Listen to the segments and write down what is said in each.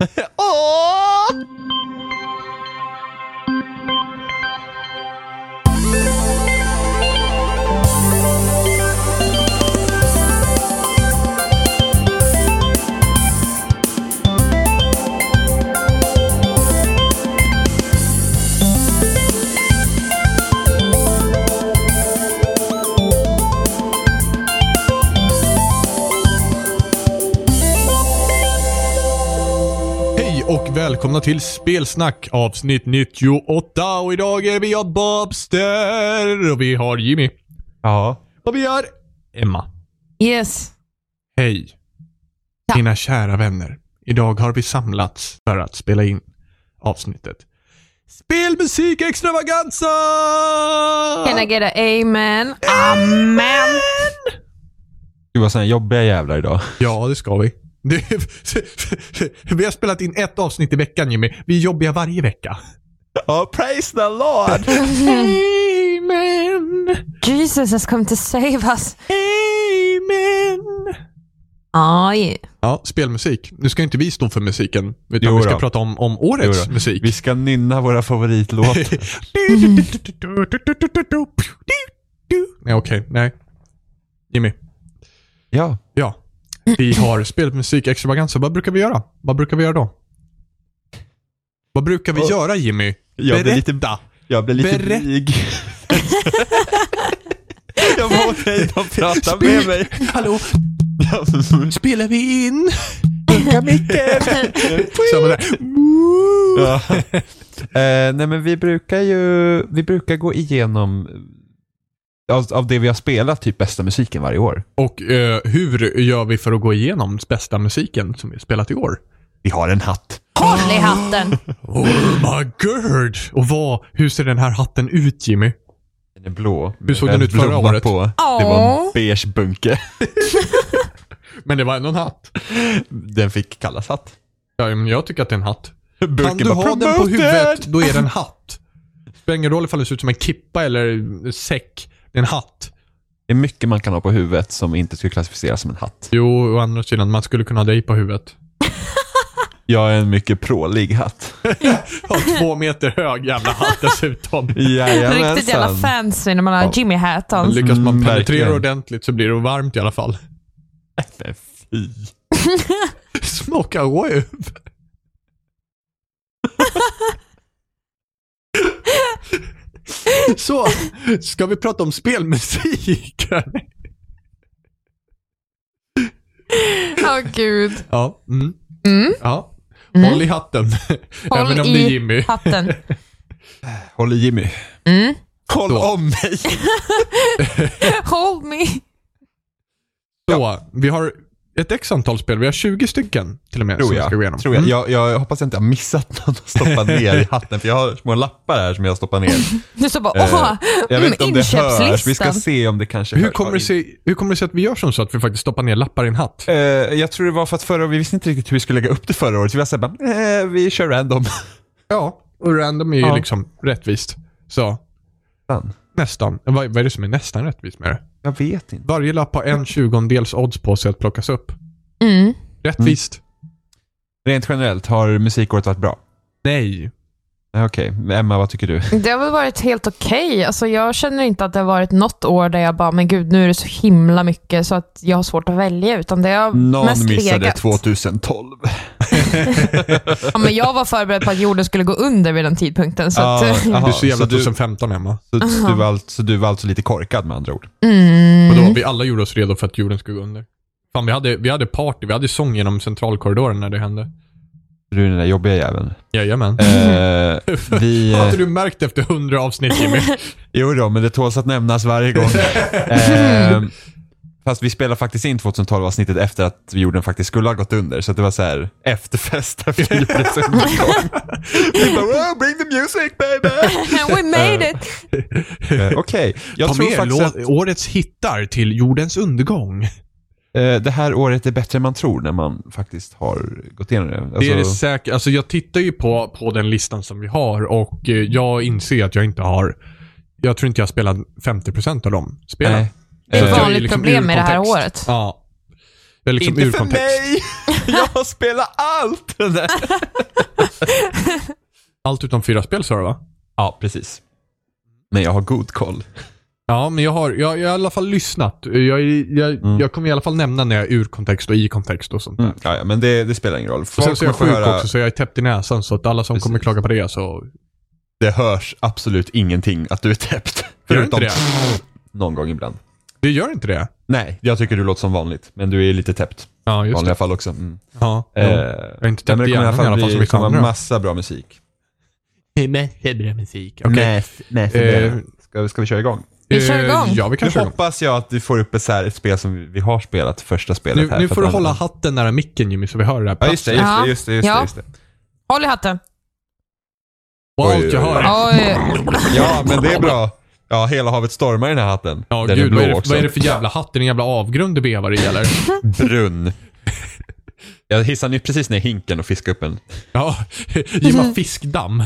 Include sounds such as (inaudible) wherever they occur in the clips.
Hej (laughs) välkomna till Spelsnack avsnitt 98 och idag är vi av Bobster och vi har Jimmy. Ja. Och vi har Emma. Yes. Hej. Ja. Mina kära vänner. Idag har vi samlats för att spela in avsnittet. Spelmusik extravaganza! Can I get a amen? Amen. Du var såna här jobbiga jävlar idag. Ja, det ska vi. (laughs) Vi har spelat in ett avsnitt i veckan Jimmy. Vi är jobbiga varje vecka. Oh, praise the Lord! Amen. Jesus has come to save us. Amen. Yeah. Ja, spelmusik. Nu ska inte vi stå för musiken, utan Jo vi ska då. prata om, om årets Jo musik. Vi ska nynna våra favoritlåtar. (laughs) Nej, okej. nej. Jimmy. ja. Ja. Vi har spelmusik extravaganza. Vad brukar vi göra? Vad brukar vi göra då? Vad brukar vi Oh. göra Jimmy? Jag blir lite- Berätta. Jag blev lite Berätta. blyg. (laughs) jag var okej att prata med mig. Hallå? (laughs) Spelar vi in? (laughs) Samma där. ja. eh, nej men vi brukar ju, vi brukar gå igenom av, av det vi har spelat, typ bästa musiken varje år. Och eh, hur gör vi för att gå igenom bästa musiken som vi har spelat i år? Vi har en hatt. Håll i hatten. Oh my god! Och vad, hur ser den här hatten ut Jimmy? Den är blå. Hur såg den ut förra året? På. Det var en beige bunke. (laughs) Men det var ändå en hatt. Den fick kallas hatt. Ja, men jag tycker att det är en hatt. Kan Burken du var ha den på huvudet, då är det en hatt. Spelar ingen roll ifall det ser ut som en kippa eller säck. Det är en hatt. Det är mycket man kan ha på huvudet som inte skulle klassificeras som en hatt. Jo, å andra sidan, man skulle kunna ha dig på huvudet. (laughs) Jag är en mycket prålig hatt. (laughs) Ha två meter hög jävla hatt dessutom. (laughs) Jajamensan. Riktigt jävla fancy när man har Ja. Jimmy hat on. Lyckas man Mm, penetrera verkligen. ordentligt så blir det varmt i alla fall. Men fy. Smaka röv. (laughs) Så, ska vi prata om spelmusiken? Åh (laughs) gud. Ja. Mm. Mm. ja. Mm. Håll i hatten. (laughs) Håll Även om det är i Jimmy. hatten. Håll i Jimmy. Mm. Håll Så. om mig. Hold me. Så, vi har ett x antal spel. Vi har 20 stycken till och med Tror som vi ska gå jag. igenom. Tror jag. Mm. Jag, jag hoppas jag inte har missat något att stoppa (laughs) ner i hatten. För jag har små lappar här som jag stoppar ner. (laughs) Du så bara, Eh, åh, Jag vet inte om det hörs. Vi ska se om det kanske Hur hörs. kommer, det sig, hur kommer det sig att vi gör som så att vi faktiskt stoppar ner lappar i en hatt? Eh, jag tror det var för att förra vi visste inte riktigt hur vi skulle lägga upp det förra året. Så vi var såhär bara, eh, vi kör random. (laughs) Ja, och random är ju Ja. liksom rättvist. Så, Fan, nästan. Vad, vad är det som är nästan rättvist med det? Jag vet inte. Varje lapp har en tjugondels odds på sig att plockas upp. Mm. Rättvist? Rent generellt, har musikåret varit bra? Nej. Okej, Emma vad tycker du? (laughs) Det har väl varit helt okej. Alltså, jag känner inte att det har varit något år där jag bara, men gud, nu är det så himla mycket så att jag har svårt att välja, utan det har Någon mest missade legat. 2012. (laughs) Ja, men jag var förberedd på att jorden skulle gå under vid den tidpunkten. Så Ja, att, jaha. Du är så jävla så du- 2015 Emma. Så, så, du var alltså, så du var alltså lite korkad med andra ord? mm. Och då vi alla gjorde oss redo för att jorden skulle gå under. Fan, vi hade, vi hade party, vi hade sång genom centralkorridoren när det hände. Du är den där jobbiga jäveln. Jajamän. Eh, (laughs) vi... Har inte du märkt efter hundra avsnitt Jimmy? (laughs) Jo då, men det tåls att nämnas varje gång. (laughs) eh, fast vi spelade faktiskt in 2012-avsnittet efter att jorden faktiskt skulle ha gått under. Så att det var så här efterfest efter jordens undergång. vi bara, wow, bring the music baby! We made it! Eh, Okej, jag Ta tror med faktiskt att årets hittar till jordens undergång. Eh, det här året är bättre än man tror när man faktiskt har gått igenom det. Alltså, Det är det säkert. Alltså jag tittar ju på, på den listan som vi har och eh, jag inser att jag inte har, jag tror inte jag har spelat 50% av de spelen. Nej. Det är Så ett vanligt liksom problem med det här året. Ja. Jag är liksom Inte ur för kontext. mig! (laughs) Jag har spelat allt! Allt utom fyra spel sa du va? ja, precis. Men jag har god koll. Ja, men jag har, jag, jag har i alla fall lyssnat. Jag, jag, Mm. jag kommer i alla fall nämna när jag är ur kontext och i kontext och sånt där. Mm. Ja, ja, men det, det spelar ingen roll. Och sen Folk så är jag kommer sjuk höra, också, så jag är täppt i näsan. Så att alla som Precis. kommer klaga på det så... det hörs absolut ingenting att du är täppt. Gör inte det? någon gång ibland. Det gör inte det? Nej, jag tycker du låter som vanligt. Men du är lite täppt. Ja, just vanliga det. fall också. Mm. Ja, Eh, ja. Jag är inte täppt i det kommer hjärnan i fall alla fall som bli vissa komma andra. massa bra musik. Bra musik. Okej. Okay. Eh, ska, ska vi köra igång? Vi kör Eh, igång. Ja, vi kan Nu köra igång. hoppas jag att vi får upp ett, så här, ett spel som vi- har spelat, första spelet Nu, här. nu får du att- hålla hatten nära micken Jimmy, så vi hör det här Ja, just det. Just det, just det, just Ja. det, just det. Håll i hatten. Wow, Oj, oj, jag hör. Oj. Ja, men det är bra. Ja, hela havet stormar i den här hatten. Ja, den gud, är blå vad är, det, också. vad är det för jävla hatt? Är det en jävla avgrund du vevar i eller? (laughs) Brunn. Jag hissade precis ner hinken och fiskade upp en. Ja, (laughs) Jimma fiskdamm.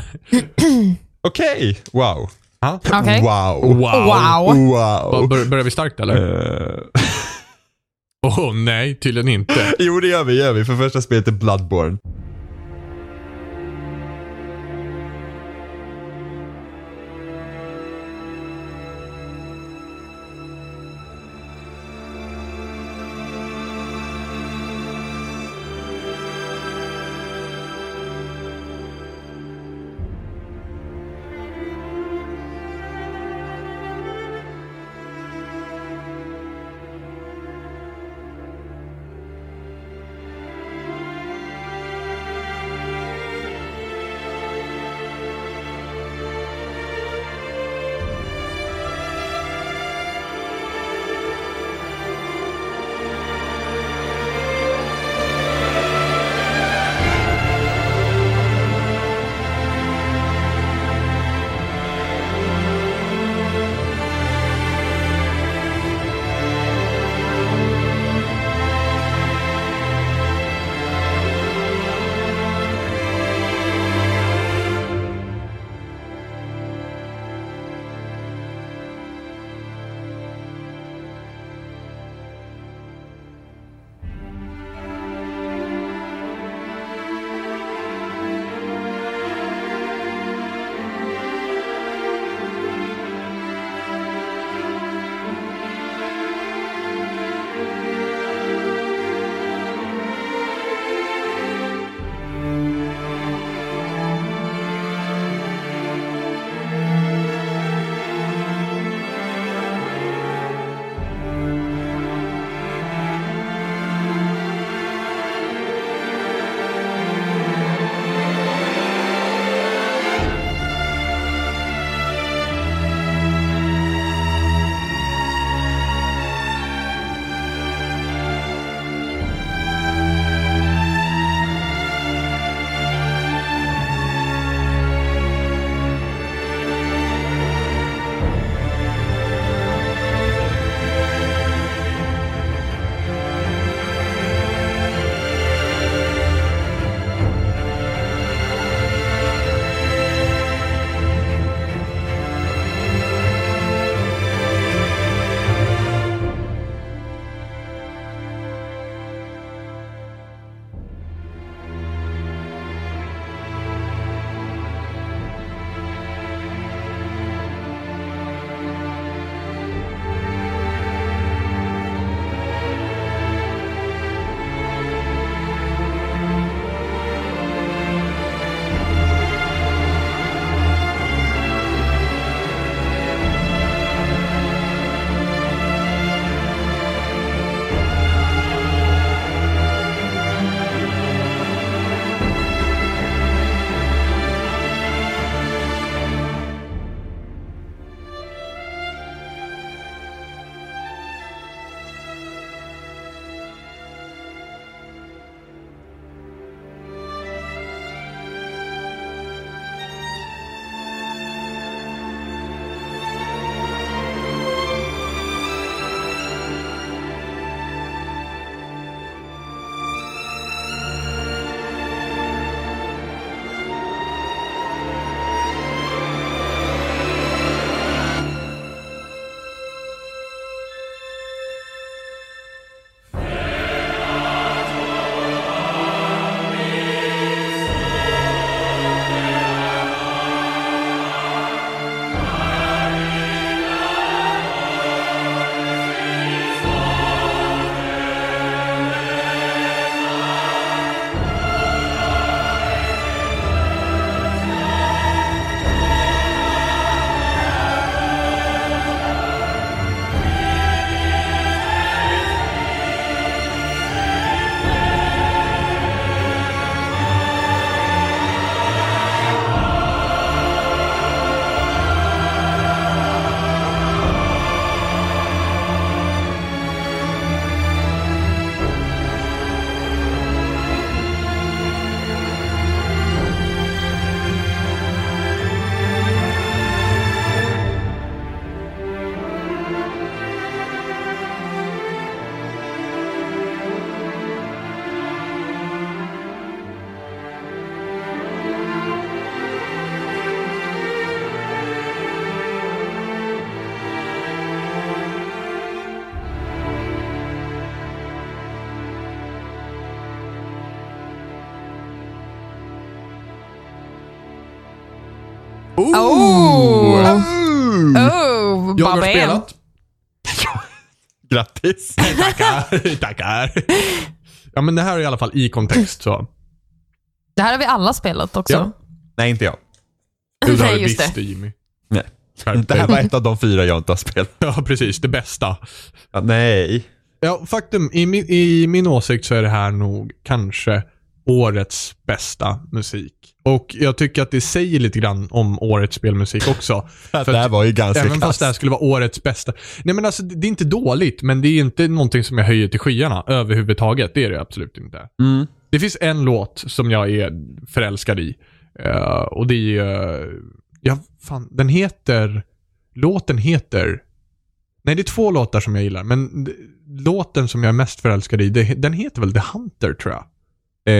Okej, wow. Ja. Okej. Wow. Wow. Wow. Wow. Bör, börjar vi starkt eller? Eh, (laughs) Åh oh, nej, tydligen inte. jo, det gör vi, gör vi. För första spelet är Bloodborne. (laughs) Tackar. Ja, men det här är i alla fall i kontext så. Det här har vi alla spelat också. Ja. Nej, inte jag. (laughs) Du har Nej, det just visst det. det, Jimmy. Nej. Skärp Det här dig. var ett av de fyra jag inte har spelat. (laughs) Ja, precis. Det bästa. Ja, nej. Ja, faktum. I min, I min åsikt så är det här nog kanske årets bästa musik. Och jag tycker att det säger lite grann om årets spelmusik också. (laughs) Det För här var ju ganska Även fast det här skulle vara årets bästa. Nej men alltså, det är inte dåligt, men det är inte någonting som jag höjer till skyarna överhuvudtaget. Det är det absolut inte. Mm. Det finns en låt som jag är förälskad i. Eh, och det är... Uh, ja, fan, den heter... Låten heter... Nej, det är två låtar som jag gillar, men låten som jag är mest förälskad i, det, den heter väl The Hunter, tror jag.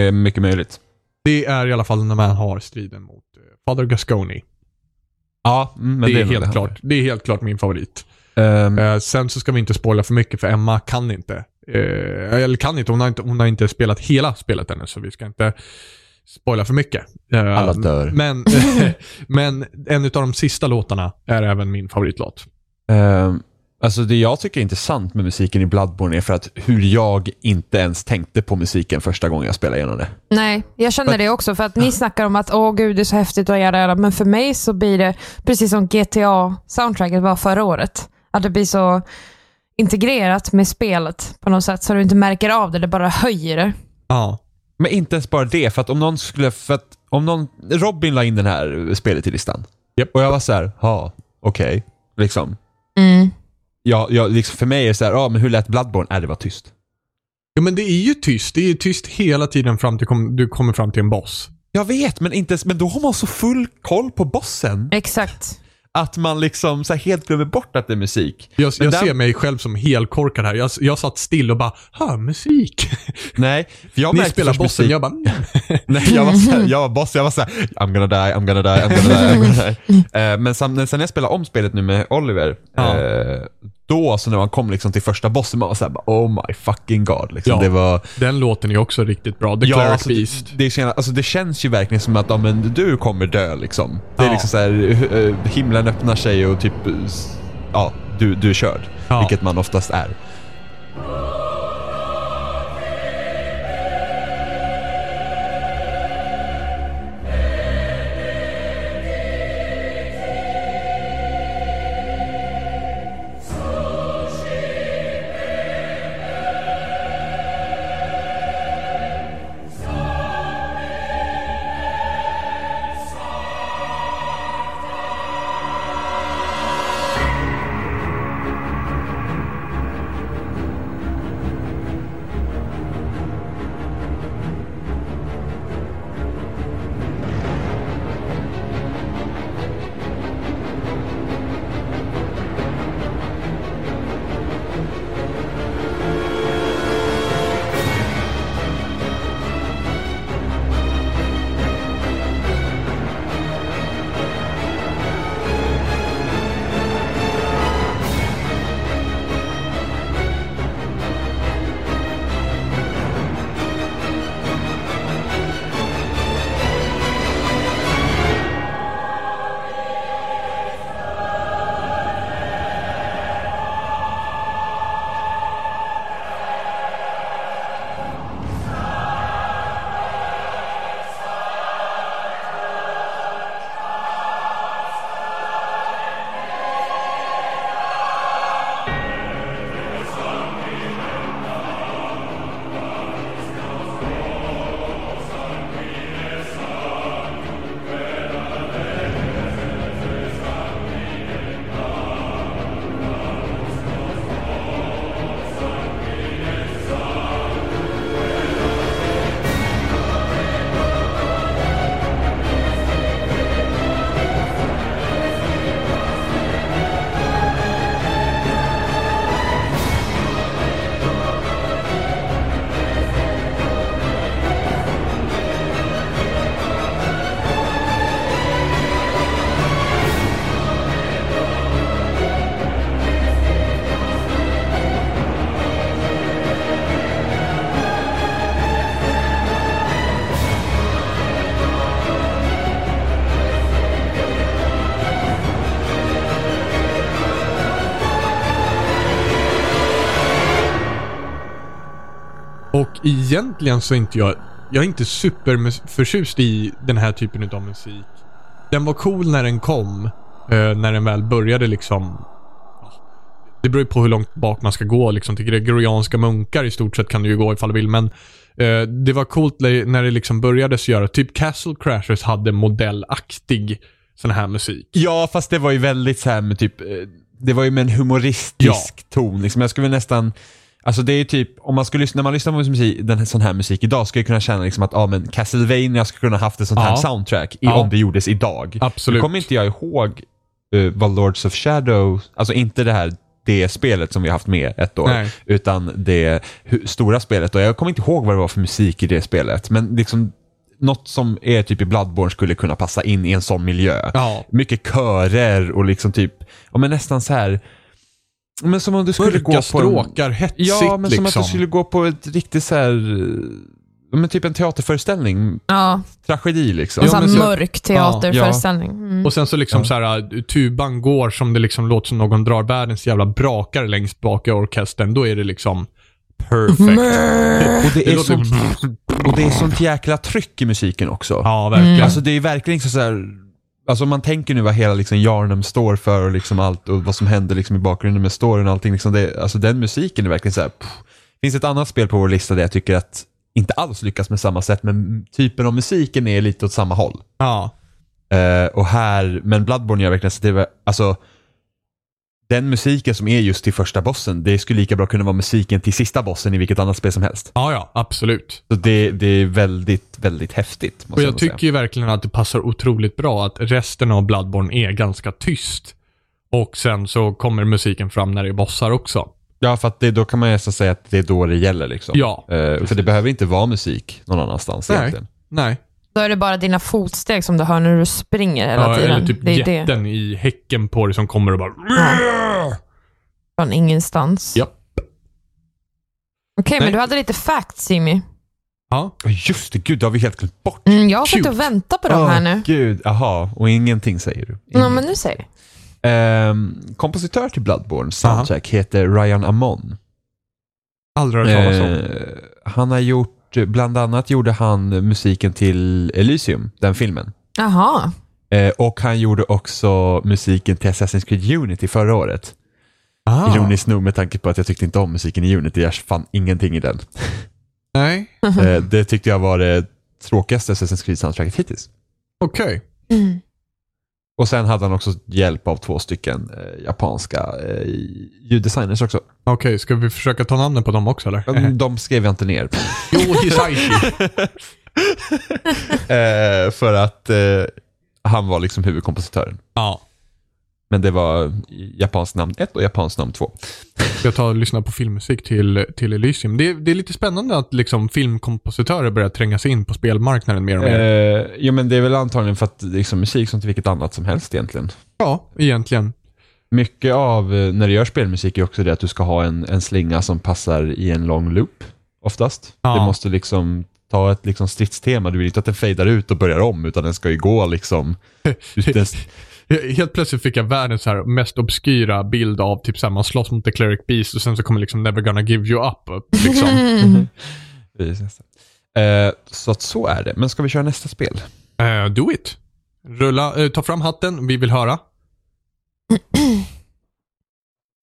Eh, mycket möjligt. Det är i alla fall när man har striden mot eh, Father Gasconi. Ja, mm, men det, är helt det klart, det är helt klart min favorit. Ehm, Eh, sen så ska vi inte spoila för mycket, för Emma kan inte. Eh, eller kan inte hon, har inte, hon har inte spelat hela spelet ännu, så vi ska inte spoila för mycket. Eh, Alla dör. Men, (laughs) men en av de sista låtarna är även min favoritlåt. ehm, alltså det jag tycker är intressant med musiken i Bloodborne är för att hur jag inte ens tänkte på musiken första gången jag spelade igenom det. Nej, jag känner det också. För att ni snackar om att åh gud, det är så häftigt att göra det. Men för mig så blir det precis som GTA-soundtracket var förra året. Att det blir så integrerat med spelet på något sätt så du inte märker av det, det bara höjer det. Ja. Men inte ens bara det, för att om någon skulle, för att om någon, Robin la in den här spelet i listan. Japp. Och jag var så här, ja, okej, liksom. Mm. Ja, jag, liksom. För mig är det så här, ja men hur lät Bloodborne? Äh, det var tyst. Jo men det är ju tyst. Det är ju tyst hela tiden fram till kom, du kommer fram till en boss. Jag vet, men, inte, men då har man så full koll på bossen Exakt. att man liksom så här helt glömmer bort att det är musik. Jag, jag den- ser mig själv som helkorkad här. Jag, jag satt still och bara, hör musik. (laughs) Nej, för jag Ni märkte spelar bossen, musik- jag bara, mm. (laughs) Nej, jag var, så här, jag var boss, jag var såhär, I'm gonna die, I'm gonna die, I'm gonna die, I'm gonna die. (laughs) Eh, men sen, sen när jag spelade om spelet nu med Oliver, Ja. eh, då så när man kom liksom till första bossen, man var såhär, oh my fucking god. Liksom. Ja. Det var, Den låten är också riktigt bra. The Cleric alltså, Beast. det, det, känns, alltså, det känns ju verkligen som att ja, men, du kommer dö liksom. Det är Ja. liksom såhär, eh, himlen öppnar sig och typ, ja, du, du är körd. Ja. Vilket man oftast är. Egentligen så är inte jag, jag är inte superförtjust i den här typen av musik. Den var cool när den kom, eh, när den väl började liksom det beror ju på hur långt bak man ska gå. Liksom, till gregorianska munkar i stort sett kan du ju gå ifall du vill. Men eh, det var coolt när det liksom började göra. Typ Castle Crashers hade modellaktig sån här musik. Ja, fast det var ju väldigt så här med typ, eh, det var ju med en humoristisk ton. Liksom. Jag skulle nästan, alltså det är typ, om man skulle lyssna, när man lyssnar på musik, den här, sån här musik idag, skulle jag kunna känna liksom att, ja men Castlevania skulle kunna haft ett sånt här Ja. soundtrack i, Ja. om det gjordes idag. Absolut. Nu kommer inte jag ihåg uh, vad Lords of Shadow, alltså inte det här det spelet som vi har haft med ett år, Nej. utan det stora spelet. Och jag kommer inte ihåg vad det var för musik i det spelet, men liksom något som är typ i Bloodborne skulle kunna passa in i en sån miljö. Ja. Mycket körer och liksom typ, ja men nästan så här men som om du skulle gå Mörka på en, stråkar, hetsigt Ja, men som liksom. att du skulle gå på ett riktigt så här, ja, men typ en teaterföreställning, Ja, tragedi liksom. en Ja, sån mörk teaterföreställning. Mm. Och sen så liksom Ja. så här, tuban går som det liksom låter som någon drar världens jävla brakare längst bak i orkestern. Då är det liksom perfect. Och det, Det är sånt, och det är sånt jäkla tryck i musiken också. Ja, verkligen. Alltså det är verkligen liksom så här, alltså man tänker nu vad hela liksom Yarnum står för och liksom allt och vad som händer liksom i bakgrunden med storyn och allting. Liksom det, alltså den musiken är verkligen så här. Pff. Finns ett annat spel på vår lista där jag tycker att inte alls lyckas med samma sätt, men typen av musiken är lite åt samma håll. Ja. Eh, och här, men Bloodborne gör verkligen så att det var, alltså den musiken som är just till första bossen, det skulle lika bra kunna vara musiken till sista bossen i vilket annat spel som helst. ja, ja, absolut. Så det, det är väldigt, väldigt häftigt. Och jag säga. tycker ju verkligen att det passar otroligt bra att resten av Bloodborne är ganska tyst. Och sen så kommer musiken fram när det är bossar också. Ja, för att det, då kan man nästan säga att det är då det gäller. Liksom. Ja, Eh, för det behöver inte vara musik någon annanstans Nej. egentligen. Nej. Då är det bara dina fotsteg som du hör när du springer hela Ja, tiden. eller typ det är det. jätten i häcken på det som kommer och bara... Från ingenstans. Japp. Okej, men Nej. du hade lite facts, Jimmy. Ja. Ja, Just det, gud, det har vi helt glömt bort. Mm, jag har suttit och väntat på dem här nu. Gud, aha, och ingenting säger du. Ja, Ingen. men nu säger du. Ehm, kompositör till Bloodborne soundtrack heter Ryan Amon. Aldrig hört talas om. Eh, han har gjort, bland annat gjorde han musiken till Elysium, den filmen. Jaha. Eh, och han gjorde också musiken till Assassin's Creed Unity förra året. Ah. Ironiskt nog med tanke på att jag tyckte inte om musiken i Unity, jag fann ingenting i den. (laughs) Nej, Eh, det tyckte jag var det tråkigaste Assassin's Creed-soundtracket hittills. okej. Mm. Och sen hade han också hjälp av två stycken eh, japanska eh, ljuddesigners också. Okej, ska vi försöka ta namnen på dem också eller? Men (laughs) De skrev jag inte ner. Jo, Hisaishi. (laughs) (laughs) eh, för att eh, han var liksom huvudkompositören. ja. Men det var japanskt namn 1 och japanskt namn 2. Ska jag ta och lyssna på filmmusik till, till Elysium? Det, är- det är lite spännande att liksom filmkompositörer börjar tränga sig in på spelmarknaden mer och mer. Eh, jo men det är väl antagligen för att liksom, musik som till vilket annat som helst egentligen. Ja, egentligen. Mycket av eh, när du gör spelmusik är också det att du ska ha en, en slinga som passar i en lång loop. Oftast. Ja. Du måste liksom ta ett liksom stridstema. Du vill inte att den fejdar ut och börjar om utan den ska ju gå liksom. (laughs) Den, Helt plötsligt fick jag världens så här mest obskyra bild av typ såhär, man slåss mot The Cleric Beast och sen så kommer liksom Never gonna give you up. Liksom. (laughs) Mm. (laughs) Precis. Eh, så att så är det. Men ska vi köra nästa spel? Eh, do it. Rulla, eh, ta fram hatten, vi vill höra. (clears throat)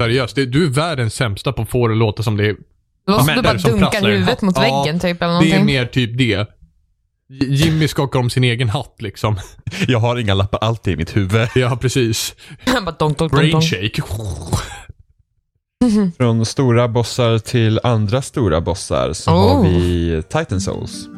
Seriöst, det, du är världens sämsta på att få det att låta som det är. Det var som Men du det är bara en huvudet mot Ja, väggen typ eller Det är mer typ det. Jimmy skakar om sin egen hatt liksom. Jag har inga lappar, allt är i mitt huvud. Ja, precis. Han bara donk, donk, donk, Brain donk. shake. Från stora bossar till andra stora bossar så Oh. har vi Titan Souls.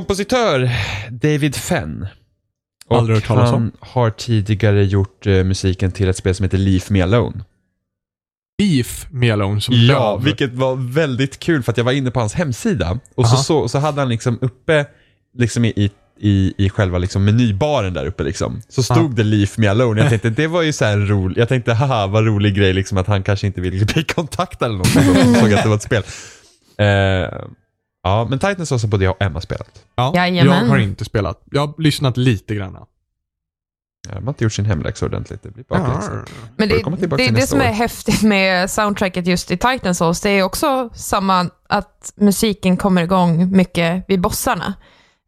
Kompositör David Fenn. Och Aldrig hört talas om. han har tidigare gjort eh, musiken till ett spel som heter Leave Me Alone. Beef med Alone som Ja, löv. vilket var väldigt kul för att jag var inne på hans hemsida och så, Aha. så, så hade han liksom uppe liksom i, i, i själva liksom menybaren där uppe liksom. Så stod Ja. det Leave Me Alone. Jag tänkte det var ju så här roligt. Jag tänkte haha vad rolig grej liksom att han kanske inte vill bli (laughs) kontaktad eller något. Så såg att det var ett spel. Eh, ja, men Titans har både jag och Emma spelat. Ja, jag Jajamän. har inte spelat. Jag har lyssnat lite grann. Ja, de har inte gjort sin hemläxa ordentligt. Det blir bakläxa. Men Får det, det är det som år. är häftigt med soundtracket just i Titan Souls. Det är också samma att musiken kommer igång mycket vid bossarna.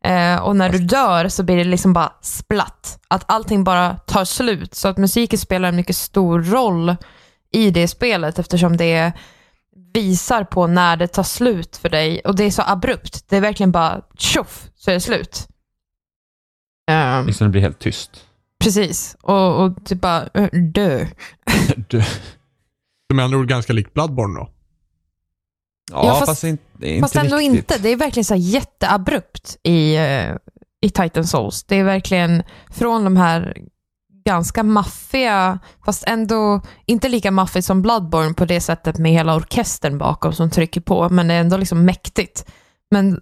Eh, och när du dör så blir det liksom bara splatt. Att allting bara tar slut. Så att musiken spelar en mycket stor roll i det spelet eftersom det visar på när det tar slut för dig. Och det är så abrupt. Det är verkligen bara tjoff så är det slut. Ehm, Liksom det blir helt tyst. precis. Och, och typ bara eh, dö. (laughs) Du- Som med andra ord ganska likt Bloodborne då. Ja, Ja, fast, fast- inte, inte Fast ändå riktigt. inte. Det är verkligen så jätteabrupt i, eh, i Titan Souls. Det är verkligen från de här ganska maffiga, fast ändå inte lika maffigt som Bloodborne på det sättet med hela orkestern bakom som trycker på, men det är ändå liksom mäktigt. Men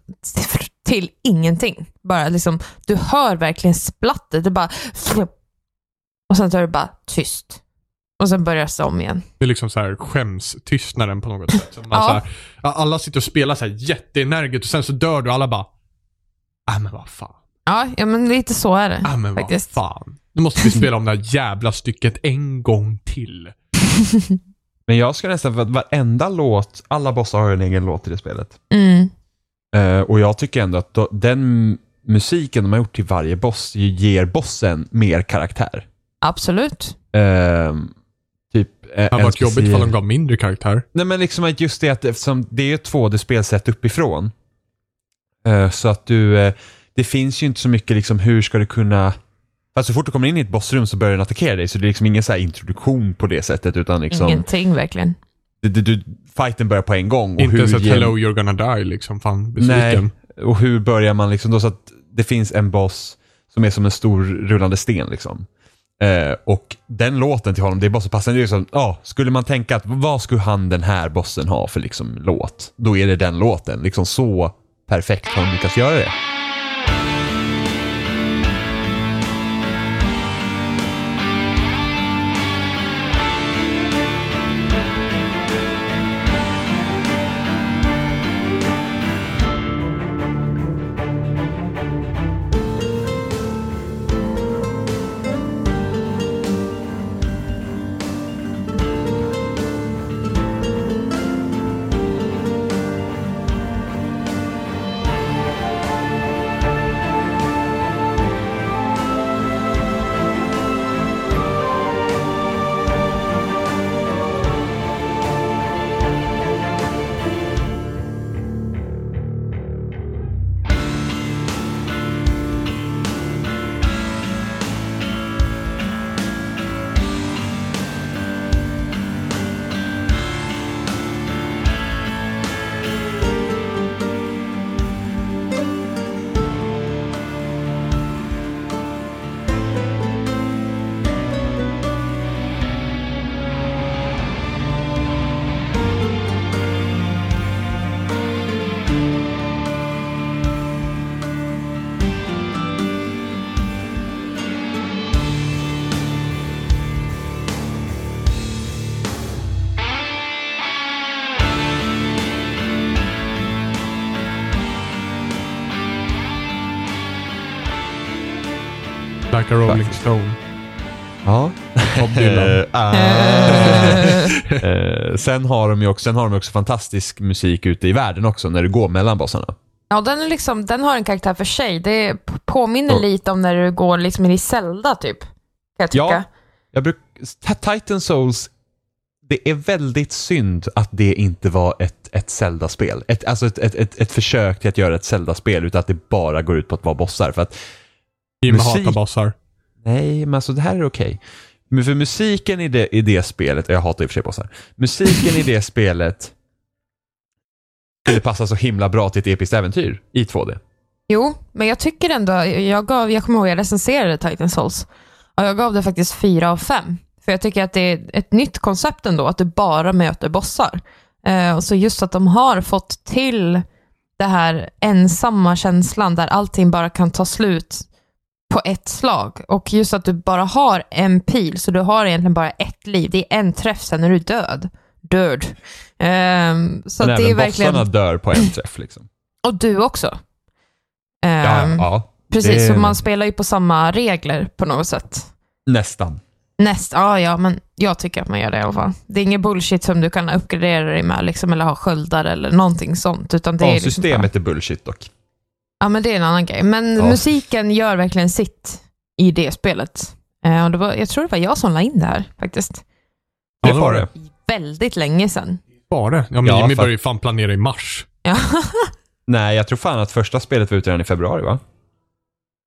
till ingenting. Bara liksom, du hör verkligen splattet. Det bara... Och sen tar det bara tyst. Och sen börjar det om igen. Det är liksom så här skämstystnaden på något sätt. Man Ja. så här, alla sitter och spelar så här jätteenergiskt och sen så dör du och alla bara Ah men vad fan. Ja, ja men lite så är det Ah men vad faktiskt. fan. Nu måste vi spela om det här jävla stycket en gång till. (laughs) Men jag ska nästan, för att varenda låt, alla bossar har en egen låt i det spelet. Mm. Eh, och jag tycker ändå att då, den musiken de har gjort till varje boss ger bossen mer karaktär. Absolut. Eh, typ, eh, Det hade varit jobbigt speciell- ifall de gav mindre karaktär. Nej men liksom att just det att eftersom det är ett 2D-spelsätt uppifrån. eh, så att du, det finns ju inte så mycket liksom hur ska du kunna Alltså så fort du kommer in i ett bossrum så börjar den attackera dig så det är liksom ingen så här introduktion på det sättet utan liksom Ingenting verkligen. du, du, du, fighten börjar på en gång. Och Inte ens hur ger- hello you're gonna die liksom. Fan besviken. Nej, och hur börjar man liksom då så att det finns en boss som är som en stor rullande sten liksom. Eh, och den låten till honom, det är bara så passande. Det är liksom, ja, skulle man tänka att vad skulle han den här bossen ha för liksom låt? Då är det den låten. Liksom så perfekt har de lyckats göra det. Sen har de ju också, sen har de också fantastisk musik ute i världen också när du går mellan bossarna. ja, den, är liksom, den har en karaktär för sig. Det påminner Ja. lite om när du går liksom in i Zelda typ. Kan jag tycka. Ja. Jag bruk, Titan Souls, det är väldigt synd att det inte var ett, ett Zelda-spel. Ett, alltså ett, ett, ett, ett försök till att göra ett Zelda-spel utan att det bara går ut på att vara bossar. För att, Jim Musik. hatar bossar. nej, men alltså det här är okej. Men för musiken i det, i det spelet, jag hatar i och för sig bossar. Musiken i det (laughs) spelet skulle passa så himla bra till ett episkt äventyr i 2D. Jo, men jag tycker ändå, jag, gav, jag kommer ihåg jag recenserade Titan Souls och jag gav det faktiskt fyra av fem. För jag tycker att det är ett nytt koncept ändå, att du bara möter bossar. Eh, och så just att de har fått till det här ensamma känslan där allting bara kan ta slut på ett slag. Och just att du bara har en pil, så du har egentligen bara ett liv. Det är en träff, sen är du död. Död. Um, så Men det även är verkligen... bossarna dör på en träff liksom. (clears throat) Och du också. Ja, Ehm, ja, precis, det- så man spelar ju på samma regler på något sätt. nästan. Näst, ja, ja, men jag tycker att man gör det i alla fall. Det är inget bullshit som du kan uppgradera dig med, liksom, eller ha sköldar eller någonting sånt. Utan det är liksom bara- Bansystemet är bullshit dock. Ja, men det är en annan grej. Men Ja. musiken gör verkligen sitt i det spelet. Eh, och det var, jag tror det var jag som la in det här faktiskt. Ja, det var det. Väldigt länge sedan. Var det? Ja, men Ja, Jimmy för- började ju fan planera i mars. Ja. (laughs) Nej, jag tror fan att första spelet var ute redan i februari va?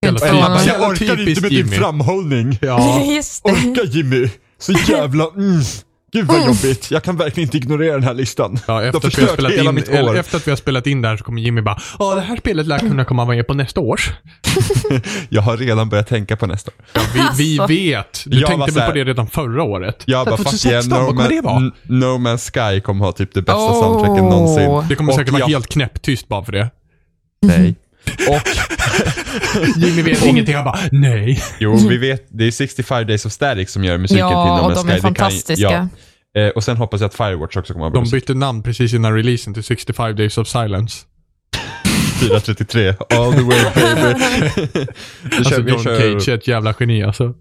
Helt Eller- förvånad. Jävla typiskt Jimmy. framhållning. Ja. (laughs) Just det. Orka Jimmy. Så jävla... (laughs) Mm. Gud vad jobbigt. Jag kan verkligen inte ignorera den här listan. Ja, De efter, att vi har spelat hela in, mitt år. efter att vi har spelat in där så kommer Jimmy bara Ja, det här spelet lär kunna komma med på nästa års. (laughs) Jag har redan börjat tänka på nästa år. Ja, vi, vi Alltså. vet. Du Jag tänkte väl här- på det redan förra året? Jag bara, fuck 2016, yeah, no, vad kommer det vara? No Man's Sky kommer ha typ det bästa Oh. soundtracken någonsin. Det kommer Och säkert vara jag- helt knäpptyst bara för det. Nej. Och, (laughs) Jimmy vet ingenting. Han bara, nej. jo, (laughs) vi vet, det är 65 Days of Static som gör musiken till Ja, No och Man's de Sky. är Det kan- fantastiska. ja. Eh, och sen hoppas jag att Firewatch också kommer att ha bra De musik. bytte namn precis innan releasen till 65 Days of Silence. 433, (laughs) all the way baby. nu, Alltså kör, vi John kör, Cage är ett jävla geni alltså.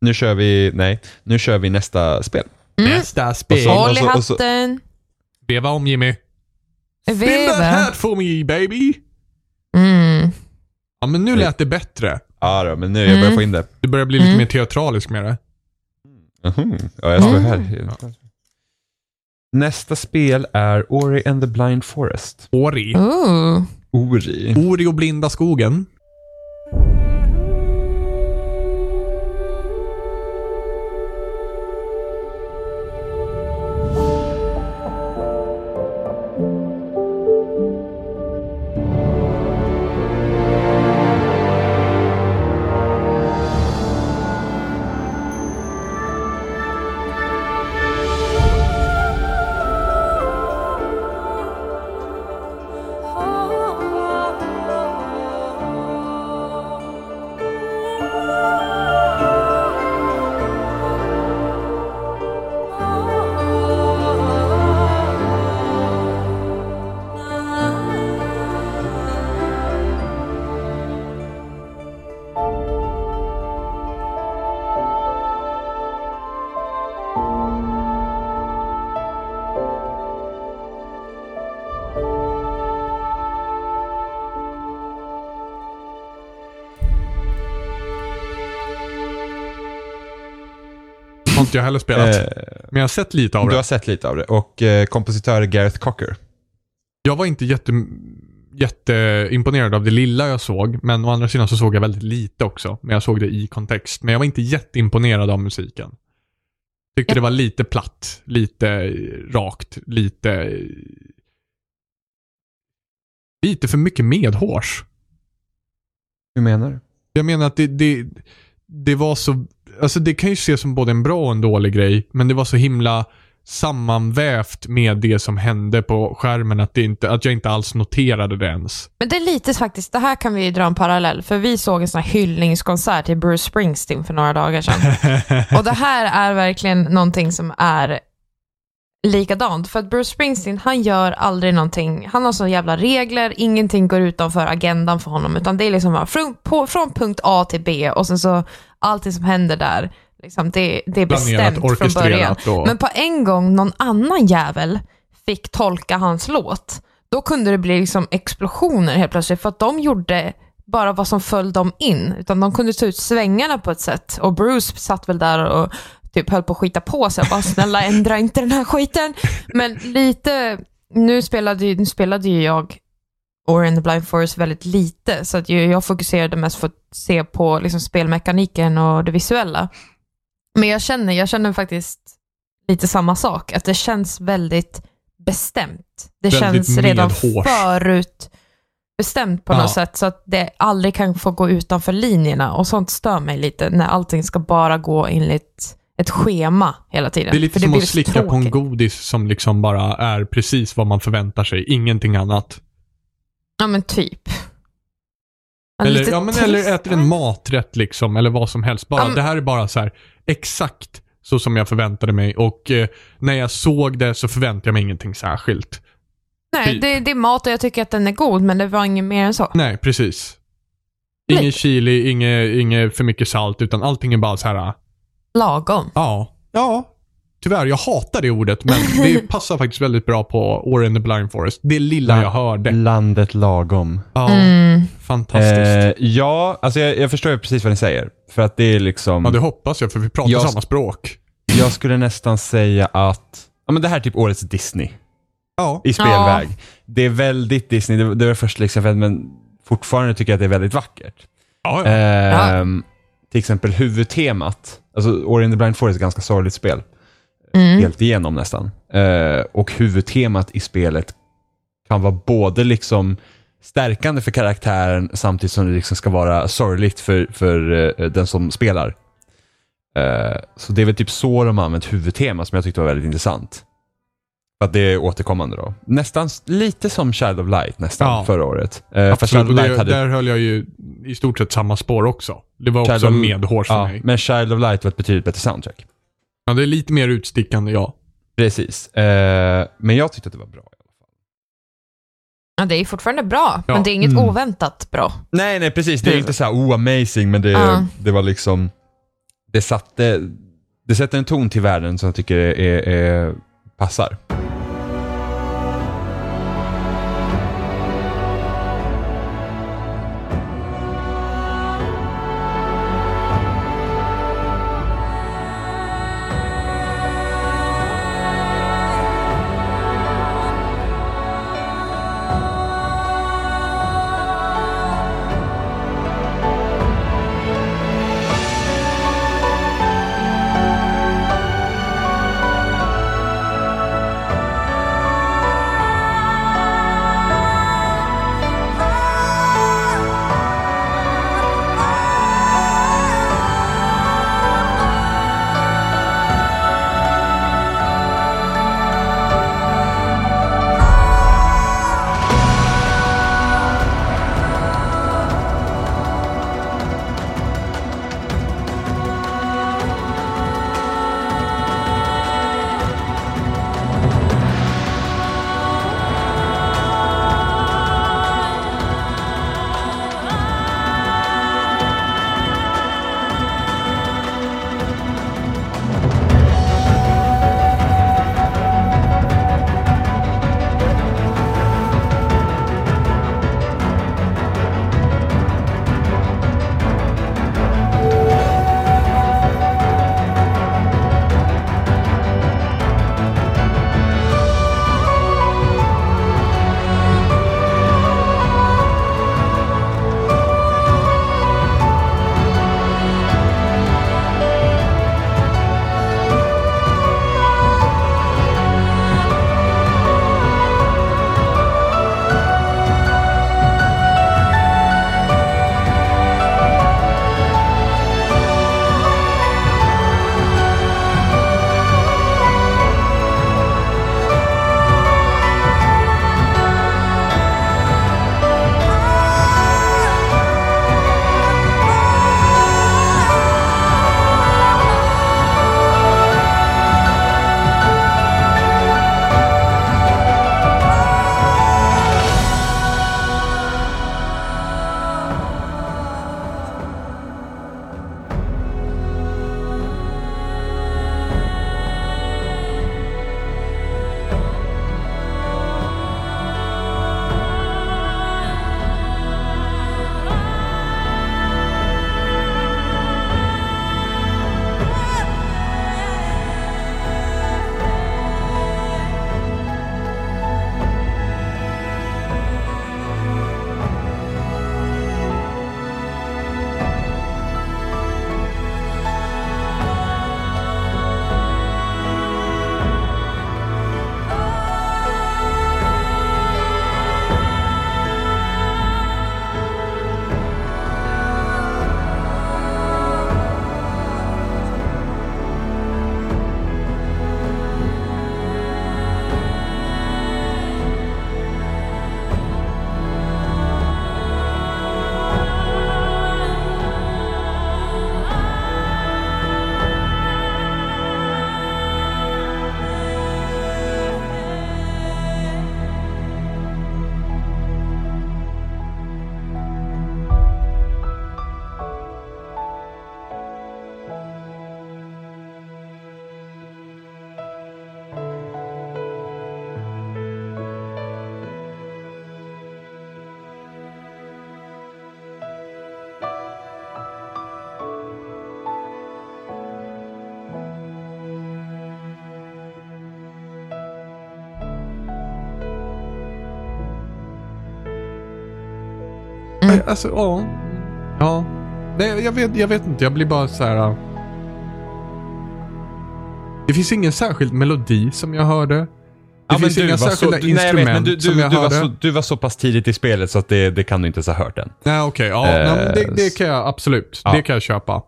nu kör vi, nej, nu kör vi nästa spel. Nästa Och spel. Håll i och hatten. Veva om Jimmy. Spin that Veva. hat for me baby. Mm. Ja men nu lät det bättre. Ja då, men nu, jag börjar Mm. få in det. Du börjar bli lite Mm. mer teatralisk med det. Mhm. Ja, jag står Mm. här. Nästa spel är Ori and the Blind Forest. Ori. Ooh. Ori. Ori och blinda skogen. Inte jag heller spelat. Eh, Men jag har sett lite av du har det. sett lite av det. Och eh, kompositör Gareth Cocker. Jag var inte jätte, jätteimponerad av det lilla jag såg. Men å andra sidan så såg jag väldigt lite också. Men jag såg det i kontext. Men jag var inte jätteimponerad av musiken. Tyckte Ja. det var lite platt, lite rakt, lite... Lite för mycket medhårs. Hur menar du? Jag menar att det, det, det var så, alltså det kan ju ses som både en bra och en dålig grej, men det var så himla sammanvävt med det som hände på skärmen att, det inte, att jag inte alls noterade det ens. Men det är lite faktiskt, det här kan vi dra en parallell, för vi såg en sån här hyllningskonsert till Bruce Springsteen för några dagar sedan. (laughs) Och det här är verkligen någonting som är likadant. För att Bruce Springsteen, han gör aldrig någonting. Han har så jävla regler, ingenting går utanför agendan för honom, utan det är liksom bara från, på, från punkt A till B och sen så allting som händer där, liksom, det, det är Planerat, bestämt från början. och... Men på en gång någon annan jävel fick tolka hans låt, då kunde det bli liksom explosioner helt plötsligt, för att de gjorde bara vad som föll dem in, utan de kunde ta ut svängarna på ett sätt. Och Bruce satt väl där och typ höll på att skita på sig, bara snälla ändra inte den här skiten. Men lite, nu spelade, ju- nu spelade ju jag Ori and the Blind Forest väldigt lite, så att jag fokuserade mest på att se på liksom spelmekaniken och det visuella. Men jag känner, jag känner faktiskt lite samma sak, att det känns väldigt bestämt. Det Väldigt känns redan medhårs. förut bestämt på Ja. något sätt så att det aldrig kan få gå utanför linjerna och sånt stör mig lite när allting ska bara gå enligt ett schema hela tiden. Det är lite För som att slicka på en tråkigt. godis som liksom bara är precis vad man förväntar sig. Ingenting annat. Ja men typ. Eller, ja, men, eller äter en maträtt liksom, eller vad som helst. Bara, men- Det här är bara så här exakt så som jag förväntade mig och eh, när jag såg det så förväntade jag mig ingenting särskilt. Nej, typ. det, det är mat och jag tycker att den är god, men det var inget mer än så. Nej, precis. Ingen Lite. chili, inget, inget för mycket salt, utan allting är bara så här. Lagom. ja, ja. Tyvärr, jag hatar det ordet, men det (laughs) passar faktiskt väldigt bra på Ori and the Blind Forest. Det lilla jag hörde. Landet lagom. Ja, Mm. fantastiskt. Eh, ja, alltså jag, jag förstår ju precis vad ni säger. För att det är liksom, Ja, det hoppas jag, för vi pratar Jag- samma språk. jag skulle nästan säga att, ja men det här är typ årets Disney. Ja. i spelväg. Det är väldigt Disney, det, det var först liksom, men fortfarande tycker jag att det är väldigt vackert. Ja, ja. Ehm, Till exempel huvudtemat, alltså Ori and the Blind Forest är ett ganska sorgligt spel. Mm. Helt igenom nästan. Eh, och huvudtemat i spelet kan vara både liksom stärkande för karaktären samtidigt som det liksom ska vara sorgligt för, för eh, den som spelar. Eh, så det är väl typ så de har använt huvudtema som jag tyckte var väldigt intressant. För att det är återkommande då. Nästan lite som Child of Light nästan Ja. förra året. Eh, fast Child Absolut, of Light det, hade där höll jag ju i stort sett samma spår också. Det var Child också of- medhårs för ja, mig. men Child of Light var ett betydligt bättre soundtrack. Ja, det är lite mer utstickande, ja. Precis. Eh, men jag tyckte att det var bra. Ja, det är fortfarande bra, Ja. men det är inget Mm. oväntat bra. Nej, nej precis. Det är inte så här oh amazing, men det, Ja. det var liksom... Det satte... Det sätter en ton till världen som jag tycker är, är, är, passar. Alltså, ja. Ja. Nej, jag vet, jag vet inte. Jag blir bara så här. äh. Det finns ingen särskild melodi som jag hörde. Det Ja, finns inga var särskilda så, nej, instrument men du, du, som jag du, var hörde. så, du var så pass tidigt i spelet så att det, det kan du inte ens ha hört än. Nej, okej. ja, Eh, nej, men det, det kan jag absolut. ja. Det kan jag köpa.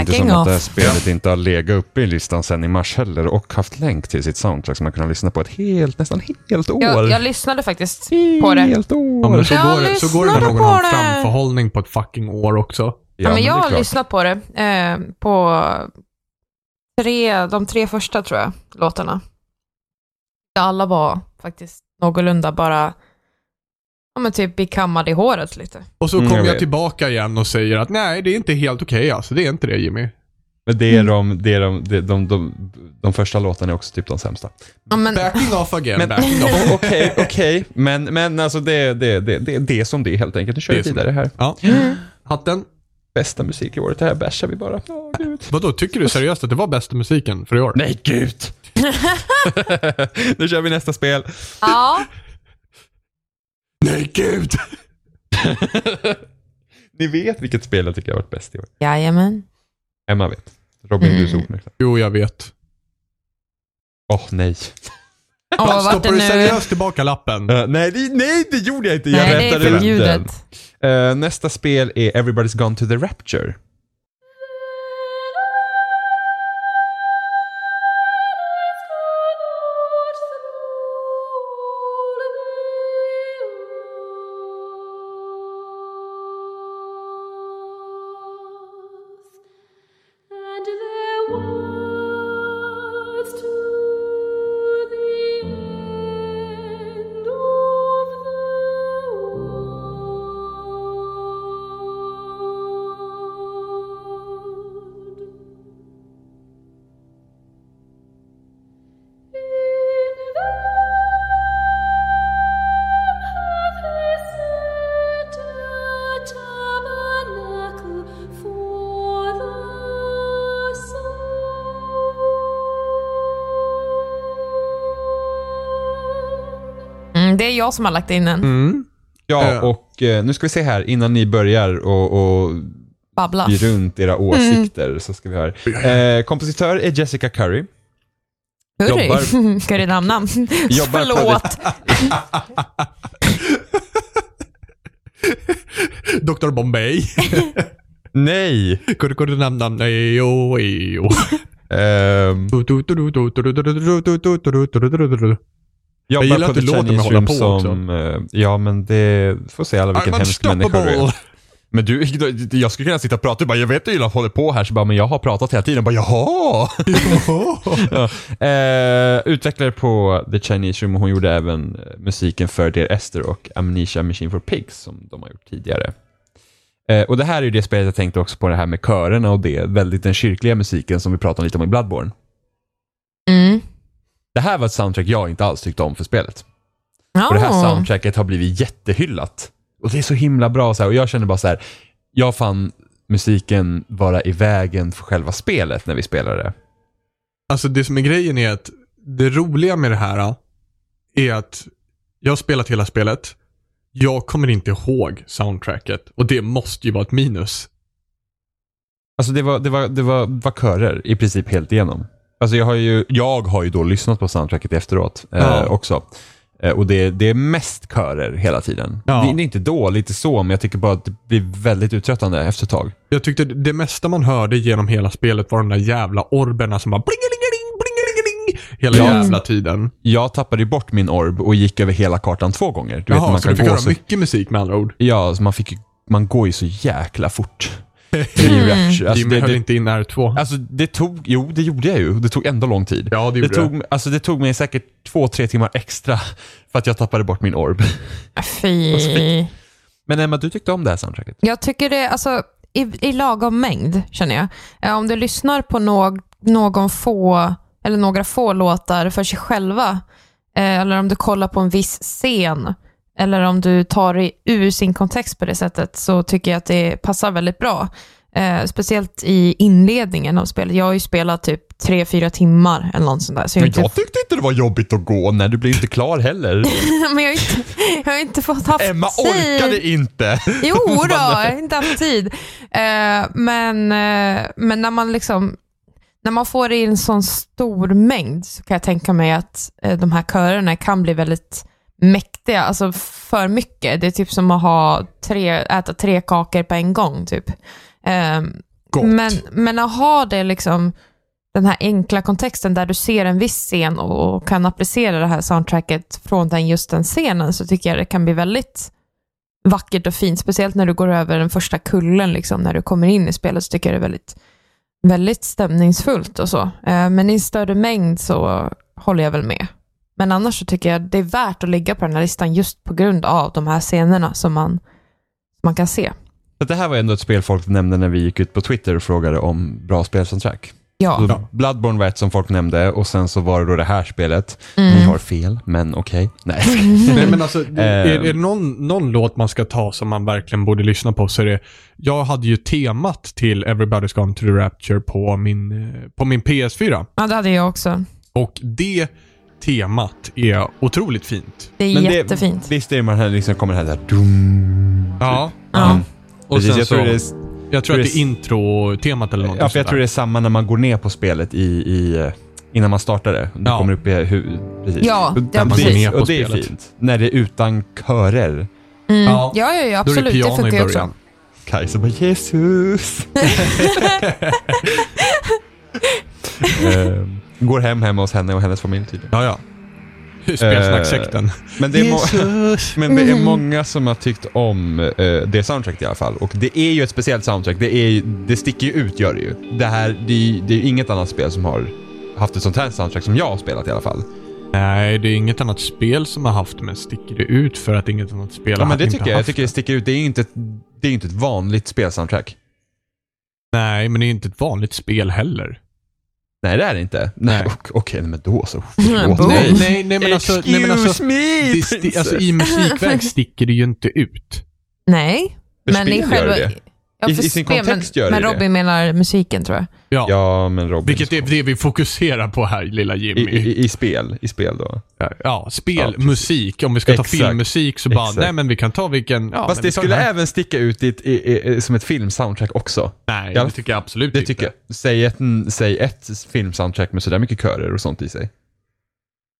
Inte Backing som att det här off. spelet inte har legat uppe i listan sen i mars heller och haft länk till sitt soundtrack som man kunnat lyssna på ett helt, nästan helt år. Jag, jag lyssnade faktiskt på det. Helt år. Ja, men så, Jag går det, så går det när någon har det. framförhållning på ett fucking år också. Ja, men jag har lyssnat på det. Eh, på tre, de tre första, tror jag, låtarna. Alla var faktiskt någorlunda bara, ja men typ bekammade i håret lite. Och så Mm, kommer jag jag, vet. tillbaka igen och säger att nej, det är inte helt okej alltså. Det är inte det Jimmy. Men det är, de, det är de, de, de, de, de första låtarna är också typ de sämsta. Ja, men, Backing off again, Men backing off. (laughs) okej, okej. Men, men alltså det, det, det, det, det är som det är helt enkelt. Nu kör Det vi är som vidare här. Ja. Hatten. Bästa musik i året, det här bashar vi bara. Åh, gud. Vadå, tycker du seriöst att det var bästa musiken för i år? Nej, gud! (laughs) (laughs) nu kör vi nästa spel. ja, Nej, gud! (laughs) Ni vet vilket spel jag tycker har varit bäst i år. jajamän. Emma vet. Robin, du Mm. uppmärksam. Jo, jag vet. Åh, nej. Åh, vart Stoppar du seriöst tillbaka lappen? Eh, nej, det, nej, det gjorde jag inte. Jag Nej, det är rättade förbjudet. Eh, nästa spel är Everybody's Gone to the Rapture. Jag som har lagt in den. Mm. Ja, Eh. och eh, nu ska vi se här innan ni börjar och, och Babbla. bli runt era åsikter så ska vi höra. Eh, kompositör är Jessica Curry. Hurry. jobbar- det namna? Jobbar Förlåt. Dr Bombay. Nej! Kurkurunamnam, nej, jo, jo. Ehm, Jag gillar att The låter med Chinese hålla på som... eh, ja, men det får se alla vilken I'm hemsk människa du är. Men du, (laughs) jag skulle kunna sitta och prata och bara, jag vet att du att hålla på här, så bara, men jag har pratat hela tiden. Bara, jaha! (laughs) ja. eh, utvecklare på The Chinese Room och hon gjorde även eh, musiken för Dear Esther och Amnesia Machine for Pigs som de har gjort tidigare. Eh, och det här är ju det spelet jag tänkte också på det här med körerna och det, väldigt den kyrkliga musiken som vi pratade lite om i Bloodborne. Mm. Det här var ett soundtrack jag inte alls tyckte om för spelet. Och det här Ja. soundtracket har blivit jättehyllat. Och det är så himla bra så här. och jag känner bara så här. jag fann musiken vara i vägen för själva spelet när vi spelade det. Alltså det som är grejen är att det roliga med det här är att jag har spelat hela spelet. Jag kommer inte ihåg soundtracket och det måste ju vara ett minus. Alltså det var, det var, det var, var körer i princip helt igenom. Alltså jag har ju, jag har ju då lyssnat på soundtracket efteråt eh, Ja. också. Eh, och det, det är mest körer hela tiden. Ja. Det, det är inte dåligt så, men jag tycker bara att det blir väldigt uttröttande efter ett tag. Jag tyckte det mesta man hörde genom hela spelet var de där jävla orberna som bara hela Ja. jävla tiden. Jag tappade ju bort min orb och gick över hela kartan två gånger. Du vet, Jaha, man så kan du fick höra så mycket musik med andra ord. Ja, man, fick, man går ju så jäkla fort. I Rapture. Alltså, Jimmy det, höll det, inte in R2. alltså det tog, jo det gjorde jag ju. Det tog ändå lång tid. Ja, det det, gjorde det. tog, alltså, det tog mig säkert två, tre timmar extra för att jag tappade bort min orb. Fy. Men Emma, du tyckte om det här soundtracket? Jag tycker det, alltså i, i lagom mängd känner jag. Eh, Om du lyssnar på någ, någon få, eller några få låtar för sig själva, eh, eller om du kollar på en viss scen, eller om du tar det ur sin kontext på det sättet, så tycker jag att det passar väldigt bra. Eh, speciellt i inledningen av spelet. Jag har ju spelat typ tre fyra timmar eller något sånt där. Så jag, Men inte, jag tyckte inte det var jobbigt att gå. Nej, du blir inte klar heller. (laughs) men jag, har inte, jag har inte fått haft Emma tid. orkade inte. Jo (laughs) då, jag har inte haft tid. Eh, men, eh, men när man liksom när man får i en sån stor mängd så kan jag tänka mig att eh, de här körerna kan bli väldigt mäktiga, alltså för mycket. Det är typ som att ha tre, äta tre kakor på en gång. typ. Gott. men, men att ha det liksom den här enkla kontexten där du ser en viss scen och kan applicera det här soundtracket från den, just den scenen så tycker jag det kan bli väldigt vackert och fint. Speciellt när du går över den första kullen, liksom, när du kommer in i spelet så tycker jag det är väldigt, väldigt stämningsfullt och så. Eh, Men i större mängd så håller jag väl med. Men annars så tycker jag det är värt att ligga på den här listan just på grund av de här scenerna som man, man kan se. Så det här var ändå ett spel folk nämnde när vi gick ut på Twitter och frågade om bra spelsoundtrack. Ja, Så Bloodborne var ett som folk nämnde och sen så var det då det här spelet. Mm. Ni har fel, men okej. Nej. (laughs) Nej, men alltså, (laughs) är, är det någon, någon låt man ska ta som man verkligen borde lyssna på så är det, jag hade ju temat till Everybody's Gone to the Rapture på min, eh, på min PS4. ja det hade jag också. Och det temat är otroligt fint. Det är Men jättefint. Det, visst är det man här liksom kommer här där dum. Ja. Ja. Och Precis, sen jag tror så, det är, jag tror tror att det det är intro-temat eller något ja, för jag tror det är samma när man går ner på spelet i, i innan man startar det. Du Ja. kommer upp i precis. Ja, ja, och precis. det, På och det är spelet. fint. När det är utan körer. Mm. Ja. Ja, ja, ja, Då är det absolut. Det piano funkar i början. Kajsa bara Jesus. (laughs) (laughs) Ehm, går hem hemma hos henne och hennes familj tydligen. Ja, ja. Spelsnacksekten. Men det, är (laughs) men det är många som har tyckt om eh, det soundtracket i alla fall. Och det är ju ett speciellt soundtrack. Det, är, ju- det sticker ju ut gör det ju. Det här, det är, ju- det är ju inget annat spel som har haft ett sånt här soundtrack som jag har spelat i alla fall. Nej, det är inget annat spel som har haft men sticker det ut för att inget annat spel Ja har men det inte tycker jag. Jag haft tycker det sticker ut. Det är ju inte ett, det är ju inte ett vanligt spelsoundtrack. Nej, men det är inte ett vanligt spel heller. Nej det är det inte. Nej. (laughs) Nej. ok- Okej, men då så. (laughs) Förlåt mig. Nej, nej, men alltså, nej, men alltså, me! det, sti- alltså i musikväg (laughs) sticker det ju inte ut. Nej, men i själva... det. Ja, I- i sin kontext men, gör det Men. Robin menar musiken tror jag. Ja. Ja, men Robin. Vilket är det vi fokuserar på här, lilla I, Jimmy. i, I spel, i spel då. ja, spel, Ja, musik. Om vi ska ta Exakt. filmmusik så bara, Exakt. nej men vi kan ta vilken... Ja, Fast det skulle även sticka ut i, i, i, som ett filmsoundtrack också. Nej, Ja, det tycker jag absolut Det inte. tycker jag. Säg ett, säg ett filmsoundtrack med sådär mycket körer och sånt i sig.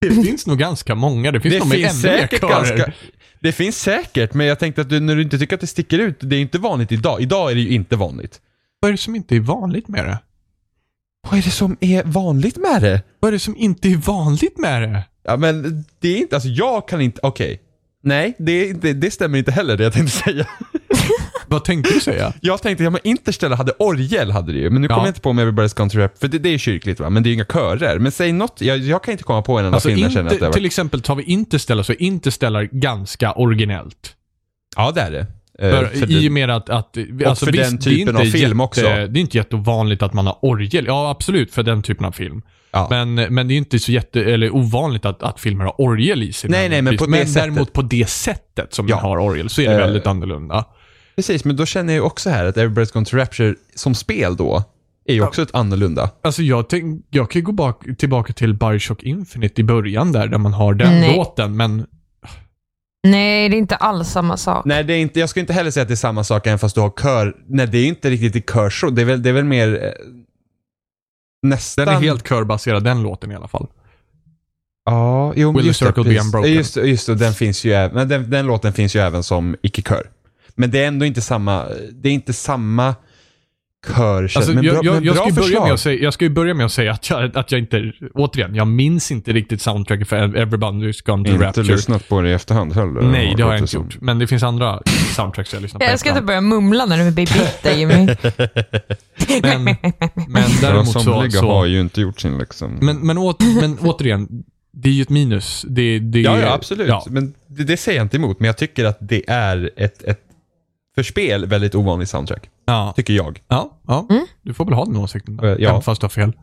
Det finns nog ganska många. Det finns det nog finns ännu mer körer. ganska... Det finns säkert, men jag tänkte att du, när du inte tycker att det sticker ut, det är inte vanligt idag. Idag är det ju inte vanligt. Vad är det som inte är vanligt med det? Vad är det som är vanligt med det? Vad är det som inte är vanligt med det? Ja men det är inte, alltså jag kan inte, okej. Nej, det, det, det stämmer inte heller det jag tänkte säga. (laughs) Vad tänkte du säga? Jag tänkte, ja men Interstellar hade orgel hade det ju, men nu Ja. kommer jag inte på med Everybody's Gone to Rap, för det, det är kyrkligt va, men det är ju inga körer. Men säg något, jag, jag kan inte komma på en enda Alltså film jag känner att det har till exempel tar vi Interstellar så är Interstellar ganska originellt. Ja det är det. Eh, För, I och med att, att alltså, för den det är typen av film också. Det är inte jätteovanligt att man har orgel. Ja, absolut för den typen av film. Ja. Men, men det är inte så jätte, eller ovanligt att, att filmer har orgel i sig. Nej, nej, men på det men sättet. däremot på det sättet som Ja. den har orgel så är det Eh. väldigt annorlunda. Precis, men då känner jag också här att Everybody's Gone to Rapture som spel då, är ju också ett annorlunda. Alltså jag, tänk, jag kan ju gå bak, tillbaka till Bioshock Infinite i början där, där man har den Nej. låten, men Nej, det är inte alls samma sak. Nej, det är inte, jag skulle inte heller säga att det är samma sak även fast du har kör. Nej, det är inte riktigt i kör så. Det är väl, det är väl mer eh, nästan... den är helt körbaserad, den låten i alla fall. Ja, jo, Will the just det, circle be precis. unbroken? Just, det, just det, den finns ju men den, den låten finns ju även som icke-kör. Men det är ändå inte samma, det är inte samma kör. Alltså, men jag, bra, jag, men jag, ska ju börja med att säga, jag ska ju börja med att säga att jag, att jag inte, återigen, jag minns inte riktigt soundtracket för Everybody's Gone to Inte Rapture. lyssnat på det i efterhand heller. Nej, det har jag inte som. gjort. Men det finns andra soundtracks jag lyssnar på. Jag ska inte börja mumla när du blir bitter Jimmy. (laughs) men, men däremot så... somliga har ju inte gjort sin liksom... men, men, åt, men återigen, det är ju ett minus. Det, det, ja, ja, absolut. Ja, Men det, det säger jag inte emot. Men jag tycker att det är ett, ett för spel väldigt ovanligt soundtrack. ja, Tycker jag. ja, ja. Mm. Du får väl ha den åsikten. Eh, ja. Även fast du har fel.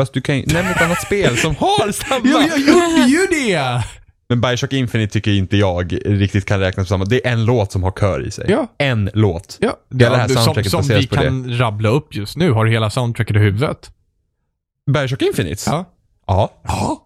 Fast du kan ju nämna ett annat spel som (laughs) har samma. gjorde ju det! Men Bioshock Infinite tycker inte jag riktigt kan räknas som samma. Det är en låt som har kör i sig. Ja. En låt. Ja, Hela det här som, soundtracket som baseras vi på det. kan rabbla upp just nu. Har du hela soundtracket i huvudet? Bioshock Infinite? Ja. Ja. Ja.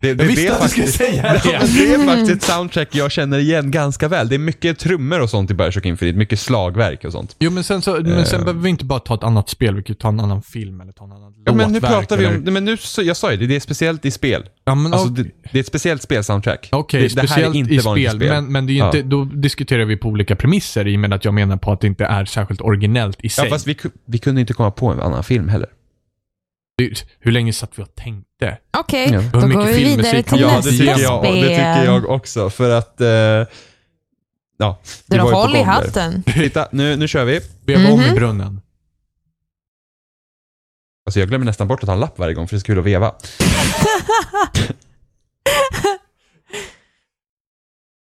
Det, det, Jag visste det är att du skulle faktiskt- säga det. Ja, det är faktiskt ett soundtrack jag känner igen ganska väl. Det är mycket trummor och sånt i Bioshock Infinite. Mycket slagverk och sånt. Jo, men sen, så, men sen Eh. behöver vi inte bara ta ett annat spel. Vi kan ta en annan film eller ta en annan Ja, men nu pratar vi om, men nu, jag sa ju det, det är speciellt i spel. Ja, men Alltså, det, det är ett speciellt spelsoundtrack. Okej, det, det här är speciellt inte i vanligt spel, Men, men det är ju Ja. inte, då diskuterar vi på olika premisser i och med att jag menar på att det inte är särskilt originellt i Ja, sig. fast vi, vi kunde inte komma på en annan film heller. Det- Hur länge satt vi och tänkte? Okej, Ja. då Hur går mycket vi vidare till? Ja, nästa det tycker, spel. jag, det tycker jag också. För att... Eh, ja, vi Dra var håll i hatten. Titta, nu, nu kör vi. Veva om i Mhm. brunnen. Alltså jag glömmer nästan bort att ta en lapp varje gång för det är så kul att veva. (laughs)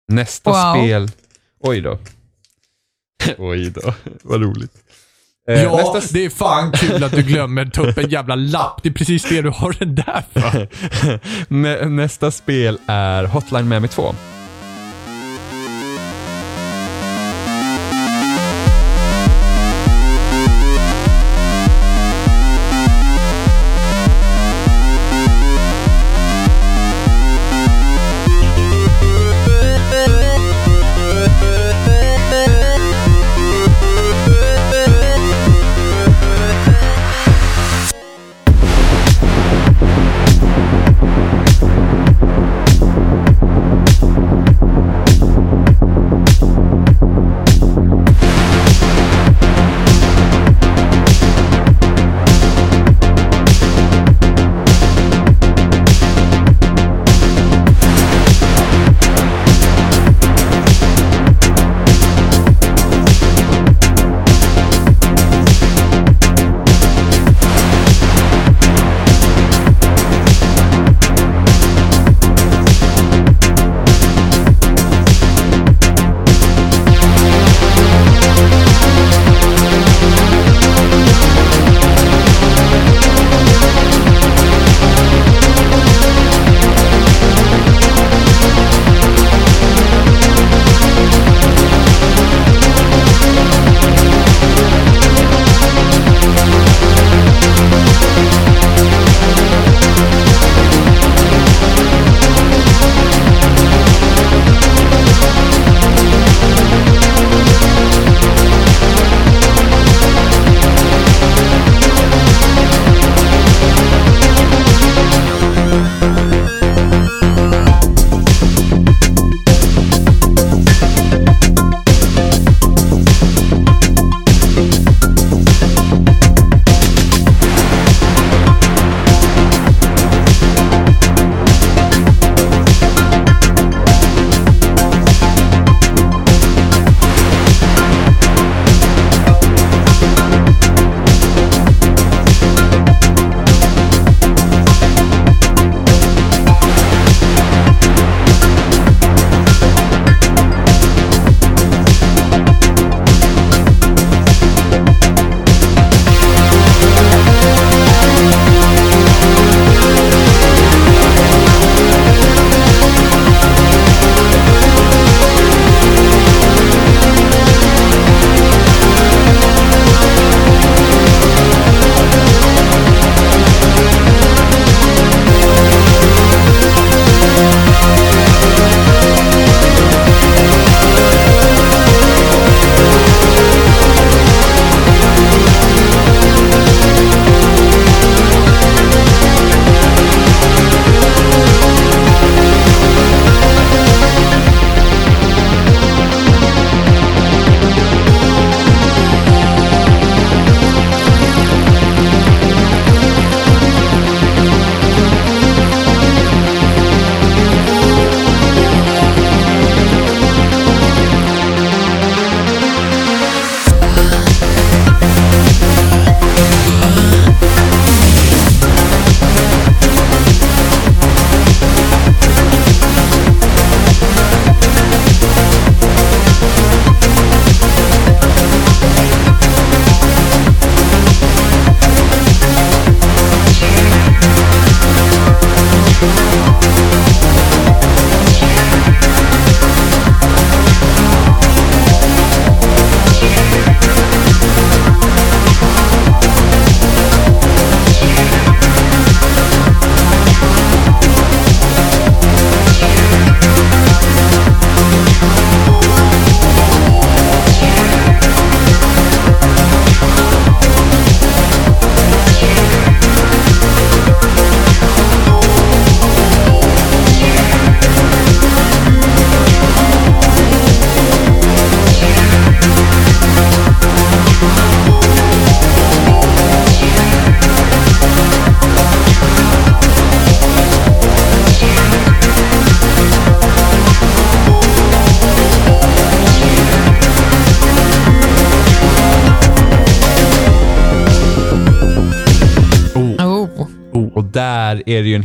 Nästa Wow. spel... Oj då. Oj då, vad roligt. Eh, Ja, nästa, det är fan (laughs) kul att du glömmer ta upp en jävla lapp. Det är precis det du har den där för. (laughs) nä, nästa spel är Hotline Miami 2.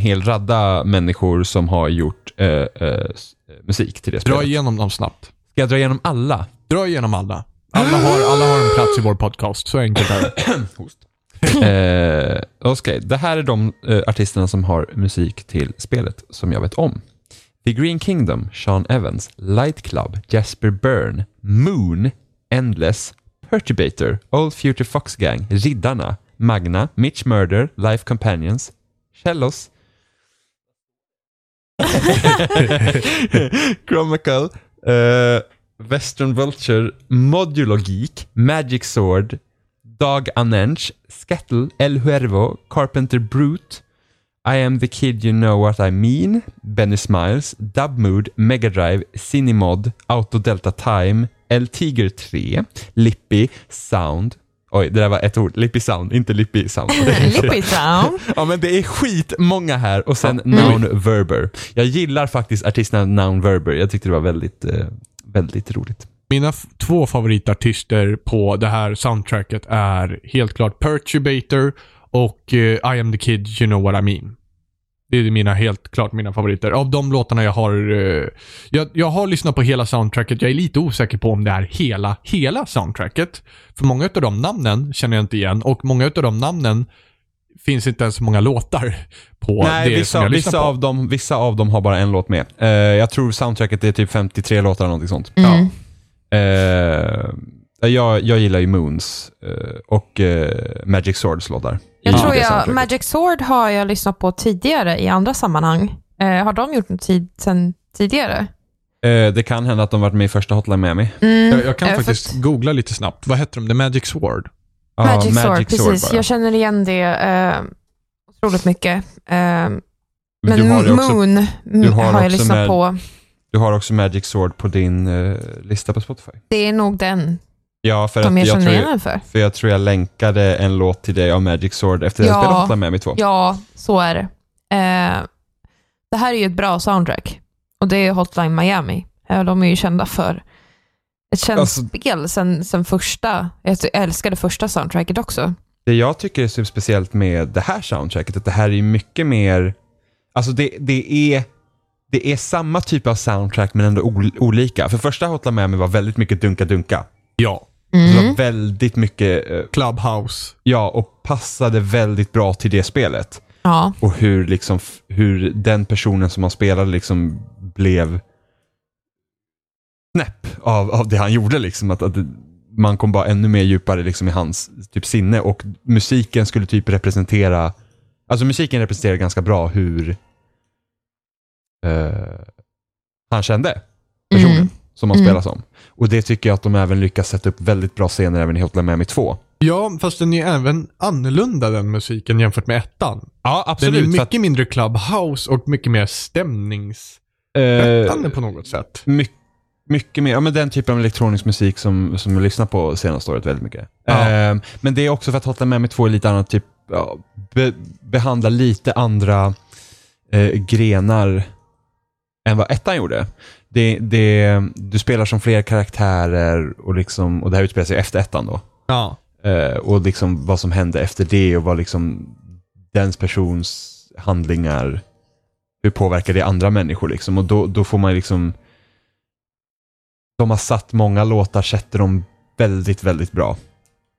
Hel radda människor som har gjort eh, eh, s- musik till det Dra spelet. igenom dem snabbt. Ska jag dra igenom alla? Dra igenom alla. Alla har, alla har en plats i vår podcast, så enkelt är det. (clears throat) eh, Okej, det här är de eh, artisterna som har musik till spelet som jag vet om. The Green Kingdom, Sean Evans, Light Club, Jasper Byrne, Moon, Endless, Perturbator, Old Future Fox Gang, Riddarna, Magna, Mitch Murder, Life Companions, Cellos, (laughs) Chromical, eh, Western Vulture, Modular Geek, Magic Sword, Dog Unench, Skettle, El Huervo, Carpenter Brute, I am the kid you know what I mean, Benny Smiles, Dub Mood, Mega Drive, Cinemod, Auto Delta Time, El Tiger 3, Lippy, Sound. Oj, det där var ett ord. Lippy Sound, inte Lippy Sound. (laughs) Lippy Sound. (laughs) Ja men det är skitmånga här och sen Noun Verber. Jag gillar faktiskt artisten Noun Verber. Jag tyckte det var väldigt, eh, väldigt roligt. Mina två favoritartister på det här soundtracket är helt klart Perturbator och eh, I am the kid you know what I mean. Det är mina, helt klart mina favoriter. Av de låtarna jag har... eh, jag, jag har lyssnat på hela soundtracket. Jag är lite osäker på om det är hela, hela soundtracket. För många av de namnen känner jag inte igen och många av de namnen finns inte ens så många låtar på Nej, det som vissa, jag lyssnar vissa, på. av dem, vissa av dem har bara en låt med. Eh, jag tror soundtracket är typ 53 låtar eller någonting sånt. Mm. Eh, jag, jag gillar ju Moons eh, och eh, Magic Swords låtar. Jag i tror jag. Magic Sword har jag lyssnat på tidigare i andra sammanhang. Eh, har de gjort något tid sen tidigare? Eh, det kan hända att de varit med i första Hotline Miami. Mm, Jag, jag kan eh, faktiskt att- googla lite snabbt. Vad heter de? The Magic Sword? Ja, Magic, Sword, precis. bara. Jag känner igen det eh, otroligt mycket. Eh, men du, har ju också, Moon mm, har har, jag också lyssnat på. du har också Magic Sword på din eh, lista på Spotify. Det är nog den Ja, för som att jag jag tror, den för. för jag tror jag länkade en låt till dig av Magic Sword efter att jag Ja. spelade Hotline Miami 2. Ja, så är det. Eh, det här är ju ett bra soundtrack. Och det är Hotline Miami. Eh, de är ju kända för ett känt Alltså- spel sen, sen första. Jag älskade första soundtracket också. Det jag tycker är så speciellt med det här soundtracket, att det här är mycket mer, alltså det, det är det är samma typ av soundtrack men ändå ol- olika. För första Hotline Miami var väldigt mycket dunka-dunka. Ja. Det Mm. var väldigt mycket, eh, Clubhouse. ja, och passade väldigt bra till det spelet. Ja. Och hur, liksom, hur den personen som han spelade liksom blev snäpp av, av det han gjorde. Liksom. Att, att man kom bara ännu mer djupare liksom, i hans typ, sinne och musiken skulle typ representera, alltså musiken representerar ganska bra hur eh, han kände personen Mm. som han Mm. spelar som. Och det tycker jag att de även lyckas sätta upp väldigt bra scener även i Hotline Miami 2. Ja, fast den är även annorlunda den musiken jämfört med ettan. Ja, Den är mycket mindre clubhouse och mycket mer stämnings... eh, på något sätt. My, mycket mer, ja men den typen av elektronisk musik som, som jag lyssnar på senaste året väldigt mycket. Ja. Ehm, men det är också för att Hotline Miami 2 är lite annat typ, ja, be, behandlar lite andra eh, grenar än vad ettan gjorde. Det, det, du spelar som fler karaktärer och, liksom, och det här utspelar sig efter ettan då. Ja. Eh, och liksom vad som hände efter det och vad liksom dens persons handlingar, hur påverkar det andra människor liksom? Och då, då får man liksom, de har satt många låtar, sätter dem väldigt, väldigt bra.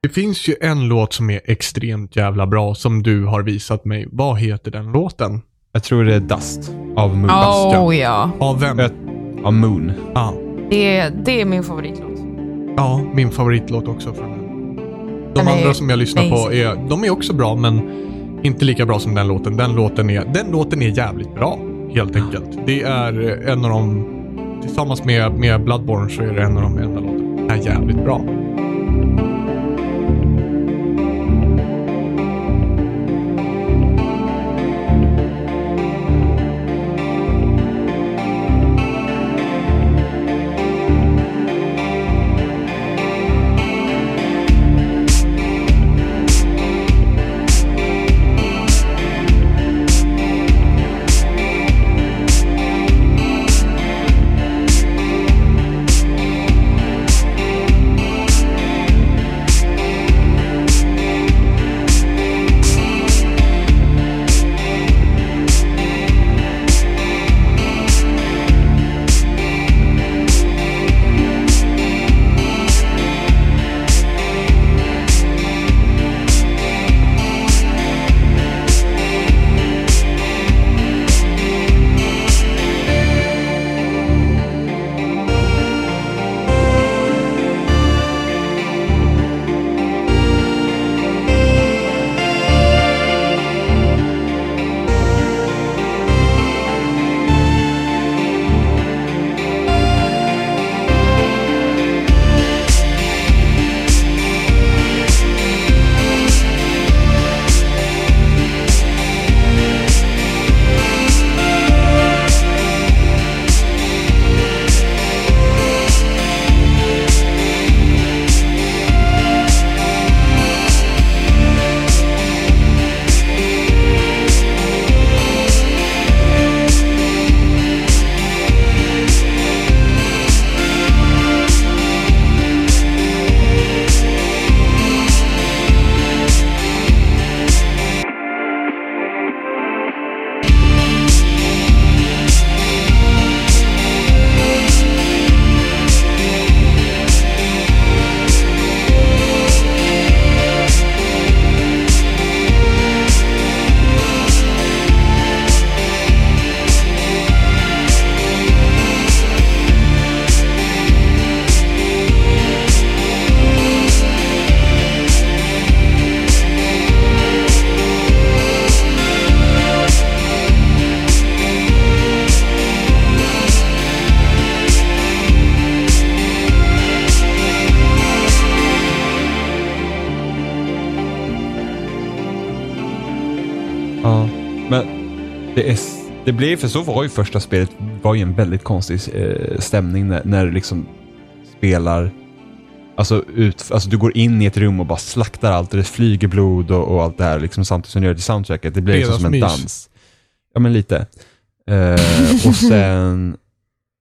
Det finns ju en låt som är extremt jävla bra som du har visat mig. Vad heter den låten? Jag tror det är Dust av Moon. Oh ja. Av vem? Jag- Av Moon. Ja. Det, är- det är min favoritlåt. ja, min favoritlåt också från den. De Den andra som jag lyssnar på är, de är också bra men inte lika bra som den låten. Den låten är, den låten är jävligt bra, helt enkelt. Det är en av de, tillsammans med, med Bloodborne så är det en av de enda låtarna som är jävligt bra. Det blev, för så var ju första spelet, var ju en väldigt konstig eh, stämning när, när du liksom spelar, alltså, ut, alltså du går in i ett rum och bara slaktar allt och det flyger blod och, och allt det här liksom, samtidigt som du gör det i soundtracket. Det blir liksom som en Fredagsmys. dans. Ja men lite. Eh, och (laughs) sen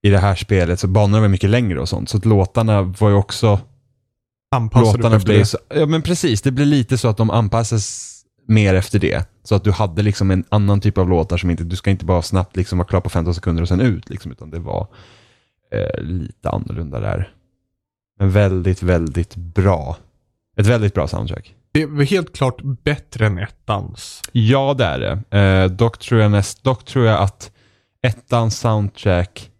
i det här spelet så banorna var mycket längre och sånt, så att låtarna var ju också Anpassar du låtarna det? så, ja men precis, det blir lite så att de anpassas mer efter det. Så att du hade liksom en annan typ av låtar som inte, du ska inte bara snabbt liksom vara klar på 15 sekunder och sen ut liksom, utan det var eh, lite annorlunda där. Men väldigt, väldigt bra. Ett väldigt bra soundtrack. Det är helt klart bättre än ettans. Ja, det är det. Eh, dock, tror jag näst, dock tror jag att ettans soundtrack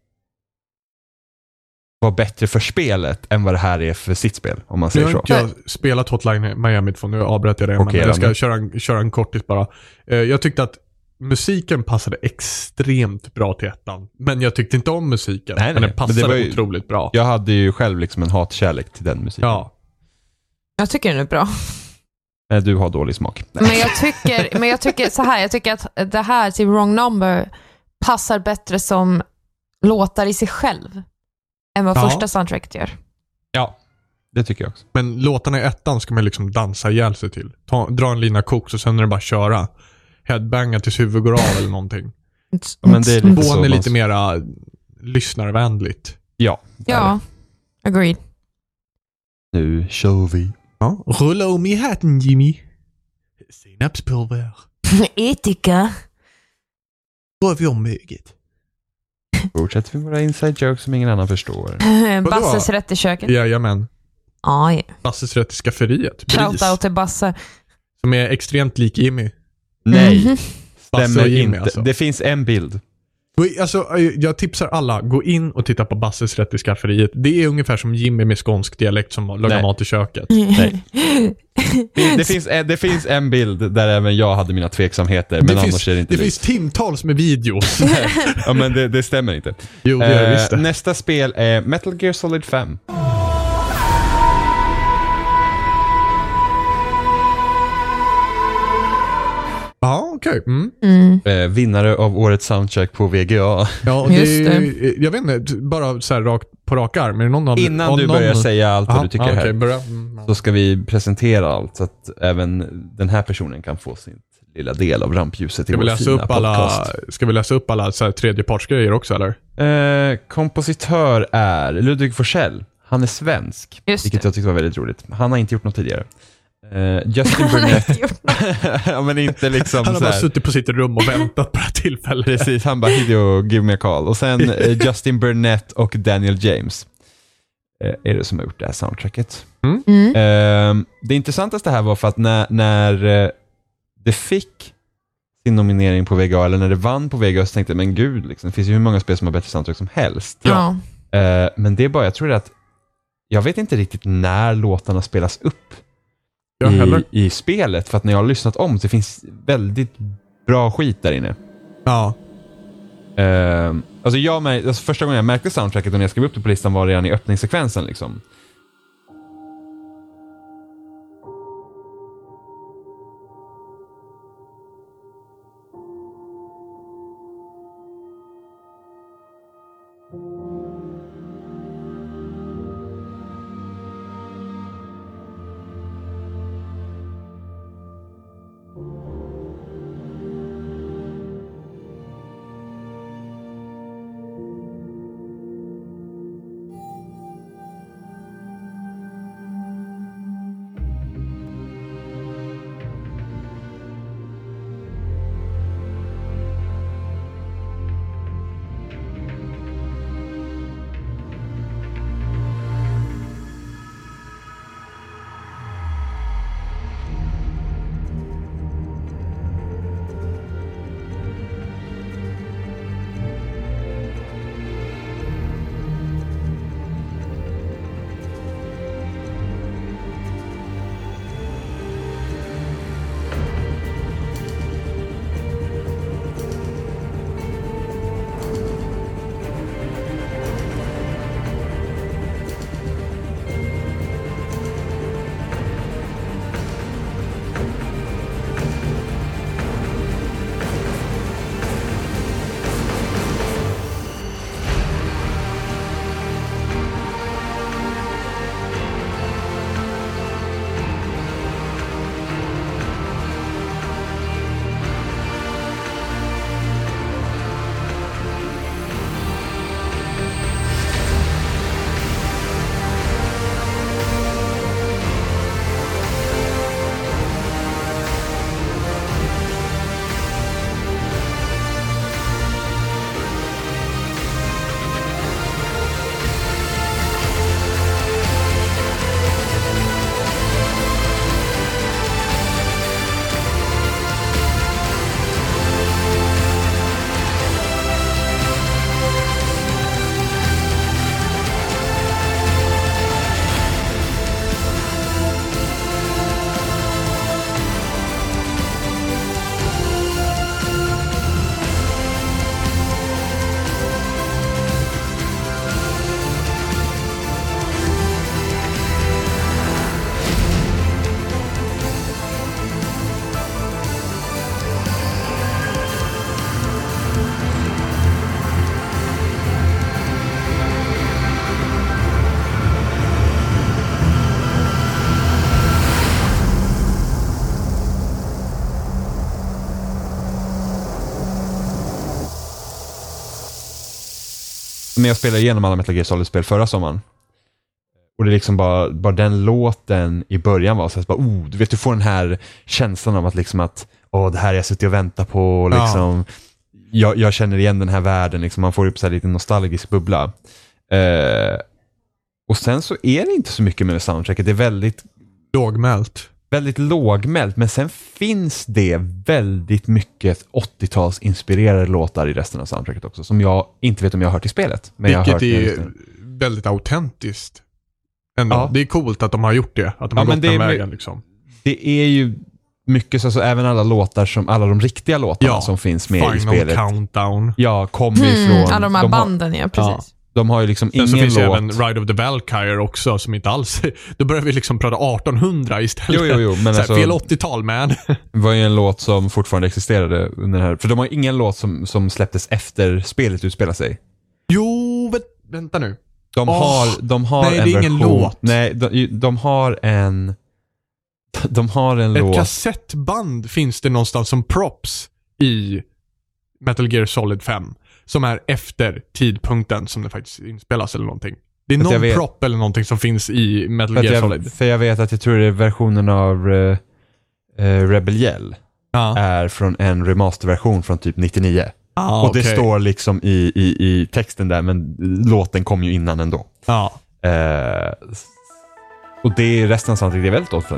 var bättre för spelet än vad det här är för sitt spel, om man säger har så. inte jag spelat Hotline Miami 2, nu avbröt jag det. Okej, men jag ska köra en, köra en kortis bara. Eh, Jag tyckte att musiken passade extremt bra till ettan. Men jag tyckte inte om musiken. Nej, nej, men den men det passade var ju- otroligt bra. Jag hade ju själv liksom en hatkärlek till den musiken. Ja. Jag tycker den är bra. Eh, Du har dålig smak. Men jag tycker, men jag tycker så här, jag tycker att det här till Wrong Number passar bättre som låtar i sig själv än vad Ja. första soundtracket gör. Ja, det tycker jag också. Men låtarna i ettan ska man liksom dansa ihjäl sig till. Ta, dra en lina koks och sen är det bara köra. Headbanga tills huvudet går av eller någonting. Ja, men det är lite så är lite mera lyssnarvänligt. Ja, det Ja, agreed. det. Nu kör vi. Ja. Rulla om i hatten Jimmy. Senapspulver. (laughs) Etika. Rör om möget. Fortsätter vi våra inside jokes som ingen annan förstår. (laughs) Basses rätt i köket. Jajamän. Ja, ja. Basses rätt i skafferiet. Shout-out till Basse. Som är extremt lik Jimmy. Nej, Mhm. Basse stämmer och Jimmy inte. alltså. Det finns en bild. Alltså, eh, jag tipsar alla, gå in och titta på Basses rätt i skafferiet. Det är ungefär som Jimmy med skånsk dialekt som lagar Nej. mat i köket. Nej. (laughs) Det, det, finns, en- det finns en bild där även jag hade mina tveksamheter, men det annars finns, är det inte det finns timtals med videos. (laughs) Ja, men det, det stämmer inte. jo, det Eh, nästa spel är Metal Gear Solid 5. Okej. Mm. Mm. Eh, vinnare av årets soundtrack på VGA. Ja, och det, Just är- Jag vet inte, bara så här rakt, på rak arm. Är det någon av Innan av du någon... börjar säga allt vad du tycker ja, här, okej, börja. Mm, så ska vi presentera allt så att även den här personen kan få sin lilla del av rampljuset i Ska vi vår läsa fina upp alla, podcast. ska vi läsa upp alla så här tredjepartsgrejer också eller? Eh, kompositör är Ludvig Forsell. Han är svensk, Just vilket det. jag tyckte var väldigt roligt. Han har inte gjort något tidigare. Eh, Justin Burnett, (laughs) ja men inte liksom Han har så bara här. suttit på sitt rum och väntat på det här tillfället. Precis, han bara Hideo, give me a call. Och sen eh, (laughs) Justin Burnett och Daniel James eh, är det som har gjort det här soundtracket. Mm. Eh, det intressantaste här var för att när, när det fick sin nominering på VGA, eller när det vann på VGA, så tänkte jag, men gud, liksom, det finns ju hur många spel som har bättre soundtrack som helst. Ja. Men det är bara, jag tror det att, jag vet inte riktigt när låtarna spelas upp. I, i spelet, för att när jag har lyssnat om så det finns väldigt bra skit där inne. Ja. Uh, alltså jag alltså första gången jag märkte soundtracket och när jag skrev upp det på listan var redan i öppningssekvensen. Liksom. Men jag spelade igenom alla Metal Gear Solid-spel förra sommaren. Och det är liksom bara, bara den låten i början var så att bara, oh, du vet du får den här känslan av att liksom att, åh det här har jag suttit och väntat på, och Ja. liksom, jag, jag känner igen den här världen, liksom, man får upp så här lite nostalgisk bubbla. Eh, och sen så är det inte så mycket med soundtracket, det är väldigt Lågmält. Väldigt lågmält, men sen finns det väldigt mycket 80-tals inspirerade låtar i resten av soundtracket också, som jag inte vet om jag har hört i spelet. Men jag har hört Vilket är väldigt autentiskt. Ändå. Ja. Det är coolt att de har gjort det. Att de Ja, har gått det den vägen. Liksom. Det är ju mycket så, så även alla låtar som, alla de riktiga låtarna Ja, som finns med i Final spelet. countdown. Ja, kommer Mm, ifrån... alla de här har, banden, ja. Precis. De har ju liksom Sen så ingen finns låt... även Ride of the Valkyrie också som inte alls... (laughs) Då börjar vi liksom prata 1800 istället. Jo, jo, jo, men så alltså- Fel 80-tal man. (laughs) Det var ju en låt som fortfarande existerade under den här, för de har ju ingen låt som, som släpptes efter spelet utspelar sig. jo, vä- vänta nu. De Åh, har, de har nej, en det är ingen version, låt. Nej, de, de har en... (laughs) De har en Ett låt... kassettband finns det någonstans som props i Metal Gear Solid 5. Som är efter tidpunkten som det faktiskt inspelas eller någonting. Det är jag någon vet- prop eller någonting som finns i Metal Gear jag, Solid. för jag vet att jag tror det är versionen av uh, Rebel Yell Ja. är från en remasterversion från typ 99. Ah, och det okej. står liksom i, i, i texten där, men låten kom ju innan ändå. Ja. Eh, och det är resten av soundtracket är väldigt 80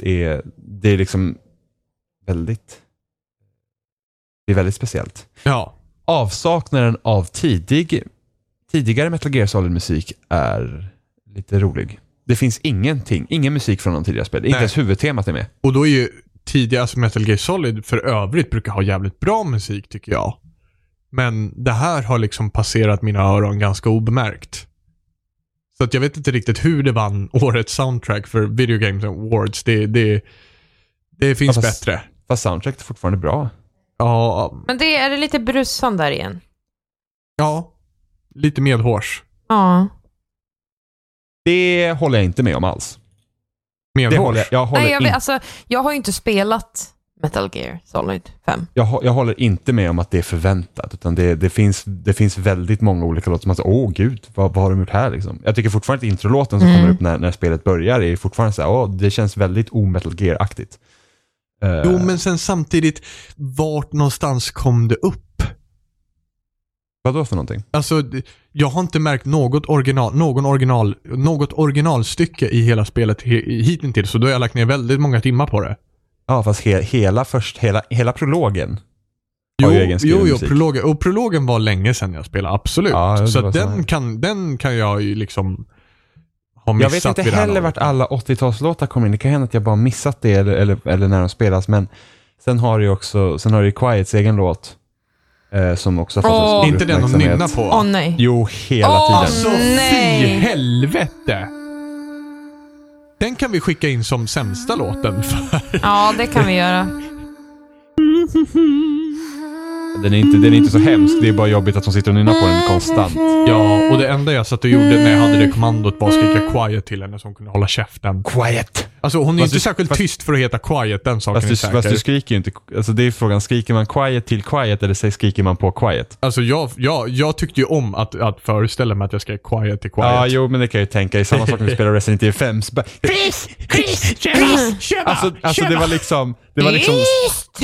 Vilket är, det är liksom väldigt, det är väldigt speciellt. Ja. Avsaknaden av tidig, tidigare Metal Gear Solid-musik är lite rolig. Det finns ingenting, ingen musik från de tidigare spel. Inte ens huvudtemat är med. Och då är ju tidigare, alltså Metal Gear Solid för övrigt brukar ha jävligt bra musik tycker jag. Men det här har liksom passerat mina öron ganska obemärkt. Så att jag vet inte riktigt hur det vann årets soundtrack för Video Games Awards. Det, det, det finns Ja, fast- bättre. Fast soundtracket är fortfarande bra. Ja, Men det är det lite brussan där igen. ja, lite medhårs. Ja. Det håller jag inte med om alls. Medhårs? jag, jag, håller Nej, jag, vet, alltså, jag har ju inte spelat Metal Gear Solid 5. jag, jag håller inte med om att det är förväntat. Utan det, det, finns, det finns väldigt många olika låtar som man säger, åh gud, vad, vad har de gjort här liksom? Jag tycker fortfarande att introlåten som Mm. kommer upp när, när spelet börjar är fortfarande så här, åh, det känns väldigt o-Metal Gear-aktigt. Eh, Jo, men sen samtidigt, vart någonstans kom det upp? Vad då för någonting? Alltså, jag har inte märkt något original, någon original, något originalstycke i hela spelet hittills, så då har jag lagt ner väldigt många timmar på det. Ja, fast he, hela, först, hela, hela prologen Jo, har ju egen jo, jo prologen, och prologen var länge sedan jag spelade, absolut. Ja, så den, kan, den kan jag ju liksom ha Jag missat vet inte heller vart alla 80-talslåtar kommer in. Det kan hända att jag bara missat det eller, eller, eller när de spelas. Men sen har du ju också, sen har du ju Quiets egen låt. Eh, som också har fått en stor Inte den de nynnar på. Åh nej. Jo, hela Åh, tiden. Alltså Nej. fy helvete! Den kan vi skicka in som sämsta låten för. Ja, det kan vi göra. Den är, inte, den är inte så hemsk, det är bara jobbigt att de sitter och nynnar på den konstant. Ja, och det enda jag satt och gjorde när jag hade det kommandot var att skrika quiet till henne så hon kunde hålla käften. Quiet! Alltså hon är Fast inte du- särskilt fast- tyst för att heta quiet, den saken Fast är du, säker. fast du skriker ju inte, alltså det är frågan, skriker man quiet till quiet eller säger- skriker man på quiet? Alltså jag, jag, jag tyckte ju om att, att föreställa mig att jag ska quiet till quiet. Ja, jo men det kan jag ju tänka, är samma sak när du (laughs) spelar Resident Evil 5. Så bara, Chris! Chris! Chris! Alltså, alltså det var liksom, det var liksom,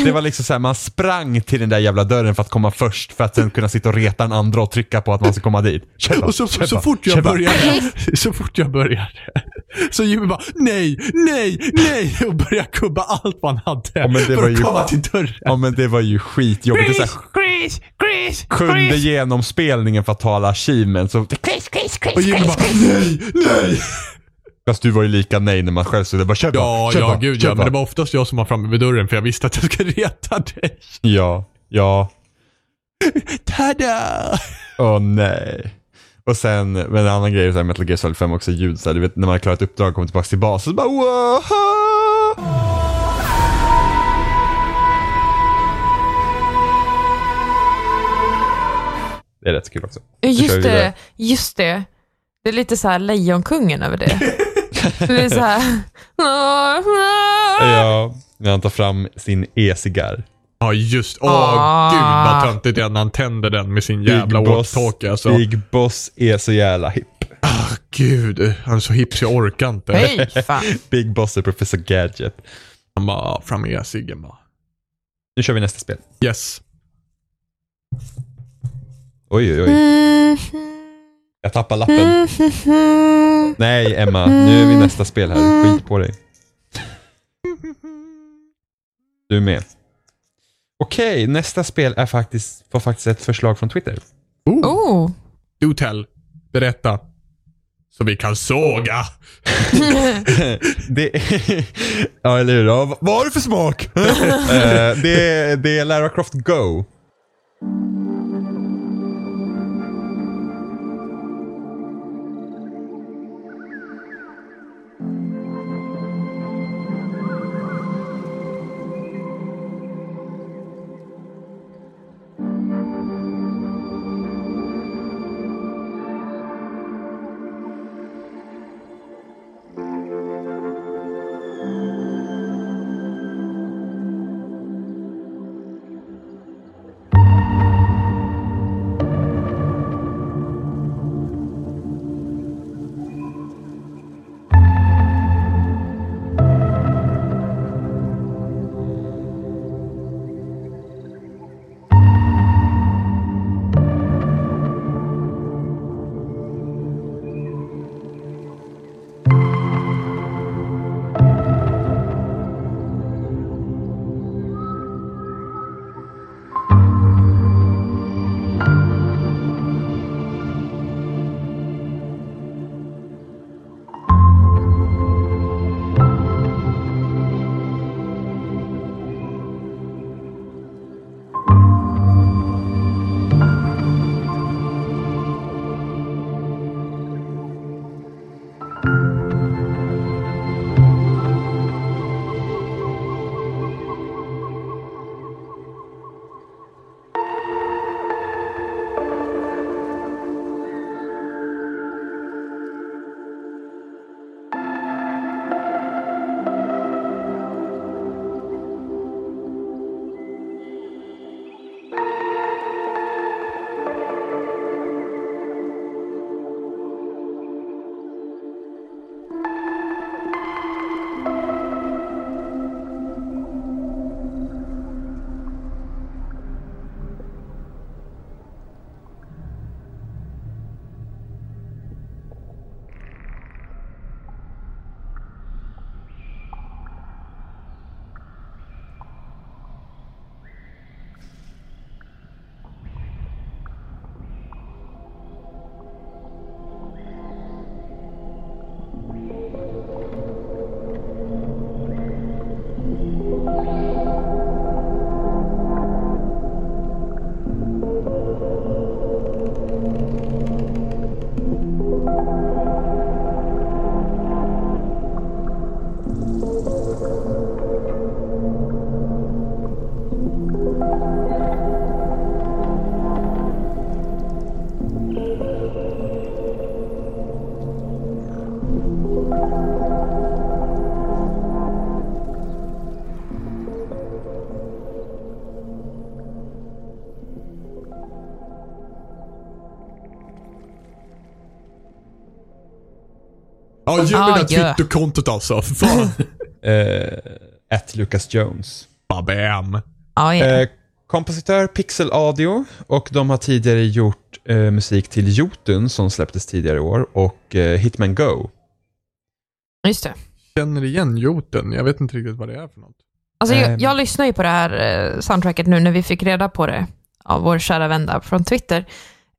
det var liksom så här, man sprang till den där jävla dörren för att komma först för att sen kunna sitta och reta den andra och trycka på att man ska komma dit. Kämpa, Och så, kämpa, så fort jag började, så fort jag började, så Jimmy bara nej, nej, nej och började kubba allt han hade Ja, men det för var att ju- komma till dörren. Ja men det var ju skitjobbigt. Det så här, Chris, Chris, sjunde genomspelningen för att tala achievement. Så, Chris, Chris, Chris, Och Jimmy bara nej, nej. Fast du var ju lika nej när man själv stod där bara kämpa, Ja, ja, gud ja. Men det var oftast jag som var framme vid dörren för jag visste att jag skulle reta dig. Ja, ja. Tada! Åh nej. Och sen, men en annan grej här, Metal Gear Solid 5 också ljud, så här, du vet när man har klarat uppdrag och kommer tillbaka till basen så bara wow! Det är rätt kul också. Just det, just det. Det är lite så här Lejonkungen över det. Det är så här... (laughs) Ja, när han tar fram sin e-cigarr. Ja, just Åh, Ah. gud vad töntigt det är när han tänder den med sin jävla walkie-talkie alltså. Big Boss är så jävla hipp. Ah, gud, han är så hipp så jag orkar inte. (laughs) Hej, fan. Big Boss är Professor Gadget. Han bara, fram med ciggen bara. Nu kör vi nästa spel. Yes. Oj, oj, oj. Jag tappar lappen. Nej, Emma. Nu är vi nästa spel här. Skit på dig. Du är med. Okej, nästa spel är faktiskt, var faktiskt ett förslag från Twitter. Oh. Do tell. Berätta. Så vi kan såga. (laughs) det är, (laughs) ja, eller hur? Vad har du för smak? (laughs) Eh, det, är, det är Lara Croft Go. Ja, ge mig Ah, det där. Twitterkontot alltså. Fan. (laughs) Eh, At Lucas Jones. Babam. Ja, ja. Eh, kompositör Pixel Audio och de har tidigare gjort eh, musik till Jotun som släpptes tidigare i år och eh, Hitman Go. Just det. Känner igen Jotun. Jag vet inte riktigt vad det är för något. Alltså, jag, Ehm. jag lyssnar ju på det här soundtracket nu när vi fick reda på det av vår kära vän där från Twitter.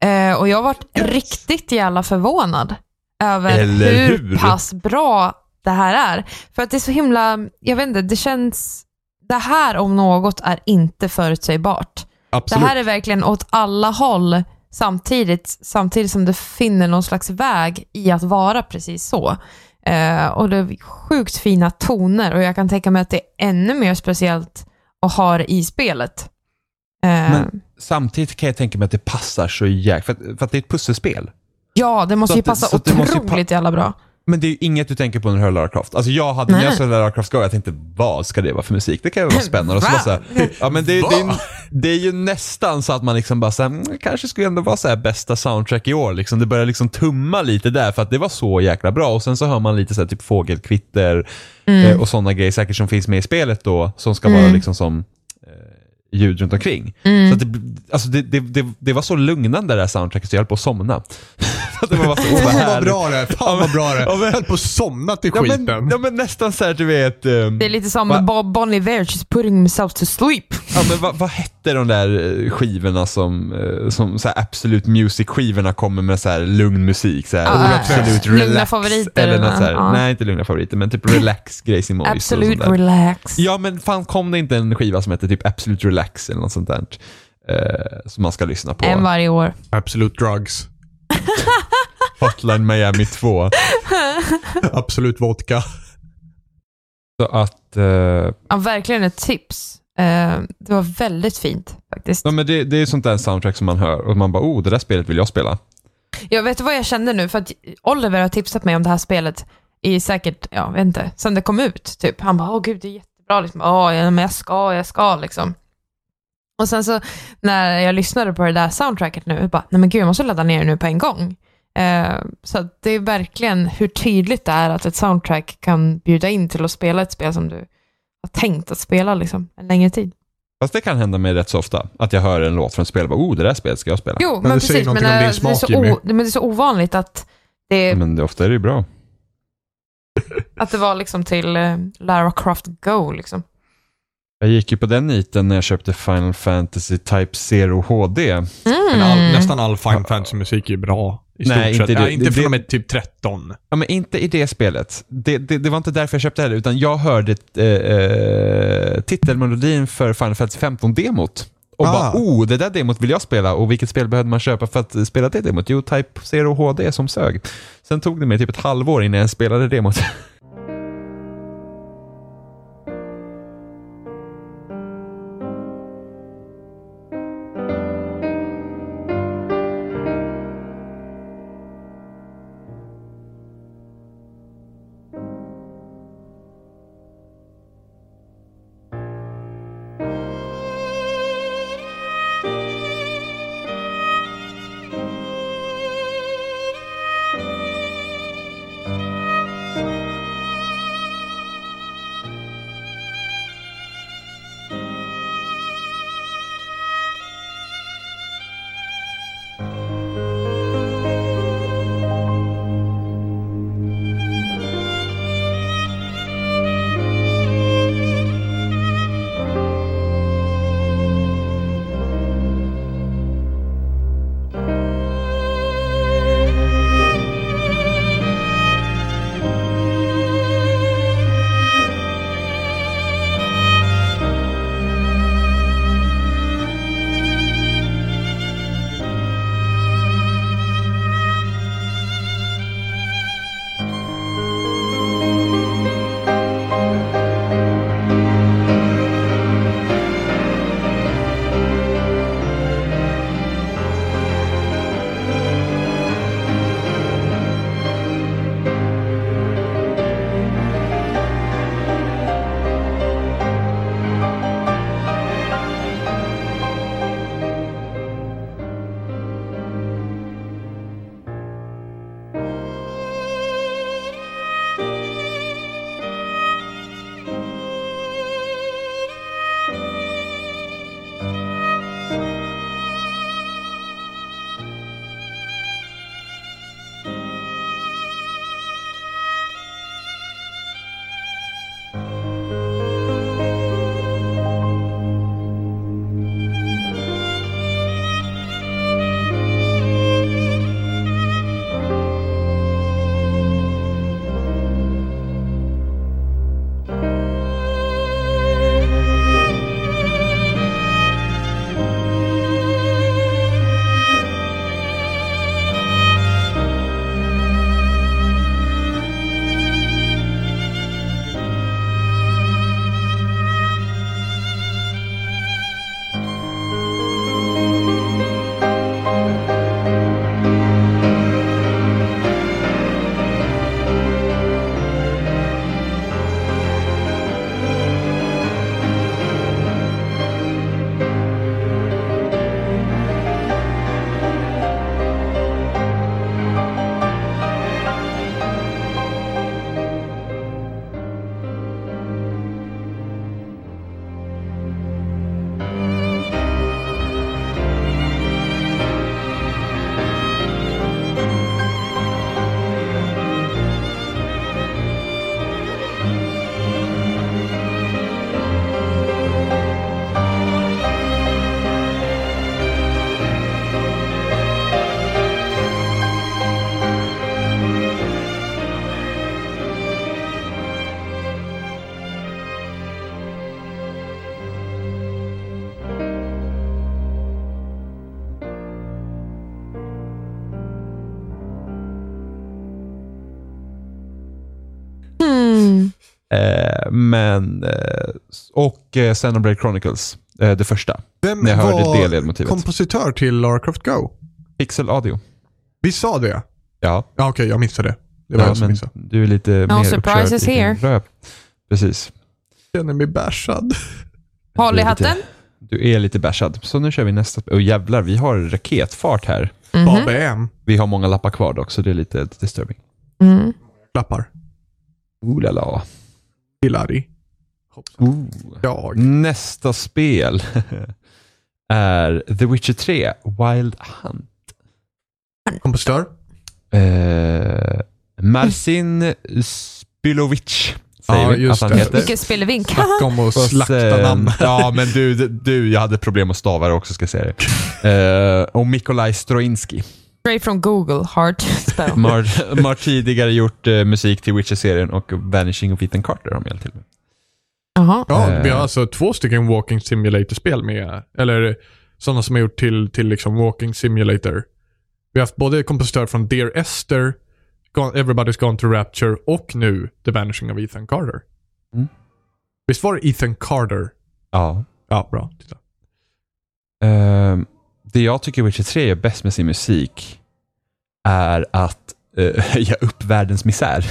Eh, och jag har varit riktigt jävla förvånad över Eller hur, hur? pass bra det här är. För att det är så himla, jag vet inte, det känns, det här om något är inte förutsägbart. Absolut. Det här är verkligen åt alla håll samtidigt, samtidigt som det finner någon slags väg i att vara precis så. Eh, och det är sjukt fina toner och jag kan tänka mig att det är ännu mer speciellt att ha det i spelet. Eh, Men- Samtidigt kan jag tänka mig att det passar så jäkla... För, för att det är ett pusselspel. Ja, det måste så ju det- passa så det måste ju pa- otroligt jävla bra. Men det är ju inget du tänker på när du hör Lara Croft. Alltså jag hade, när jag Nej. såg Lara Croft Go, jag tänkte vad ska det vara för musik? Det kan ju vara (laughs) spännande. Och så bara så här, ja, men det, det, är, det är ju nästan så att man liksom bara så här, mm, kanske skulle ändå vara så här bästa soundtrack i år. Liksom. Det börjar liksom tumma lite där för att det var så jäkla bra. Och sen så hör man lite så här, typ fågelkvitter eh, och sådana grejer säkert som finns med i spelet då, som ska vara liksom som eh, ljud runt omkring. Så att det, alltså det, det, det, det var så lugnande det här soundtracket så jag höll på att somna. (laughs) det var så Fan vad bra det är. Fan vad bra det är. Jag höll på att somna till Ja skiten. men, ja men nästan så här du vet, um, Det är lite som Va? Bob Bon Iver, just putting himself to sleep. ja, men vad, vad hette de där eh, skivorna som, eh, som så här Absolute Music-skivorna kommer med så här lugn musik? Så här, Ja, Absolute lugna Relax. favoriter Eller något så här, ja. Nej, inte lugna favoriter, men typ Relax, Gracie sånt Absolute relax. Ja men fan kom det inte en skiva som heter typ Absolute Relax eller något sånt där? Eh, som man ska lyssna på. En varje år. Absolut drugs. (laughs) Hotline Miami 2. Absolut vodka. Så att, eh, Ja, verkligen ett tips. Eh, det var väldigt fint faktiskt. ja men det, det är sånt där soundtrack som man hör och man bara oh det där spelet vill jag spela. Jag vet vad jag kände nu? För att Oliver har tipsat mig om det här spelet i säkert, jag vet inte, sen det kom ut. Typ. Han bara, åh gud, det är jättebra. Liksom. Åh, ja, men jag ska, jag ska liksom. Och sen så när jag lyssnade på det där soundtracket nu, jag bara, nej men gud, jag måste ladda ner det nu på en gång. Eh, så det är verkligen hur tydligt det är att ett soundtrack kan bjuda in till att spela ett spel som du har tänkt att spela liksom, en längre tid. Fast det kan hända mig rätt så ofta. Att jag hör en låt från ett spel och bara oh det där spelet ska jag spela. Jo, men, det säger precis. Men, om din det, är smak, o, men det är så ovanligt att det, Men det, ofta är det ju bra. (laughs) att det var liksom till eh, Lara Croft Go liksom. Jag gick ju på den niten när jag köpte Final Fantasy Type 0 HD. Mm. Men all, nästan all Final Fantasy-musik är bra. I stort Nej, sett. inte det. Nej, inte Det- från och med typ 13. Ja, men inte i det spelet. Det, det, det var inte därför jag köpte det heller, utan jag hörde eh, eh, titelmelodin för Final Fantasy 15-demot. Och Ah. bara, oh, det där demot vill jag spela. Och vilket spel behövde man köpa för att spela det demot? Jo, Type 0 HD som sög. Sen tog det mig typ ett halvår innan jag spelade demot. (laughs) men, eh, och eh, Xenoblade Chronicles, eh, det första. Vem När jag hörde var det ledmotivet. kompositör till Lara Croft Go? Pixel Audio. Vi sa det. Ja, Ja, okej, jag missade det. Det var ja jag som missade. du är lite mer surprise uppkörd is i din here. röv. Precis. Jag känner mig bashad. Håll i hatten. Du är lite bärsad. Så nu kör vi nästa. Och jävlar, vi har raketfart här. Mhm. Babam. Vi har många lappar kvar dock, så det är lite disturbing. Mm. Klappar. Ooh la la. Hillary. Jag. Nästa spel (laughs) är The Witcher 3, Wild Hunt. Kompositör? Eh, Marcin Spilovic säger Ja, vi just att han det. heter. Vilken spelevink. Snacka om att (laughs) Och slakta sen- namn. (laughs) Ja, men du, du, jag hade problem att stava det också ska jag säga det. Eh, och Mikolaj Stroinski. Straight from Google, hard (laughs) spell. Mar, har tidigare gjort eh, musik till Witcher-serien och Vanishing of Ethan Carter har de hjälpt till med. Jaha. Ja, Eh. vi har alltså två stycken Walking Simulator-spel med. Eller sådana som har gjort till, till liksom Walking Simulator. Vi har haft både kompositör från Dear Esther, Gone- Everybody's Gone to Rapture och nu The Vanishing of Ethan Carter. Mm. Visst var det Ethan Carter? Ja. Ja, bra. Titta. Eh, det jag tycker Witcher 3 gör bäst med sin musik är att eh, (laughs) höja upp världens misär.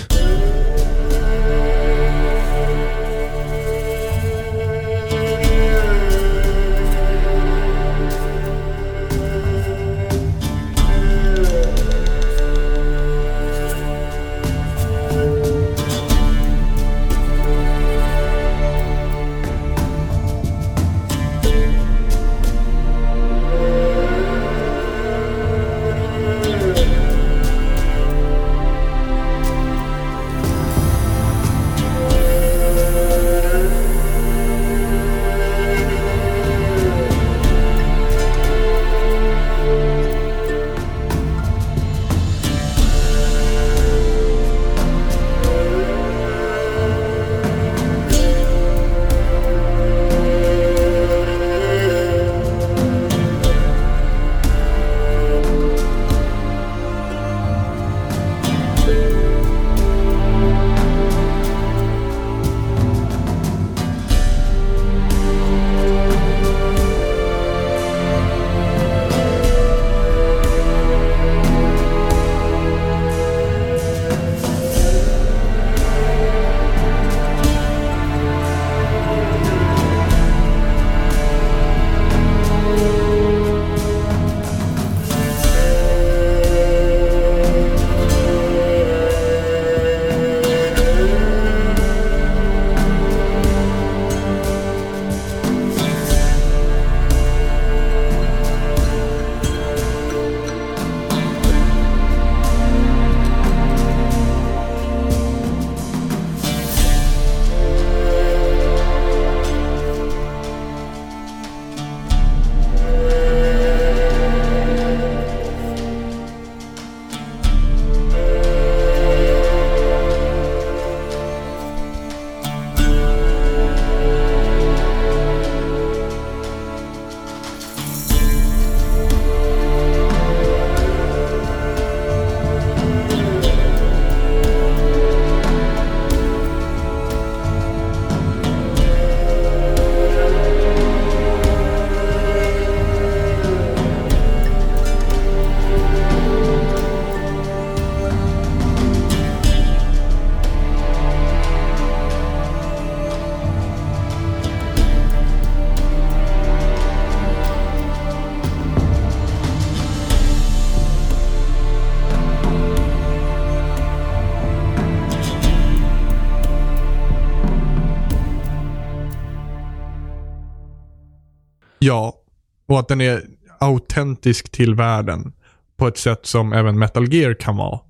Och att den är autentisk till världen på ett sätt som även Metal Gear kan vara.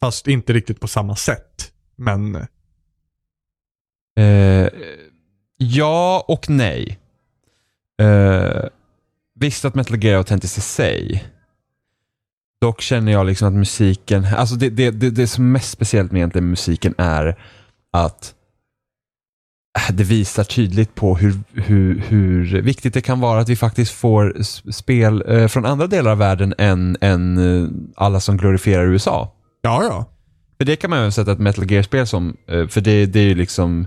Fast inte riktigt på samma sätt. Men Eh, ja och nej. Eh, visst att Metal Gear är autentiskt i sig. Dock känner jag liksom att musiken, alltså det, det, det, det som är mest speciellt med egentligen musiken är att det visar tydligt på hur, hur, hur viktigt det kan vara att vi faktiskt får spel eh, från andra delar av världen än, än eh, alla som glorifierar USA. ja, ja. För det kan man ju sätta ett Metal Gear-spel som, eh, för det, det är ju liksom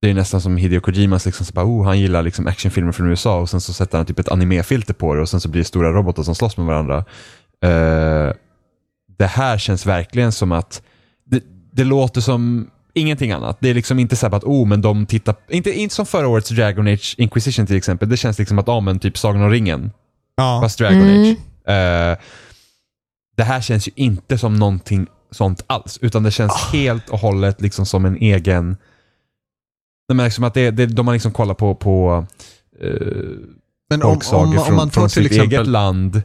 det är nästan som Hideo Kojimas, liksom, så bara, oh, han gillar liksom actionfilmer från USA och sen så sätter han typ ett animefilter på det och sen så blir det stora robotar som slåss med varandra. Eh, det här känns verkligen som att det, det låter som ingenting annat. Det är liksom inte så här att, oh, men de tittar, inte, inte som förra årets Dragon Age Inquisition till exempel. Det känns liksom att, ja, men typ Sagan om ringen, Ja. fast Dragon Mm. Age. Eh, det här känns ju inte som någonting sånt alls, utan det känns helt och hållet liksom som en egen... Nej, men liksom att det, det, de har liksom kollat på, på eh, Men om, folksagor om, om från, man från sitt exempel... eget land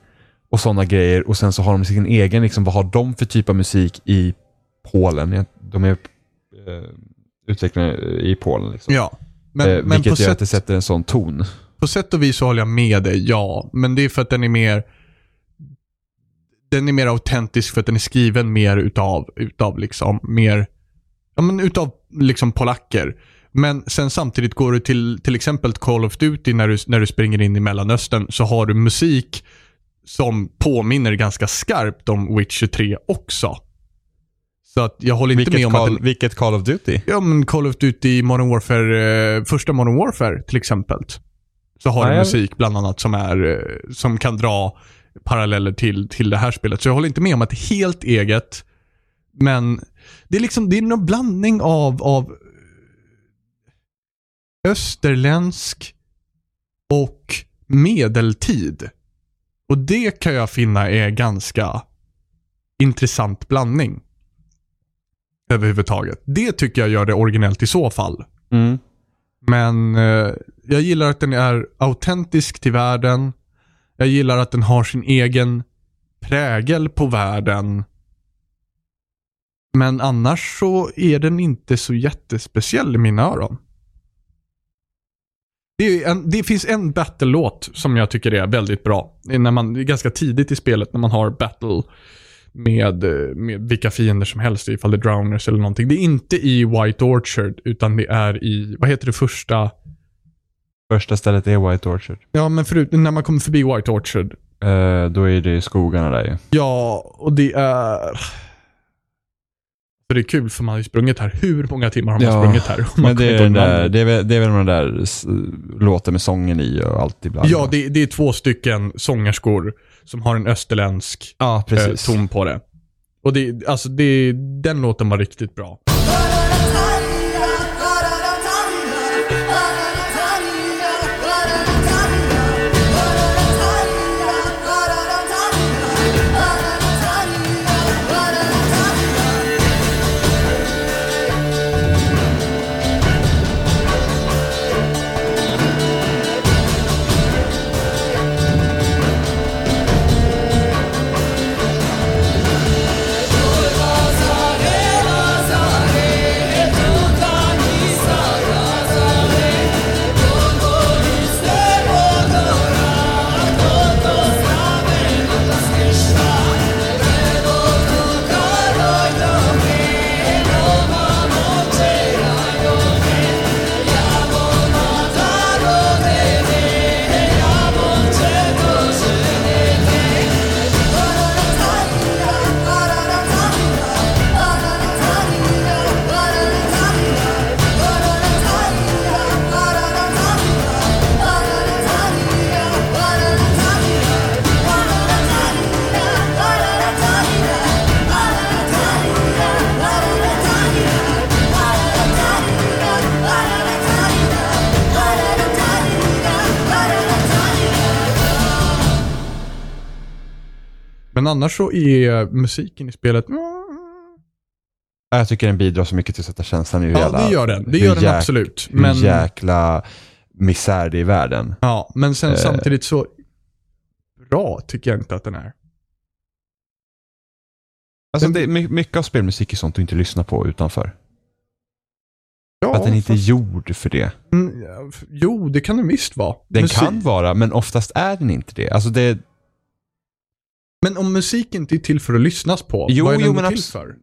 och sådana grejer och sen så har de sin egen, liksom, vad har de för typ av musik i Polen? De är eh, utvecklade i Polen. Liksom. Ja. Men, eh, men vilket på, gör sätt, att det sätter en sån ton. på sätt och vis så håller jag med dig, ja. Men det är för att den är mer den är mer autentisk för att den är skriven mer utav, utav liksom, mer, ja men utav liksom polacker. Men sen samtidigt går du till till exempel Call of Duty när du, när du springer in i Mellanöstern så har du musik som påminner ganska skarpt om Witcher 3 också. Så att jag håller inte Vilket med om Call, den, vilket Call of Duty? Ja, men Call of Duty Modern Warfare, eh, första Modern Warfare till exempel. Så har Ja, du musik bland annat som, är, eh, som kan dra paralleller till, till det här spelet. Så jag håller inte med om att det är helt eget. Men det är liksom, det är någon blandning av, av österländsk och medeltid. Och det kan jag finna är ganska intressant blandning. Överhuvudtaget. Det tycker jag gör det originellt i så fall. Mm. Men eh, jag gillar att den är autentisk till världen. Jag gillar att den har sin egen prägel på världen. Men annars så är den inte så jättespeciell i mina öron. Det, en, det finns en battle-låt som jag tycker är väldigt bra. När man, ganska tidigt i spelet när man har battle med, eh, med vilka fiender som helst, ifall det är drowners eller någonting. Det är inte i White Orchard, utan det är i, vad heter det första? Första stället är White Orchard. Ja, men förut, när man kommer förbi White Orchard. Eh, då är det skogarna där ju. Ja, och det är... Så det är kul för man har ju sprungit här. Hur många timmar har man Ja, sprungit här? (laughs) Man Men det är, den där, det, är väl, det är väl den där låten med sången i och allt ibland. Ja, det, det är två stycken sångerskor som har en österländsk ja eh, ton på det. Och det, alltså det, den låten var riktigt bra. Annars så är musiken i spelet... mm, Jag tycker den bidrar så mycket till att sätta känslan i hur Ja, jävla, det gör den. Det gör den jäk- absolut. Hur Men, jäkla misär det är i världen. ja, men sen Eh. samtidigt så bra tycker jag inte att den är. Alltså det, my- mycket av spelmusik är sånt du inte lyssnar på utanför. Ja, För att den inte är fast- gjord för det. Mm, Jo, det kan den visst vara. Den Musik- kan vara, men oftast är den inte det. Alltså det, Men om musik inte är till för att lyssnas på, Jo, vad är den jo, då men till för?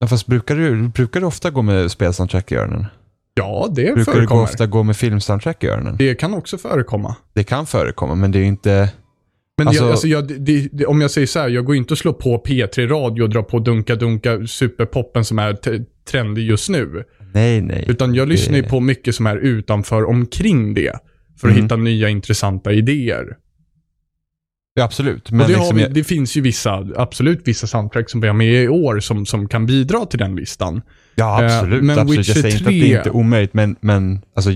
ja, fast brukar du, brukar du ofta gå med spelsoundtrack i öronen? Ja, det Brukar du gå förekommer. ofta gå med filmsoundtrack i öronen? Det kan också förekomma. Det kan förekomma, men det är inte... Men Alltså- jag, alltså jag, det, det, om jag säger så här, jag går inte och slår på P3 Radio och drar på Dunka Dunka superpoppen som är trendig just nu. Nej, nej. Utan jag lyssnar ju Det- på mycket som är utanför omkring det. För att Mm. hitta nya intressanta idéer. Ja, absolut. Men det, liksom, vi, det finns ju vissa, absolut vissa soundtrack som vi har med i år som, som kan bidra till den listan. ja, eh, absolut. men absolut. Jag säger inte att det 3 inte är omöjligt, men, men alltså,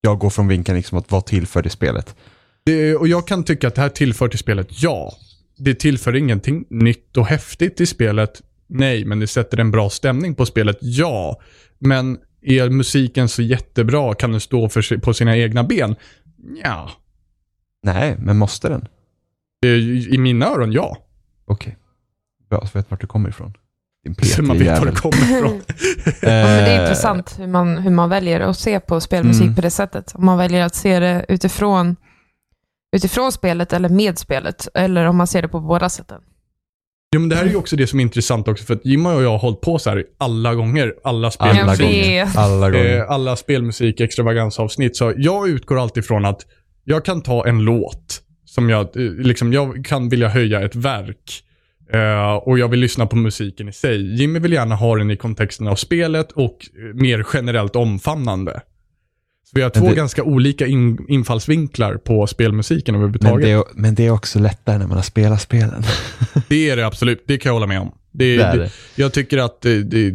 jag går från vinkeln liksom att vara till för det spelet. Det, och jag kan tycka att det här tillför till spelet, ja. Det tillför ingenting nytt och häftigt till spelet, nej. Men det sätter en bra stämning på spelet, ja. Men är musiken så jättebra? Kan den stå för på sina egna ben? Ja. Nej, men måste den? I mina öron, ja. Okej. Bra, så vet vart du kommer ifrån. Din (laughs) Så man vet var P3-jävel. det kommer ifrån. (laughs) Ja, men det är Eh, intressant hur man, hur man väljer att se på spelmusik Mm. på det sättet. Om man väljer att se det utifrån, utifrån spelet eller med spelet. Eller om man ser det på båda sätten. Ja, men det här är ju också det som är intressant också, för att Jimmy och jag har hållit på så här alla gånger, alla Alla spelmusik. Alla gånger. eh, alla spelmusik extravagansavsnitt. Så jag utgår alltid från att jag kan ta en låt som jag, eh, liksom, jag kan vilja höja ett verk. eh, och jag vill lyssna på musiken i sig. Jimmy vill gärna ha den i kontexten av spelet och eh, mer generellt omfamnande. Så vi har Men två det- ganska olika in, infallsvinklar på spelmusiken men, överhuvudtaget. det är, men det är också lättare när man har spelat spelen. (laughs) Det är det absolut, det kan jag hålla med om. Det, Det är det, jag tycker att det,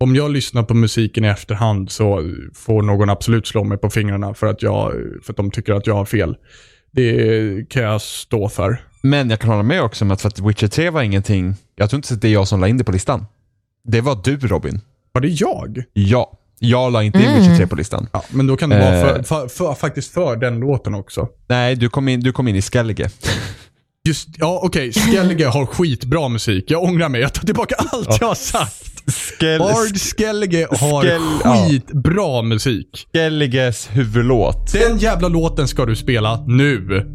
om jag lyssnar på musiken i efterhand så får någon absolut slå mig på fingrarna för att, jag, för att de tycker att jag har fel. Det kan jag stå för. Men jag kan hålla med också om att för att Witcher 3 var ingenting, jag tror inte att det är jag som la in det på listan. Det var du Robin. Var det jag? Ja. Jag la inte in Mm. Witcher 3 på listan. Ja, men då kan det vara för, Eh. för, för, faktiskt för den låten också. Nej, du kom in, du kom in i Skellige. Just, ja okej, Skellige har skitbra musik. Jag ångrar mig, jag tar tillbaka allt jag har sagt. Skel, Ard Skellige har ja. skitbra musik. Skelliges huvudlåt. Den jävla låten ska du spela nu.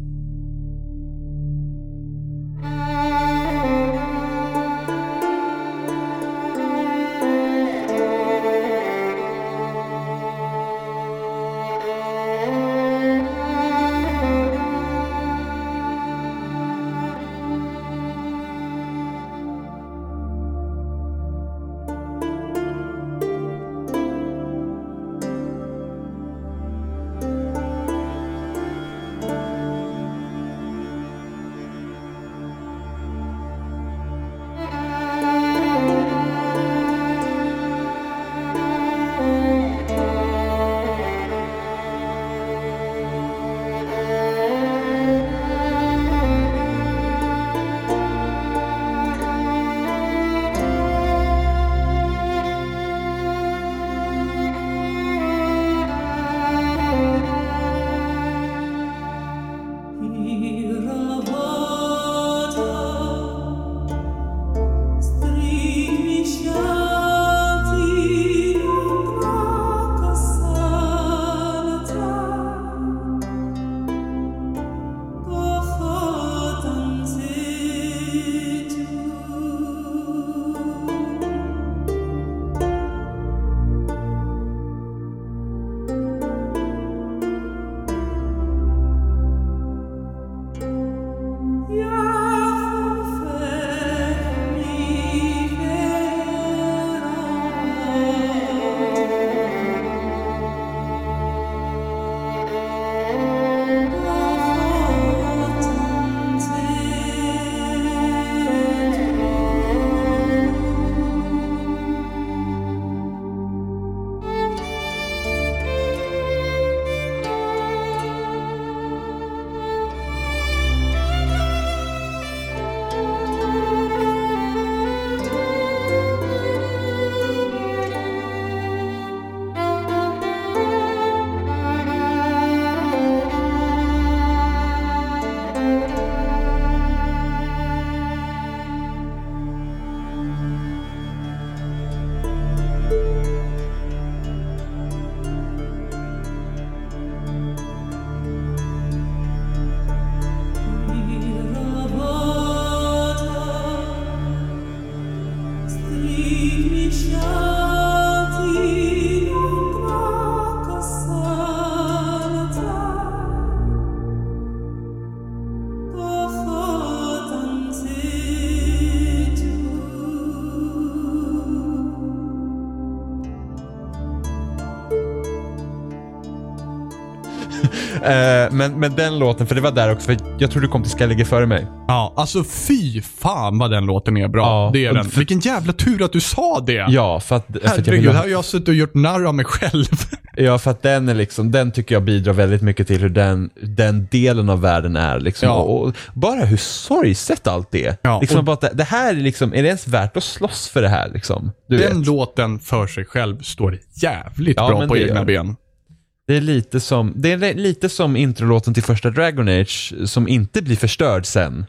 Men, men den låten, för det var där också, för jag tror du kom till Ska ligga före mig. Ja, alltså fy fan vad den låten är bra. Ja, det är den. för- Vilken jävla tur att du sa det. Ja, för att, för att jag Herregud, vill här ha, har jag suttit och gjort narr av mig själv. (laughs) Ja, för att den är liksom, den tycker jag bidrar väldigt mycket till hur den, den delen av världen är. Liksom. Ja. Och, och bara hur sorgset allt är. Ja, liksom och- bara det, det här är liksom, är det ens värt att slåss för det här liksom? Du Den vet. låten för sig själv står jävligt Ja, bra på egna ben. Det är lite som, det är lite som introlåten till första Dragon Age som inte blir förstörd sen.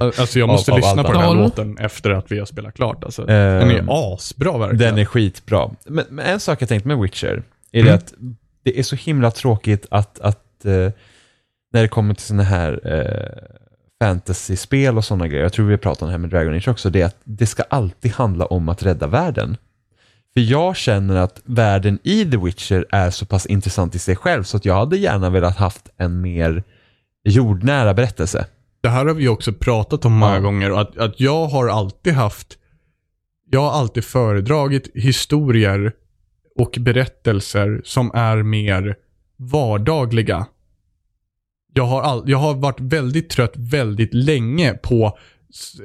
Alltså jag måste av lyssna på den här låten efter att vi har spelat klart. Alltså. Ehm, den är asbra verkligen. Den är skitbra. Men, men en sak jag tänkt med Witcher är Mm. det att det är så himla tråkigt att, att eh, när det kommer till sådana här eh, fantasyspel och sådana grejer, jag tror vi pratade om det här med Dragon Age också, det är att det ska alltid handla om att rädda världen. För jag känner att världen i The Witcher är så pass intressant i sig själv så att jag hade gärna velat haft en mer jordnära berättelse. Det här har vi också pratat om många Ja. gånger. och Att, att jag har alltid haft, jag har alltid föredragit historier och berättelser som är mer vardagliga. Jag har, all, jag har varit väldigt trött väldigt länge på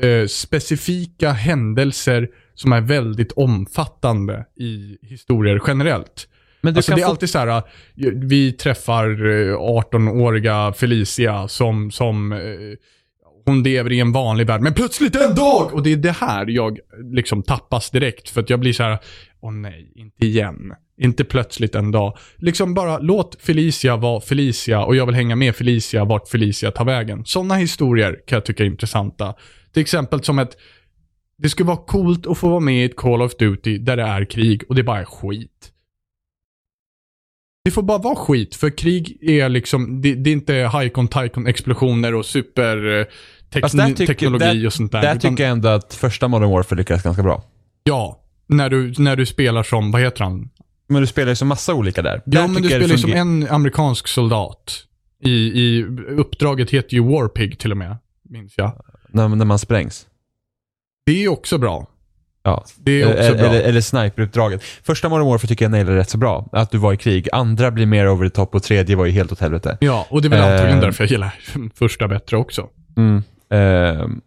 eh, specifika händelser som är väldigt omfattande i historier generellt. Men Alltså det är få- alltid så här, eh, vi träffar eh, 18-åriga Felicia som, som eh, hon lever i en vanlig värld, men plötsligt en dag! Och det är det här jag liksom tappas direkt, för att jag blir så här, åh nej, inte igen. Inte plötsligt en dag. Liksom bara låt Felicia vara Felicia och jag vill hänga med Felicia vart Felicia tar vägen. Sådana historier kan jag tycka är intressanta. Till exempel som ett, det skulle vara coolt att få vara med i ett Call of Duty där det är krig och det bara är skit. Det får bara vara skit, för krig är liksom, det, det är inte Haikon Taikon explosioner och super eh, där tycker- teknologi där- och sånt där. Där utan- tycker jag ändå att första Modern Warfare lyckas ganska bra. Ja, när du, när du spelar som, vad heter han? Men du spelar ju så massa olika där. där Ja, men du spelar ju som en amerikansk soldat. I, I uppdraget heter ju Warpig till och med, minns jag. när, när man sprängs. Det är också bra. Ja. Det är också eller, bra. eller, eller sniperuppdraget. Första Modern Warfare tycker jag nailade rätt så bra. Att du var i krig. Andra blir mer over the top och tredje var ju helt åt helvete. Ja, och det är väl antagligen Eh. därför jag gillar (laughs) första bättre också. Mm. Ehm,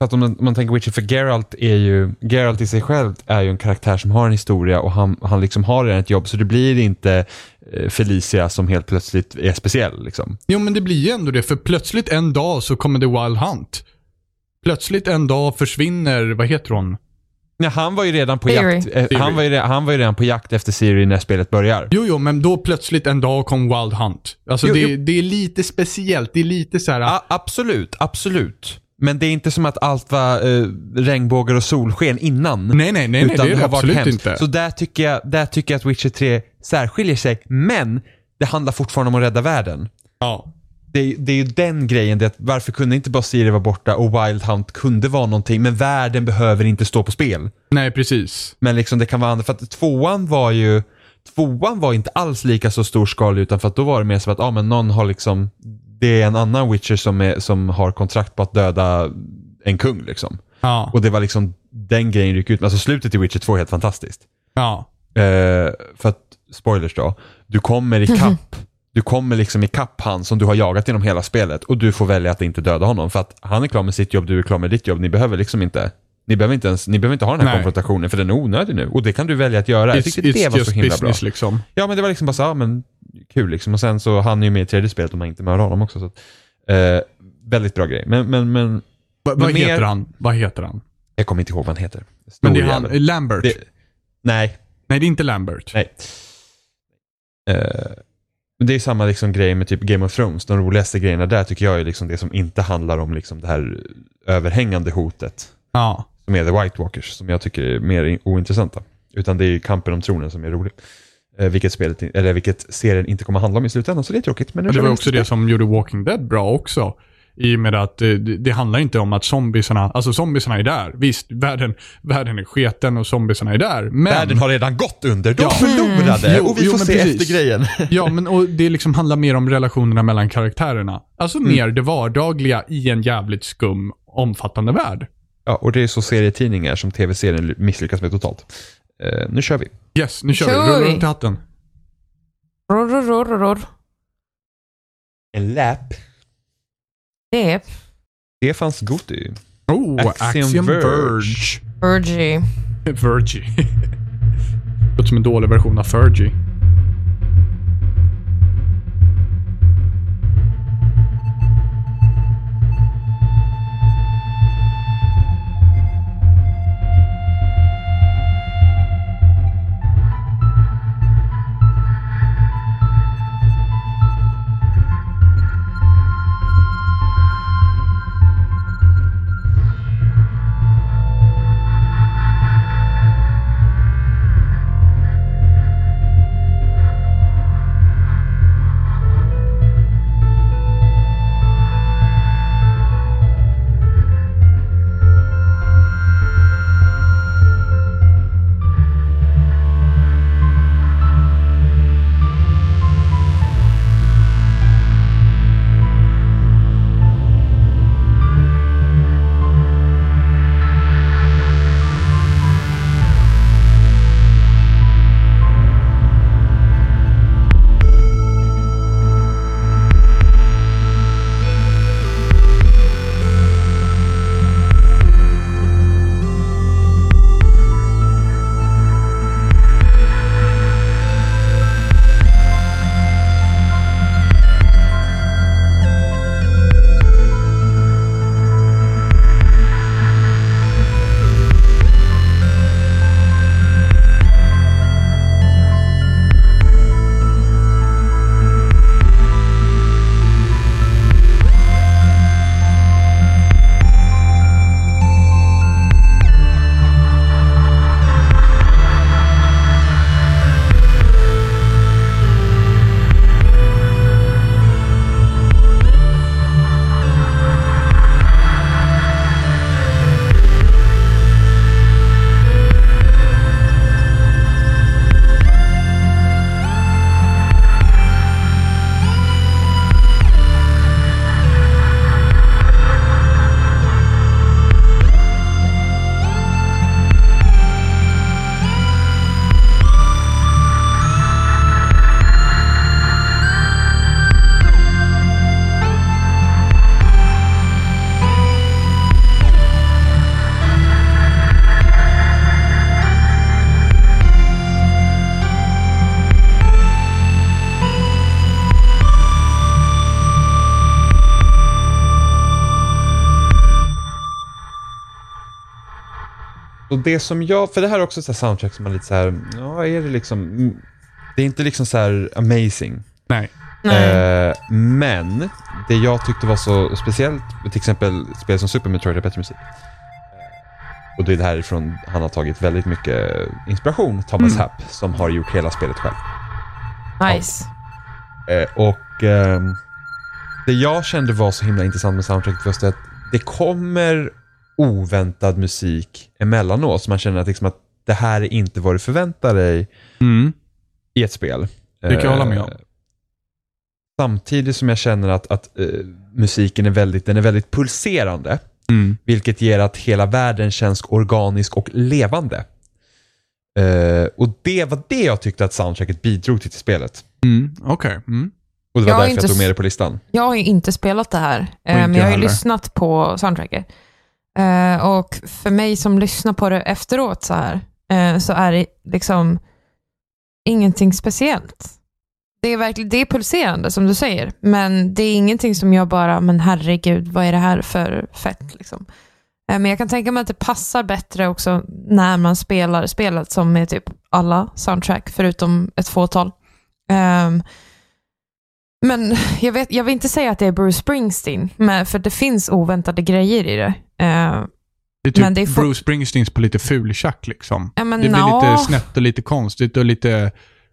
för att om man, om man tänker Witcher, för Geralt är ju, Geralt i sig själv är ju en karaktär som har en historia och han, han liksom har redan ett jobb så det blir inte eh, Felicia som helt plötsligt är speciell liksom. Jo, men det blir ju ändå det, för plötsligt en dag så kommer det Wild Hunt. Plötsligt en dag försvinner, vad heter hon? Nej, han var ju redan på Theory. jakt, eh, han var, ju, han var ju redan på jakt efter Siri när spelet börjar. Jo, jo, men då plötsligt en dag kom Wild Hunt. Alltså Jo, det, jo. det är lite speciellt. Det är lite så här. Ja, absolut, absolut. Men det är inte som att allt var eh, regnbågar och solsken innan. nej, nej, nej, nej, utan det är det har varit absolut hemskt. inte. Så där tycker, jag, där tycker jag att Witcher 3 särskiljer sig, men det handlar fortfarande om att rädda världen. ja. Det är, det är ju den grejen, det att varför kunde inte bara Siri vara borta och Wild Hunt kunde vara någonting, men världen behöver inte stå på spel. Nej, precis. Men liksom det kan vara andra, för att tvåan var ju, tvåan var inte alls lika så storskalig utan för att då var det mer som att, ja ah, men någon har liksom, det är en annan Witcher som, är, som har kontrakt på att döda en kung liksom. Ja. Och det var liksom, den grejen gick ut, men alltså slutet i Witcher 2 är helt fantastiskt. ja. Eh, för att, spoilers då, du kommer i kapp (laughs) du kommer liksom i kapp han som du har jagat genom hela spelet och du får välja att inte döda honom för att han är klar med sitt jobb, du är klar med ditt jobb. Ni behöver liksom inte ni behöver inte, ens, ni behöver inte ha den här Nej. konfrontationen för den är onödig nu och det kan du välja att göra. Jag It's, tyckte det var så himla bra. business liksom. Ja men det var liksom bara så, ja men kul liksom och sen så han är ju med i tredje spelet om man inte mördar honom också. Så att, eh, väldigt bra grej. Men, men, men Va, vad Men mer- heter han? Vad heter han? jag kommer inte ihåg vad han heter. Men det är Stor han, jävel. Lambert. Det, nej, Nej, det är inte Lambert. Nej. Eh, det är samma liksom grej med typ Game of Thrones. De roligaste grejerna där tycker jag är liksom det som inte handlar om liksom det här överhängande hotet. Ja. Som är The White Walkers, som jag tycker är mer in- ointressanta. Utan det är kampen om tronen som är rolig. Eh, vilket, spelet, eller vilket serien inte kommer handla om i slutändan, så det är tråkigt. Men det var också det som gjorde Walking Dead bra också. I och med att eh, det, det handlar inte om att zombiesarna, alltså zombiesarna är där. Visst, världen, världen är sketen och zombiesarna är där. Men, Världen har redan gått under, de Ja. förlorade Jo, och vi jo, får se precis. efter grejen. (laughs) ja, men och det liksom handlar mer om relationerna mellan karaktärerna. Alltså Mm. mer det vardagliga i en jävligt skum, omfattande värld. Ja, och det är så serietidningar som tv-serien misslyckas med totalt. Eh, nu kör vi. Yes, nu kör, Kör vi. Rulla runt i hatten. Ror, ror, ror, ror. En lap. Det är Stefans Gotti. Oh, Axiom Axiom, Verge. Verge. Virgie. (laughs) Vergie. Låter som en dålig version av Fergie. Det som jag, för det här är också så här soundtrack som är lite så här, ja är det liksom, mm, det är inte liksom så här amazing. Nej. Nej. Eh, men det jag tyckte var så speciellt, till exempel spel som Super Metroid har bättre musik. Eh, Och det är det härifrån han har tagit väldigt mycket inspiration, Thomas Mm. Happ, som har gjort hela spelet själv. nice. Eh, och ehm, det jag kände var så himla intressant med soundtracket var att det kommer oväntad musik emellanåt. Så man känner att, liksom att det här är inte vad du förväntar dig Mm. i ett spel. Det kan jag hålla med om. Eh, Samtidigt som jag känner att, att eh, musiken är väldigt, den är väldigt pulserande. Mm. Vilket ger att hela världen känns organisk och levande. Eh, och det var det jag tyckte att soundtracket bidrog till, till spelet. Mm. Okej. Mm. Och det var Jag har därför inte jag tog med det på listan. Jag har ju inte spelat det här, men jag jag har ju lyssnat på soundtracket. Eh, och för mig som lyssnar på det efteråt så här, eh, så är det liksom ingenting speciellt. Det är verkligen det är pulserande som du säger, men det är ingenting som jag bara, men herregud, vad är det här för fett? Liksom. Eh, men jag kan tänka mig att det passar bättre också när man spelar spelet som är typ alla soundtrack, förutom ett fåtal. Ehm, men jag, vet, jag vill inte säga att det är Bruce Springsteen, men, för det finns oväntade grejer i det. Eh, Det är typ Men det är Bruce Springsteens på lite fultjack liksom. ja, men Det blir nja. lite snett och lite konstigt och lite,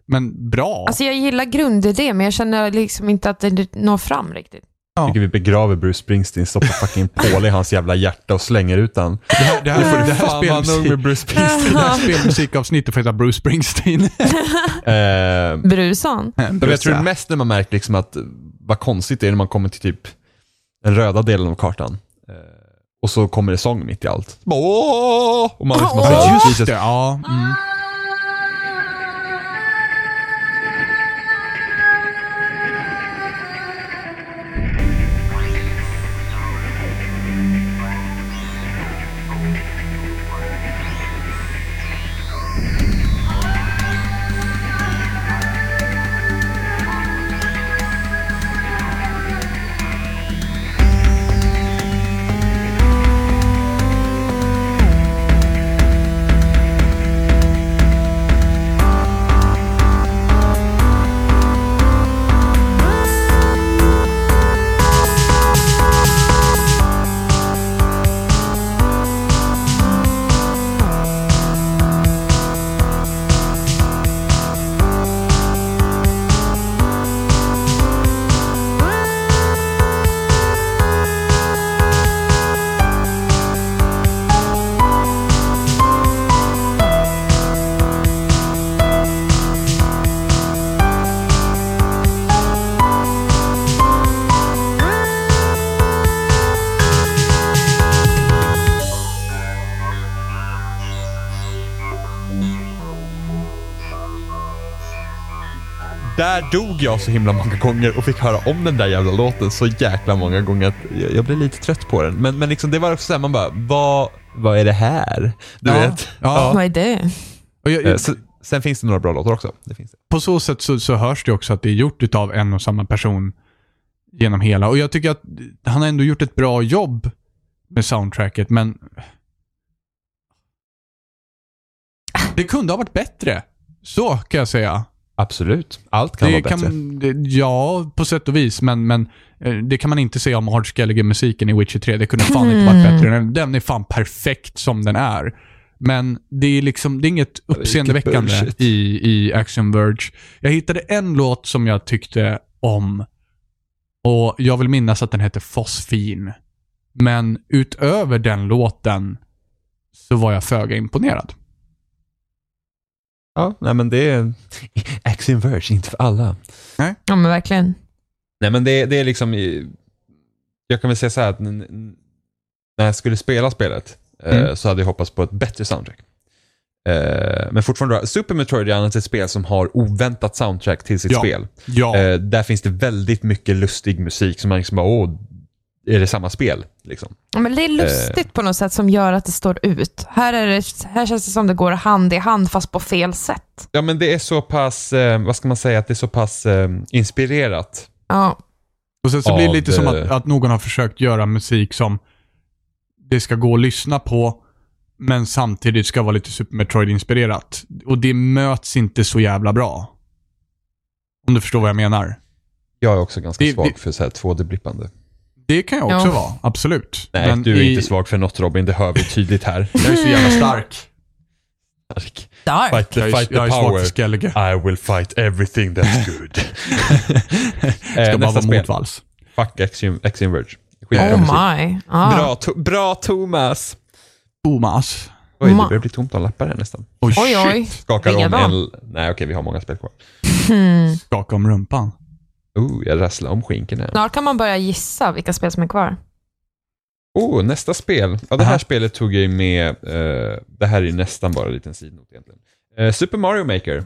men bra. Alltså jag gillar grundidén, men jag känner liksom inte att det når fram riktigt. Ja. tycker vi begraver Bruce Springsteen, stoppar fucking pål i hans jävla hjärta och slänger ut han. det här, det här, det här, med spelmusik, Bruce Springsteen. det här (laughs) spelmusikavsnittet får heta Bruce Springsteen. (laughs) Eh, Brusan. men jag tror mest när man märker liksom att vad konstigt det är när man kommer till typ den röda delen av kartan. Och så kommer det sång mitt i allt. Åh! Och man (laughs) liksom här, Just Jesus. det, ja. Mm. Där dog jag så himla många gånger och fick höra om den där jävla låten så jäkla många gånger att jag, jag blev lite trött på den. Men, men liksom, det var också såhär, man bara, vad, vad är det här? Du Ja. vet? Ja. Vad är det? Och jag, Eh, Så, sen finns det några bra låtar också. Det finns det. på så sätt så, så hörs det också att det är gjort av en och samma person genom hela. Och jag tycker att han har ändå gjort ett bra jobb med soundtracket, men det kunde ha varit bättre. Så kan jag säga. Absolut. Allt kan det vara bättre. det, ja, på sätt och vis, men, men eh, det kan man inte säga om Art Skelliger-musiken i Witcher 3. Det kunde fan inte varit bättre. Den, den är fan perfekt som den är. Men det är liksom, det är inget uppseendeväckande i, i Action Verge. Jag hittade en låt som jag tyckte om. Och jag vill minnas att den hette Fosfin. Men utöver den låten så var jag föga imponerad. Ja, nej men det är... Axiom (laughs) Verge, inte för alla. Ja, men verkligen. Nej men det, det är liksom... Jag kan väl säga så här att när jag skulle spela spelet eh, Mm. så hade jag hoppats på ett bättre soundtrack. Eh, men fortfarande, Super Metroid är annars ett spel som har oväntat soundtrack till sitt Ja. spel. Ja, Eh, där finns det väldigt mycket lustig musik som man liksom bara, åh, är det samma spel? Liksom. Ja, Men det är lustigt på något sätt som gör att det står ut. Här, är det, här känns det som det går hand i hand fast på fel sätt. Ja men det är så pass, eh, vad ska man säga, att det är så pass eh, inspirerat. Ja, Och sen så blir det lite som att, eh, att någon har försökt göra musik som det ska gå att lyssna på, men samtidigt ska vara lite Super Metroid-inspirerat. Och det möts inte så jävla bra. Om du förstår vad jag menar. Jag är också ganska Det- svag det- för så här 2D-blippande. Det kan jag också Ja. vara, absolut. Nej, Men du är i- inte svag för något Robin, det hör vi tydligt här. Jag är så jävla stark. dark. Fight the, Jag är, fight the jag är svag power. I will fight everything that's good. (laughs) eh, Ska bara nästa vara motvalls. Fuck Axiom, Axiom Verge. Skitbra Oh my. Ah. Bra, to- bra Thomas! Thomas. Oj, Ma- det börjar bli tomt om lappar här nästan. Oj, Oj. Skakar om en... Nej, okej, vi har många spel kvar. Hmm. Skaka om rumpan. Oh, jag rasslar om skinkorna. Snart kan man börja gissa vilka spel som är kvar. Oh, nästa spel. Ja, det här Aha. spelet tog jag med. eh, det här är nästan bara en liten sidnot egentligen. Eh, Super Mario Maker.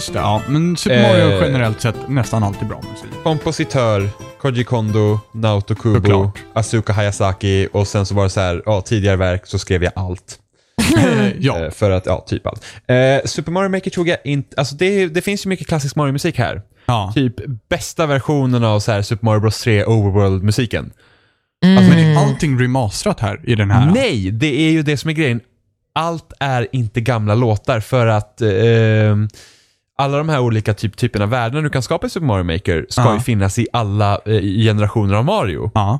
Just det. Ja. Men Super Mario är Eh. generellt sett nästan alltid bra musik. Kompositör, Koji Kondo, Naoto Kubo, Såklart. Asuka Hayasaki och sen så var det så här, ja, tidigare verk så skrev jag allt. (laughs) ja. Eh, För att, ja, typ allt. Eh, Super Mario Maker tog jag inte, alltså det, det finns ju mycket klassisk Mario-musik här. ja. Typ bästa versionen av så här Super Mario Bros 3 Overworld-musiken. Mm. Alltså, men är allting remasterat här i den här? Nej, det är ju det som är grejen. Allt är inte gamla låtar för att eh, alla de här olika typ, typerna av världar du kan skapa i Super Mario Maker ska Ja. ju finnas i alla eh, generationer av Mario. Ja.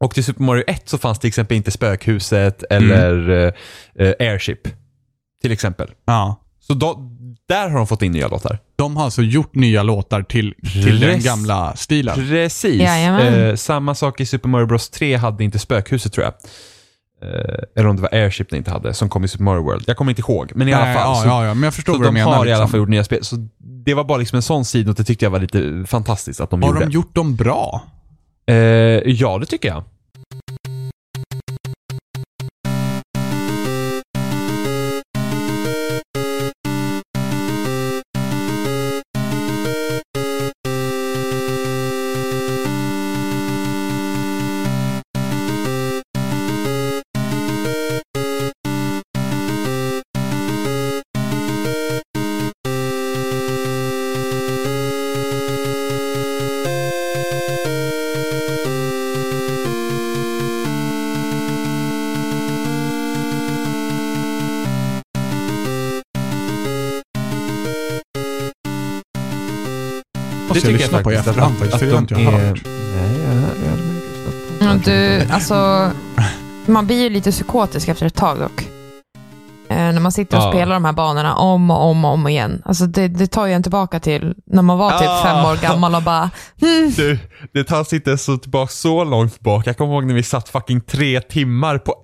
Och till Super Mario 1 så fanns till exempel inte spökhuset eller eh, eh, Airship. Till exempel. ja. Så då, där har de fått in nya låtar. De har alltså gjort nya låtar till, till den gamla stilen. Precis. Eh, samma sak i Super Mario Bros 3 hade inte spökhuset tror jag. Eh, eller om det var Airship den inte hade, som kom i Super Mario World. Jag kommer inte ihåg, men i alla Nej, fall. Ja, så ja, ja, men jag förstår så vad de menar. har i alla liksom. fall gjort nya spel. Så det var bara liksom en sån sida och det tyckte jag var lite fantastiskt att de Har gjorde. de gjort dem bra? Eh, ja, det tycker jag. Måste jag tycker lyssna på i efterhand faktiskt, för det har inte jag hört. Nej, jag, jag hade lyssnat på Ja, du, alltså, man blir ju lite psykotisk efter ett tag dock. Eh, när man sitter och Ja. spelar de här banorna om och om och om igen. Alltså det, det tar ju en tillbaka till när man var typ Ja. fem år gammal och bara, hmm, Du, det tas inte så tillbaka så långt tillbaka. Jag kommer ihåg när vi satt fucking tre timmar på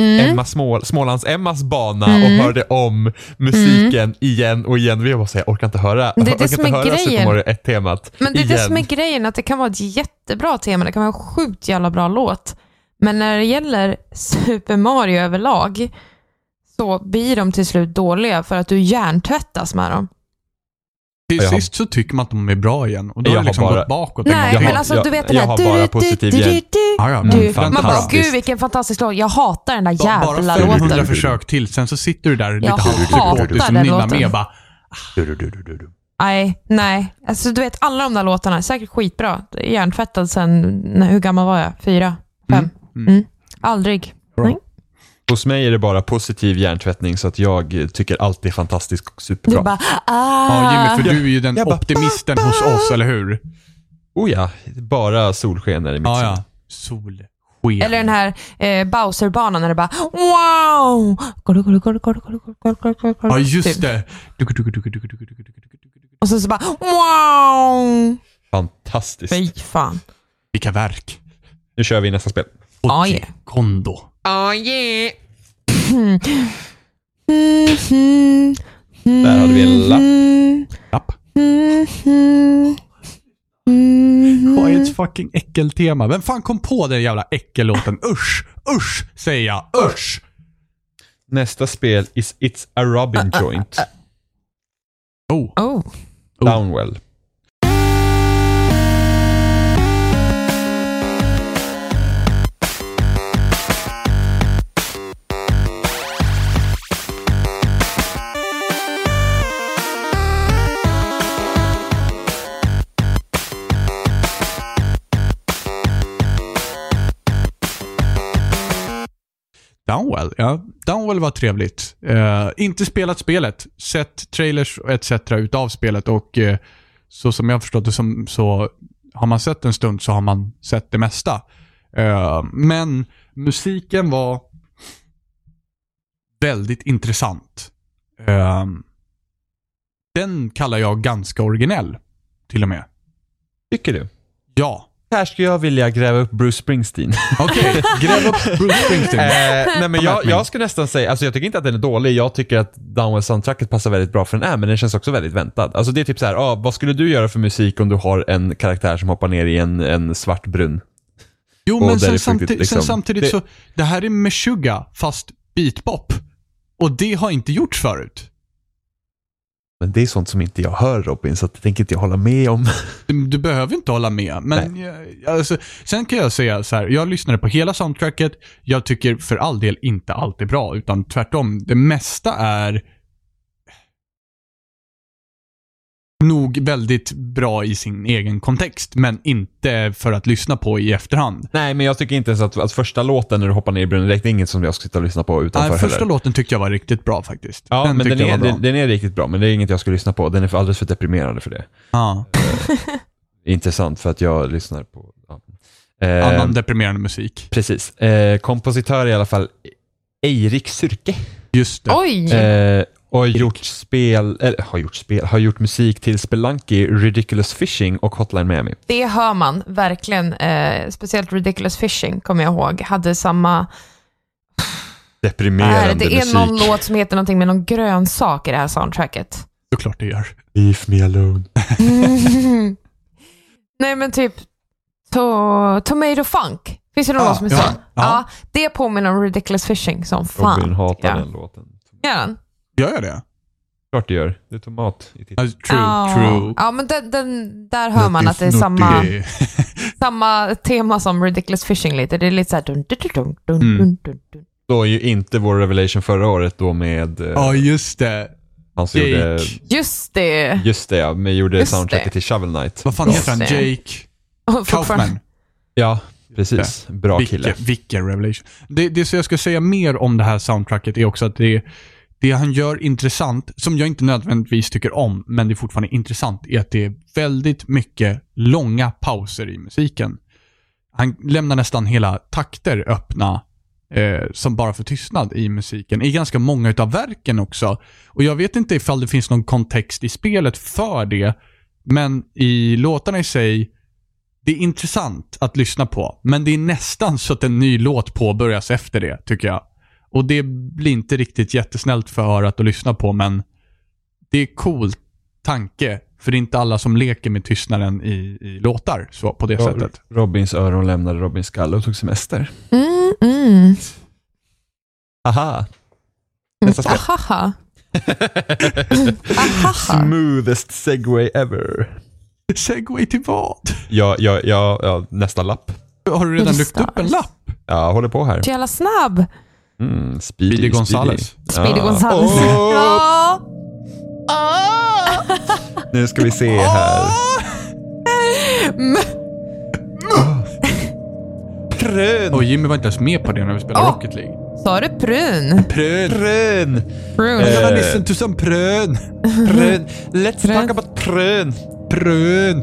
Mm. Emma Smål, Smålands-Emmas bana och hörde om musiken igen och igen. Vi här, jag orkar inte höra, det är det som inte är höra grejen. Super Mario 1-temat Men det är igen. det som är grejen, att det kan vara ett jättebra tema, det kan vara en sjukt jävla bra låt. Men när det gäller Super Mario överlag så blir de till slut dåliga för att du hjärntvättas med dem. Till Jag har- sist så tycker man att de är bra igen och då Jag har det har liksom bara- gått bakåt Nej, jag men har- alltså jag- du vet den jag här... har bara positiv du, du, Ja, ja, du. Man bara, gud vilken fantastisk låt. Jag hatar den där jävla Bara 500 låten. försök till, sen så sitter du där lite Jag och hatar den nynnar låten. med och bara Du, du, du, du, du, du. Nej, nej. Alltså du vet alla de där låtarna är säkert skitbra. Hjärntvättad sen, hur gammal var jag? Fyra? Fem? Mm, mm. Mm. Aldrig. Hos mig är det bara positiv hjärntvättning så att jag tycker allt är fantastiskt och Du superbra. bara, ah. Ja, Jimmy, för du är ju den Jag bara, optimisten hos oss, eller hur? Oh ja, bara solskener i mitt Ja, ja. Solsken. Eller den här eh, Bowser-banan när det bara wow! Ja, just Typ. det. Och så, så bara wow! Fantastiskt. Fy fan. Vilka verk. Nu kör vi nästa spel. Yeah. Kondo. Oh yeah. Där hade vi en lapp. Lapp. Mm-hmm. Quiet fucking äckeltema. Vem fan kom på den jävla äckellåten? Usch! Usch! Säger jag. Usch! Nästa spel is It's a Robin Joint. Oh. Oh. Downwell. Downwell, ja. Downwell var trevligt. Eh, inte spelat spelet, sett trailers etc. utav spelet och eh, så som jag har förstått det som, så har man sett en stund så har man sett det mesta. Eh, men musiken var väldigt intressant. Den kallar jag ganska originell, till och med. Tycker du? Ja. Här skulle jag vilja gräva upp Bruce Springsteen. (laughs) Okej, gräv upp Bruce Springsteen. (laughs) Eh, nej men jag, jag skulle nästan säga, alltså jag tycker inte att den är dålig, jag tycker att Downwell soundtracket passar väldigt bra för den är, men den känns också väldigt väntad. Alltså det är typ så här, ah, vad skulle du göra för musik om du har en karaktär som hoppar ner i en, en svart brunn? Jo, Och men sen, samti- liksom- sen samtidigt det- så, det här är Meshuggah fast beatpop. Och det har inte gjorts förut. Men det är sånt som inte jag hör Robin, så det tänker inte jag hålla med om. (laughs) Du, du behöver inte hålla med, men jag, alltså, sen kan jag säga så här, jag lyssnade på hela soundtracket, jag tycker för all del inte allt är bra, utan tvärtom, det mesta är nog väldigt bra i sin egen kontext, men inte för att lyssna på i efterhand. Nej, men jag tycker inte ens att, att första låten när du hoppar ner i brunnen, det är inget som jag ska sitta och lyssna på utanför Nej, första heller. låten tyckte jag var riktigt bra faktiskt. Ja, men tyckte den är, den, den är riktigt bra, men det är inget jag ska lyssna på. Den är för alldeles för deprimerande för det. Ja. Intressant för att jag lyssnar på... Ja. Eh, Annan deprimerande musik. precis. Eh, kompositör i alla fall Eirik Syrke. Just det. Oj! Och har gjort spel, eller har gjort spel, har gjort musik till Spelunky, Ridiculous Fishing och Hotline Miami. Det hör man verkligen. Eh, speciellt Ridiculous Fishing kommer jag ihåg. Hade samma... Deprimerande Är, det är musik. någon låt som heter någonting med någon grön sak i det här soundtracket. Såklart det gör. Leave me alone. (laughs) Nej men typ to Tomato Funk. Finns det någon Ja, låt som är ja, så? ja. Ja. det påminner om Ridiculous Fishing som fan. Robin hatar ja. den låten. Gör den? Gör jag det? Klart det gör. Det är tomat i titeln. Alltså, true, ja. true. Ja, men den, den, där hör man att det är samma, (laughs) samma tema som Ridiculous Fishing lite. Det är lite såhär... Dun, dun, dun, dun, Mm. dun, dun, dun. Då är ju inte vår revelation förra året då med... eh, Ja, just det. han som Jake. gjorde... Just det. Just det ja, men gjorde Just soundtracket det. till Shovel Knight. Vad fan heter han? Jake (laughs) fortfarande- Kaufman. Ja, precis. Bra kille. Vilken, revelation. Det, det som jag ska säga mer om det här soundtracket är också att det, det han gör intressant, som jag inte nödvändigtvis tycker om, men det är fortfarande intressant, är att det är väldigt mycket långa pauser i musiken. Han lämnar nästan hela takter öppna eh, som bara för tystnad i musiken. I ganska många utav verken också. Och jag vet inte ifall det finns någon kontext i spelet för det, men i låtarna i sig, det är intressant att lyssna på. Men det är nästan så att en ny låt påbörjas efter det, tycker jag. Och det blir inte riktigt jättesnällt för örat att lyssna på, men det är cool tanke. För det är inte alla som leker med tystnaden i, i låtar så, på det sättet. Robins öron lämnade Robins skalle och tog semester. Mm, mm. Aha. Nästa spel. Ahaha. (laughs) Smoothest segway ever. Segway till vad? Ja, ja, ja, ja, nästa lapp. Har du redan lyft upp en lapp? Ja, håller på här. Så jävla snabb. Mm, speedy, Speedy Gonzales. Speedy. Gonzales. Åh, (laughs) Ja. (laughs) Nu ska vi se här. Prön. Och Jimmy var inte ens med på det när vi spelade Åh. Rocket League. Sa du prun? Prön. Prön. Prun. Eh. gonna listen to some prön. Prön. (laughs) Let's Prön. talk about prön. Prön.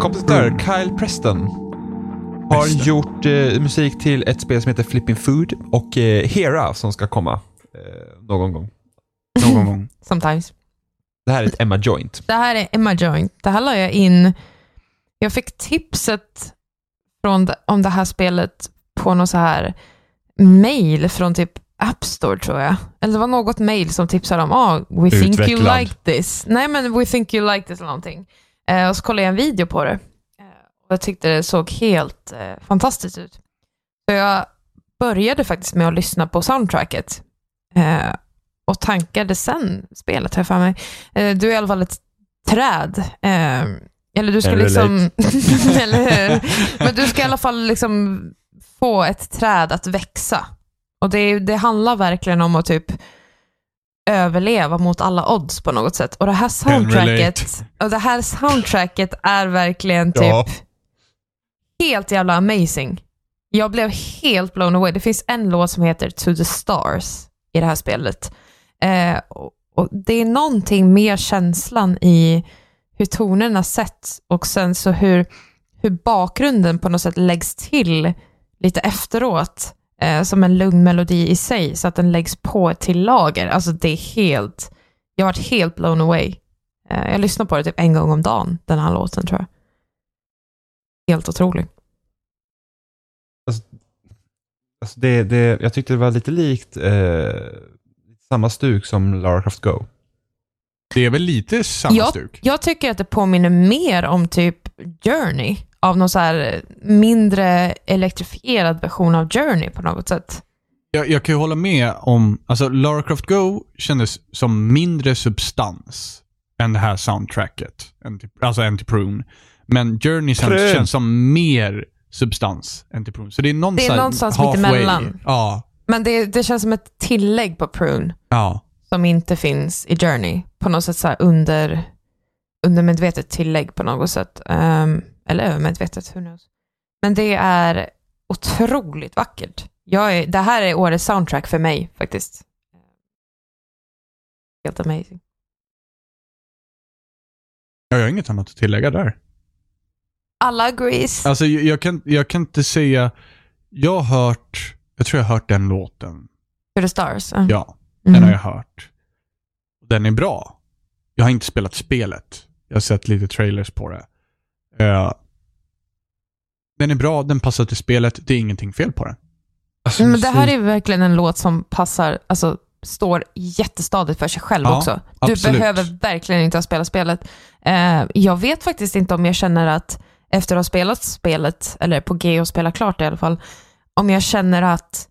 Kompositör Kyle Preston har gjort eh, musik till ett spel som heter Flipping Food och eh, Hera som ska komma eh, någon gång. Någon gång. (laughs) Sometimes. Det här är ett Emma Joint. Det här är Emma Joint. Det här la jag in. Jag fick tipset från, om det här spelet på någon så här mail från typ App Store tror jag. Eller det var något mail som tipsade om, ah, we think you like this. Nej men we think you like this eller någonting. Eh, och så kollade jag en video på det. Eh, och jag tyckte det såg helt eh, fantastiskt ut. Så jag började faktiskt med att lyssna på soundtracket eh, och tankade sen spelet, har jag för mig. Eh, du är i alla fall ett träd. Eh, eller du ska Can liksom... (laughs) eller? Men du ska i alla fall liksom få ett träd att växa. Och det, det handlar verkligen om att typ överleva mot alla odds på något sätt. Och det här soundtracket, och det här soundtracket är verkligen typ Ja. helt jävla amazing. Jag blev helt blown away. Det finns en låt som heter To the Stars i det här spelet. Eh, och, Det är någonting med känslan i hur tonerna sätts och sen så hur, hur bakgrunden på något sätt läggs till lite efteråt eh, som en lugn melodi i sig så att den läggs på ett till lager. Alltså det är helt, jag har varit helt blown away. Eh, jag lyssnar på det typ en gång om dagen, den här låten tror jag. Helt otrolig. Alltså, alltså det, det, jag tyckte det var lite likt eh, samma stuk som Lara Croft Go. Det är väl lite samma Jag, stuk? jag tycker att det påminner mer om typ Journey, av någon så här mindre elektrifierad version av Journey på något sätt. Jag, jag kan ju hålla med om, alltså Lara Croft Go kändes som mindre substans än det här soundtracket. Alltså än till Prune. Men Journey känns, Prune. känns som mer substans än till Prune. Så det är någon Det är någonstans halfway. mittemellan. Ja. Men det, det känns som ett tillägg på Prune Ja. Som inte finns i Journey. På något sätt så här under, undermedvetet tillägg på något sätt. Ehm, eller övermedvetet, who knows. Men det är otroligt vackert. Jag är, det här är årets soundtrack för mig faktiskt. Helt amazing. Jag har inget annat att tillägga där. Alla agrees. Alltså jag, jag, kan, jag kan inte säga, jag har hört, jag tror jag har hört den låten. To the stars. ja. Ja, Mm. den har jag hört. Den är bra. Jag har inte spelat spelet. Jag har sett lite trailers på det. Eh, den är bra, den passar till spelet. Det är ingenting fel på den. Alltså, Men det här är verkligen en låt som passar, alltså står jättestadigt för sig själv Ja, också. Du absolut. behöver verkligen inte ha spelat spelet. Eh, jag vet faktiskt inte om jag känner att, efter att ha spelat spelet, eller på G och spela klart i alla fall, om jag känner att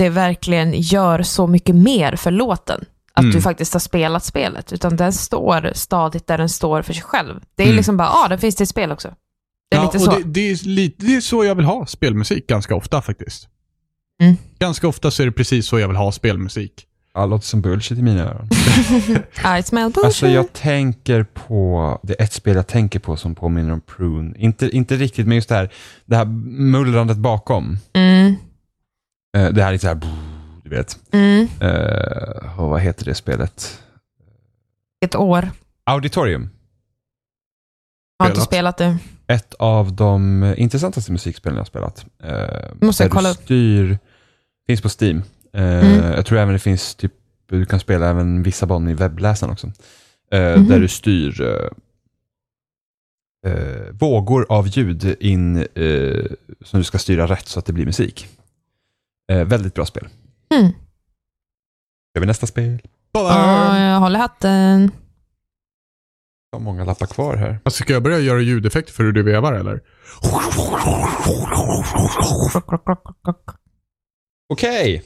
det verkligen gör så mycket mer för låten. Att Mm. du faktiskt har spelat spelet, utan den står stadigt där den står för sig själv. Det är Mm. liksom bara, ja, ah, den finns till spel också. Det är Ja, lite och så. Det, det, är lite, det är så jag vill ha spelmusik ganska ofta faktiskt. Mm. Ganska ofta så är det precis så jag vill ha spelmusik. Ja, låter som bullshit i mina öron. (laughs) I smell bullshit. Alltså jag tänker på, det är ett spel jag tänker på som påminner om Prune. Inte, inte riktigt, men just det här, det här mullrandet bakom. mm, det här är så här, du vet. mm. Eh, och vad heter det spelet? Ett år. Auditorium. Jag har inte Spelat. det. Ett av de intressantaste musikspelen jag har spelat. Eh, Måste jag kolla upp. styr, finns på Steam. Eh, Mm. Jag tror även det finns, typ, du kan spela även vissa banor i webbläsaren också. Eh, Mhm. Där du styr eh, eh, vågor av ljud in eh, som du ska styra rätt så att det blir musik. Eh, väldigt bra spel. Mm. Kör vi nästa spel? Ja, jag håller hatten. Jag har många lappar kvar här. Alltså, ska jag börja göra ljudeffekter för hur du vevar eller? Okej,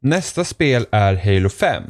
nästa spel är Halo 5.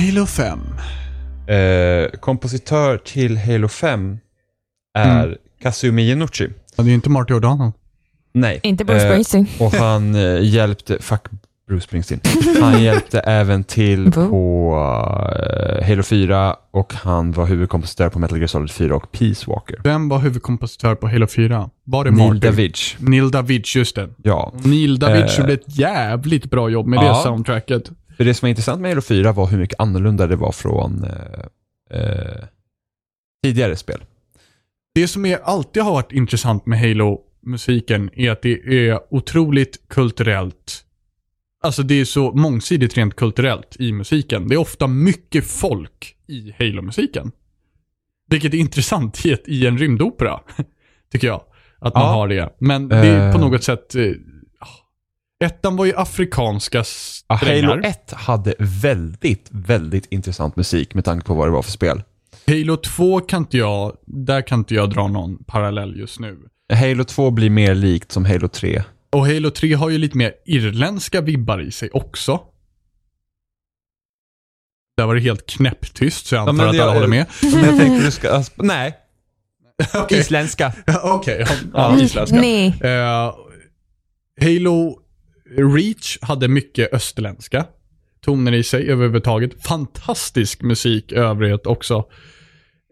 Halo 5. Eh, kompositör till Halo 5 är Mm. Kazumi Inuchi. Ja, det är inte Marty O'Donnell. Nej. Inte Bruce Eh, Springsteen. Och han eh, hjälpte, fuck Bruce Springsteen. (laughs) Han hjälpte även till på eh, Halo 4 och han var huvudkompositör på Metal Gear Solid 4 och Peace Walker. Vem var huvudkompositör på Halo 4? Var det Neil Marty? Davidge. Neil Davidge, just det. Ja. Neil Davidge Eh. gjorde ett jävligt bra jobb med Ja. det soundtracket. För det som var intressant med Halo 4 var hur mycket annorlunda det var från eh, eh, tidigare spel. Det som är, alltid har varit intressant med Halo-musiken är att det är otroligt kulturellt. Alltså det är så mångsidigt rent kulturellt i musiken. Det är ofta mycket folk i Halo-musiken. Vilket är intressant i, ett, i en rymdopera, (laughs) tycker jag. Att man Ja. har det. Men det är på Eh. något sätt... Ettan var ju afrikanska Ja, strängar. Halo 1 hade väldigt, väldigt intressant musik med tanke på vad det var för spel. Halo 2 kan inte jag, där kan inte jag dra någon parallell just nu. Halo 2 blir mer likt som Halo 3. Och Halo 3 har ju lite mer irländska vibbar i sig också. Där var det helt knäpptyst, så jag antar men att alla håller med. (laughs) Men jag tänkte du ska... alltså, Nej, (laughs) Okej, isländska. Ja, (laughs) okej. ja, ja, isländska. Nej. Eh, Halo Reach hade mycket österländska toner i sig överhuvudtaget. Fantastisk musik i övrigt också.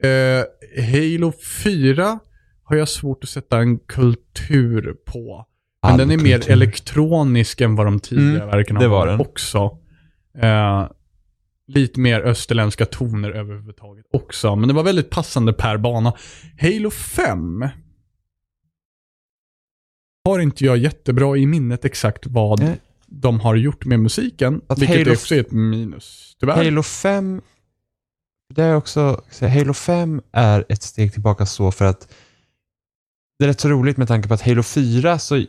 Eh, Halo 4 har jag svårt att sätta en kultur på. Men All den är mer kultur. elektronisk än vad de tidigare Mm, verken har varit också. Eh, lite mer österländska toner överhuvudtaget också. Men det var väldigt passande per bana. Halo 5 har inte jag jättebra i minnet exakt vad Nej. de har gjort med musiken. Att vilket Halo- också är ett minus, tyvärr. Halo 5, det är också, så Halo 5 är ett steg tillbaka så för att det är rätt så roligt med tanke på att Halo 4 så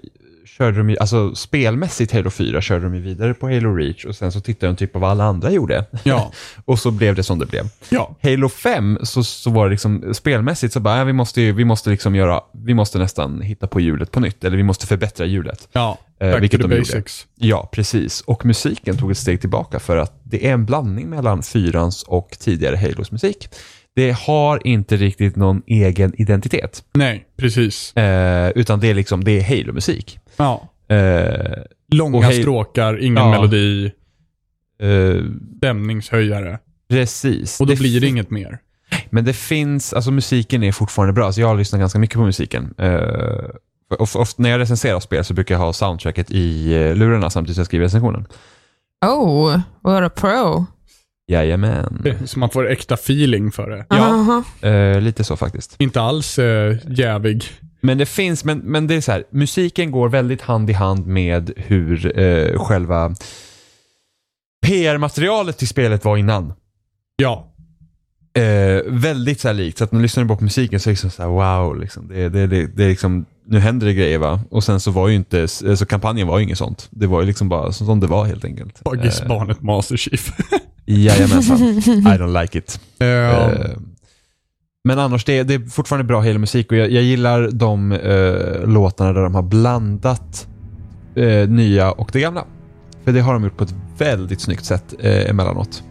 körde de ju, alltså spelmässigt Halo 4 körde de ju vidare på Halo Reach och sen så tittade de typ på vad alla andra gjorde Ja, (laughs) och så blev det som det blev. ja. Halo 5 så, så var det liksom spelmässigt så bara, ja, vi måste ju, vi måste liksom göra, vi måste nästan hitta på hjulet på nytt eller vi måste förbättra hjulet. ja. Eh, Back vilket to the de gjorde. basics. Ja, precis. Och musiken tog ett steg tillbaka för att det är en blandning mellan fyrans och tidigare Halos musik. Det har inte riktigt någon egen identitet, Nej, precis. eh, utan det är liksom, det är Halo-musik. Ja. Eh, Långa Och Halo- stråkar, ingen Ja. melodi, eh, stämningshöjare. precis. Och då blir det inget mer. Men det finns, alltså musiken är fortfarande bra, så jag har lyssnat ganska mycket på musiken. Eh, of, of, när jag recenserar spel så brukar jag ha soundtracket i eh, lurarna samtidigt som jag skriver recensionen. Oh, what a pro. Jajamän. Så man får äkta feeling för det. Aha. Eh, lite så faktiskt. Inte alls äh, jävig. Men det finns, men, men det är så här, musiken går väldigt hand i hand med hur eh, själva PR-materialet till spelet var innan. Ja. Eh, väldigt så här likt, så att när man lyssnar på musiken så är det liksom så här, wow, liksom, det, det, det, det är liksom, nu händer det grejer va. Och sen så var ju inte, så kampanjen var ju inget sånt. Det var ju liksom bara som, det var helt enkelt. Bagges Eh, Master Chief. Jajamensan, I don't like it. (laughs) Eh, Eh, men annars, det är, det är fortfarande bra Halo-musik och jag, jag gillar de eh, låtarna där de har blandat eh, nya och det gamla. För det har de gjort på ett väldigt snyggt sätt eh, emellanåt.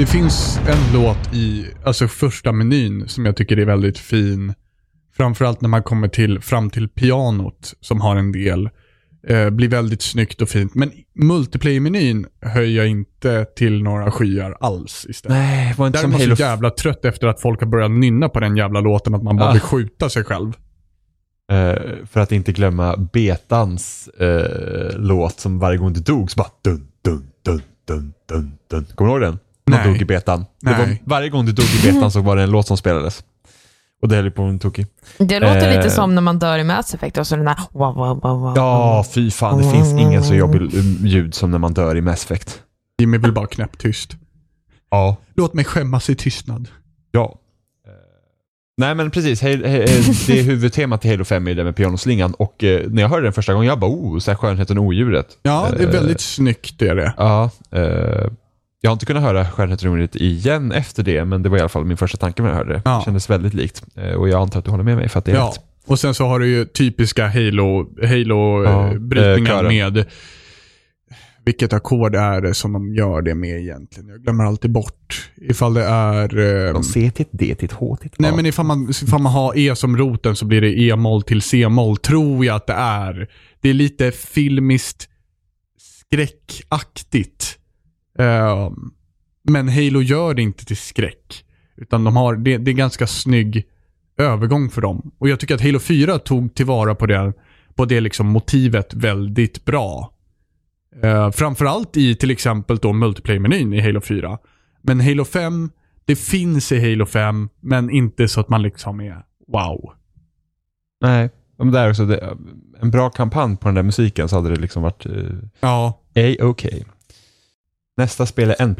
Det finns en låt i, alltså första menyn som jag tycker är väldigt fin. Framförallt när man kommer till, fram till pianot som har en del. Eh, blir väldigt snyggt och fint. Men multiplayer-menyn höjer jag inte till några skyar alls istället. Nej, var inte Där är som man Halo så jävla trött efter att folk har börjat nynna på den jävla låten att man bara Ah. vill skjuta sig själv. Eh, för att inte glömma Betans eh, låt som varje gång du dog så bara dun, dun, dun, dun, dun, dun. Kommer du ihåg den? Nej. dog i betan. Det var, Nej. varje gång du dog i betan så var det en låt som spelades. Och det höll ju på en tokig. Det låter Eh. lite som när man dör i Mass Effect och så den där wow, wow, wow, wow. Ja, fy fan. Det finns ingen så jobbig eh, ljud som när man dör i Mass Effect. Jimmy vill bara knäpptyst. Ja. Låt mig skämmas i tystnad. Ja. Eh, Nej men precis, Halo- eh, det är huvudtemat till Halo 5 är det med pianoslingan och eh, när jag hörde den första gången jag bara oh, så här skönheten och odjuret. Ja, det är väldigt snyggt det är det. Ja, eh, jag har inte kunnat höra odjuret igen efter det, men det var i alla fall min första tanke när jag hörde det. Ja. Det kändes väldigt likt eh, och jag antar att du håller med mig för att det är Ja, rätt. och sen så har du ju typiska Halo, Ja, Halo-brytningar eh, med vilket ackord är det som de gör det med egentligen? Jag glömmer alltid bort. Ifall det är... Från C till ett D till ett H till. Nej, men ifall man, ifall man har E som roten så blir det E-moll till C-moll, tror jag att det är. Det är lite filmiskt skräckaktigt. Ehm, men Halo gör det inte till skräck. Utan de har, det, det är ganska snygg övergång för dem. Och jag tycker att Halo 4 tog tillvara på det, på det liksom motivet väldigt bra. Uh, framförallt i till exempel då multiplayer-menyn i Halo 4. Men Halo 5, det finns i Halo 5, men inte så att man liksom är wow. Nej, men det är också det, en bra kampanj på den där musiken så hade det liksom varit eh, Ja, A-OK. Nästa spel är N++.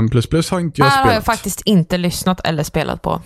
M++ har inte jag Här har spelat. jag faktiskt inte lyssnat eller spelat på.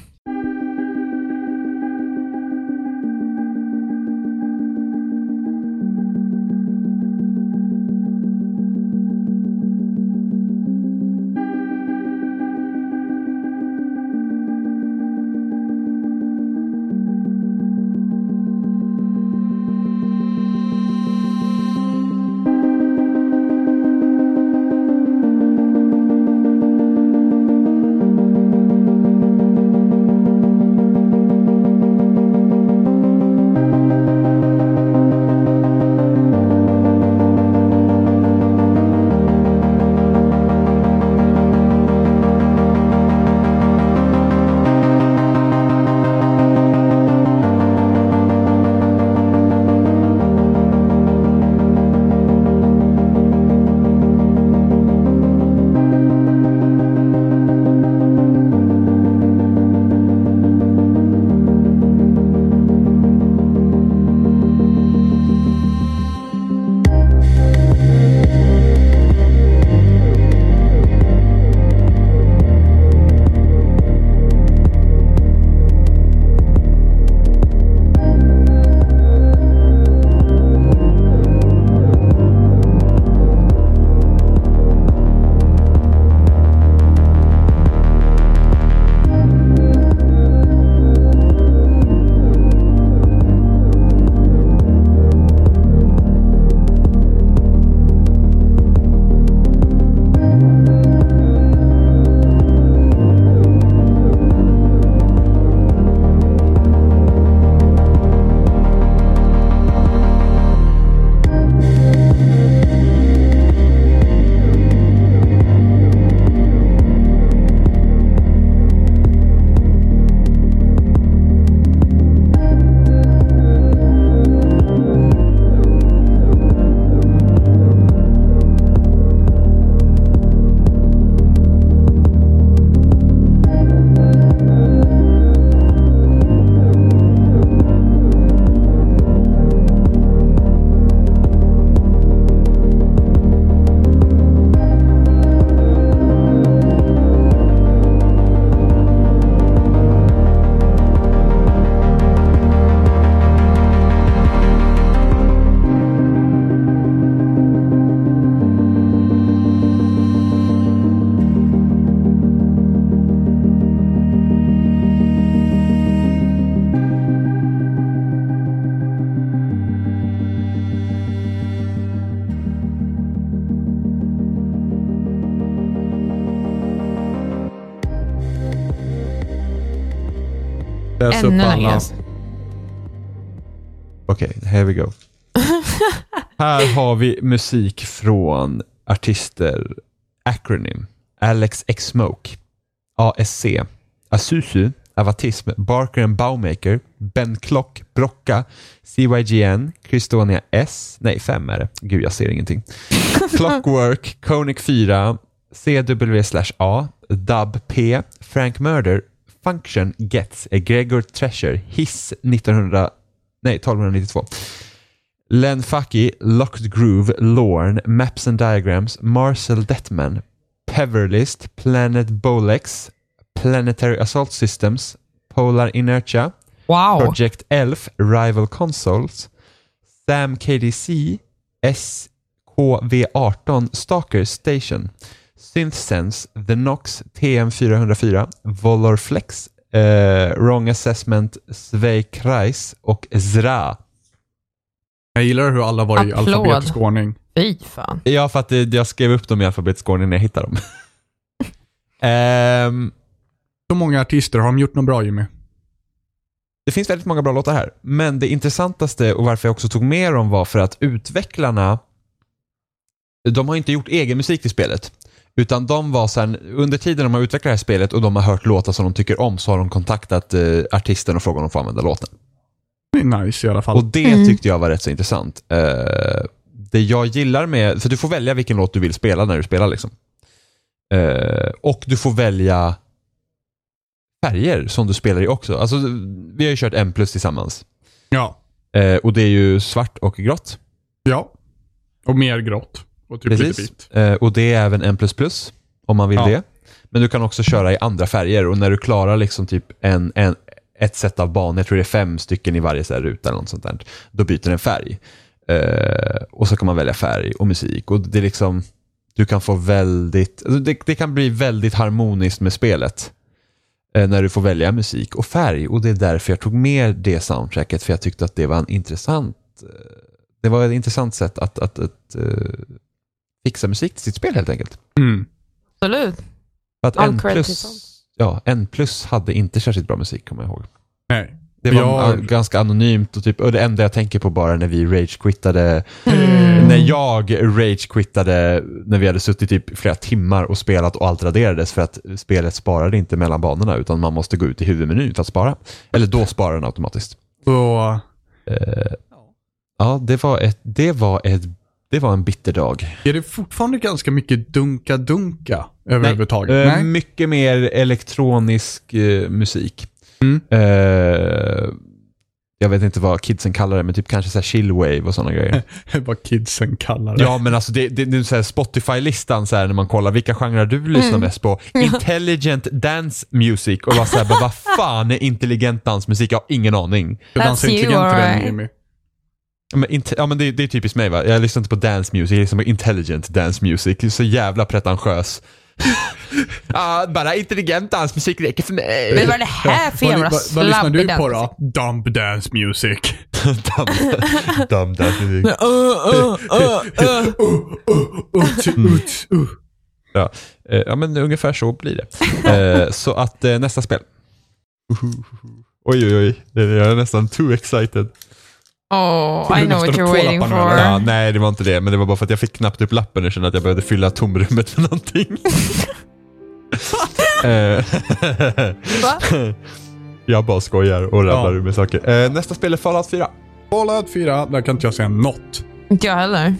Läs upp Ännu alla. längre. Okej, here we go. (laughs) Här har vi musik från artister Acronym, Alex X Smoke, ASC, Asusu, Avatism, Barker and Baumaker, Ben Klock, Brocka, CYGN, Christonia S, nej 5 är det, gud jag ser ingenting. (laughs) Clockwork, Konik 4, CW A, Dub P, Frank Murder, Function Gets, Gregor Treasure, Hiss 1900, nej 1292. Len Fucky, Locked Groove, Lorne, Maps and Diagrams, Marcel Detman, Peverlist, Planet Bolex, Planetary Assault Systems, Polar Inertia, Wow. Project Elf, Rival Consoles, Sam KDC, SKV18, Stalker Station, SynthSense, The Nox, TM404, Volorflex, eh, Wrong Assessment, Sveikreis och Zra. Jag gillar hur alla var i Applåd. alfabetisk ordning. Fy fan. Ja, för att det, jag skrev upp dem i alfabetisk ordning när jag hittade dem. (laughs) Ehm, Så många artister, har de gjort något bra Jimmy? Det finns väldigt många bra låtar här, men det intressantaste och varför jag också tog med dem var för att utvecklarna, de har inte gjort egen musik till spelet. Utan de var sen, under tiden de har utvecklat det här spelet och de har hört låtar som de tycker om så har de kontaktat eh, artisten och frågat om de får använda låten. Det är nice i alla fall. Och det tyckte jag var rätt så intressant. Eh, det jag gillar med, för du får välja vilken låt du vill spela när du spelar liksom. Eh, och du får välja färger som du spelar i också. Alltså, vi har ju kört M plus tillsammans. Ja. Eh, och det är ju svart och grått. Ja. Och mer grått. Och typ lite vitt. Eh, och det är även M++ om man vill Ja. det. Men du kan också köra i andra färger och när du klarar liksom typ en, en, ett set av banor, jag tror det är fem stycken i varje så ruta eller något sånt där, då byter den färg. Eh, och så kan man välja färg och musik och det är liksom, du kan få väldigt, alltså det, det kan bli väldigt harmoniskt med spelet. Eh, när du får välja musik och färg och det är därför jag tog med det soundtracket för jag tyckte att det var en intressant, eh, det var ett intressant sätt att, att, att eh, fixa musik till sitt spel helt enkelt. Mm. Absolut. För att All N plus, ja, N plus hade inte särskilt bra musik kommer jag ihåg. Nej. Det var Jag- an- ganska anonymt och, typ, och det enda jag tänker på bara när vi rage-quittade, Mm. när jag rage-quittade när vi hade suttit typ flera timmar och spelat och allt raderades för att spelet sparade inte mellan banorna utan man måste gå ut i huvudmenyn för att spara. Eller då sparar den automatiskt. Så, Eh, ja, det var, ett, det, var ett, det var en bitter dag. är det fortfarande ganska mycket dunka-dunka överhuvudtaget? Eh, Nej. mycket mer elektronisk eh, musik. Mm. Eh, jag vet inte vad kidsen kallar det, men typ kanske så chillwave och sådana grejer. (laughs) Vad kidsen kallar det. Ja, men alltså det, det, det är Spotify-listan så här när man kollar vilka genrer du lyssnar mest på. Intelligent dance music och var så här, bara, vad fan är intelligent dansmusik? Jag har ingen aning. Jag dansar That's you, intelligent. Jimmy. Men, inte, ja, men det, det är typiskt mig va. Jag lyssnar inte på dance music, jag lyssnar på intelligent dance music. Det är Så jävla pretentiös. (laughs) Ja, bara intelligent dansmusik räcker för mig. Men vad är det här för Vad, jävla vad, vad lyssnar du på då? Dump dance music. (laughs) Dum, dum dance music. (laughs) Uh, uh, uh, uh. Ja, eh, ja men ungefär så blir det. Eh, så att eh, nästa spel. Oj, oj, oj. Jag är nästan too excited. Oh, I know what you're waiting for. Ja, nej, det var inte det. Men det var bara för att jag fick knappt upp lappen och kände att jag behövde fylla tomrummet med någonting. (laughs) Eh, (laughs) jag bara skojar och rabblar Ja. med saker. Eh, nästa spel är Fallout 4. Fallout 4, där kan inte jag säga något. Inte jag heller.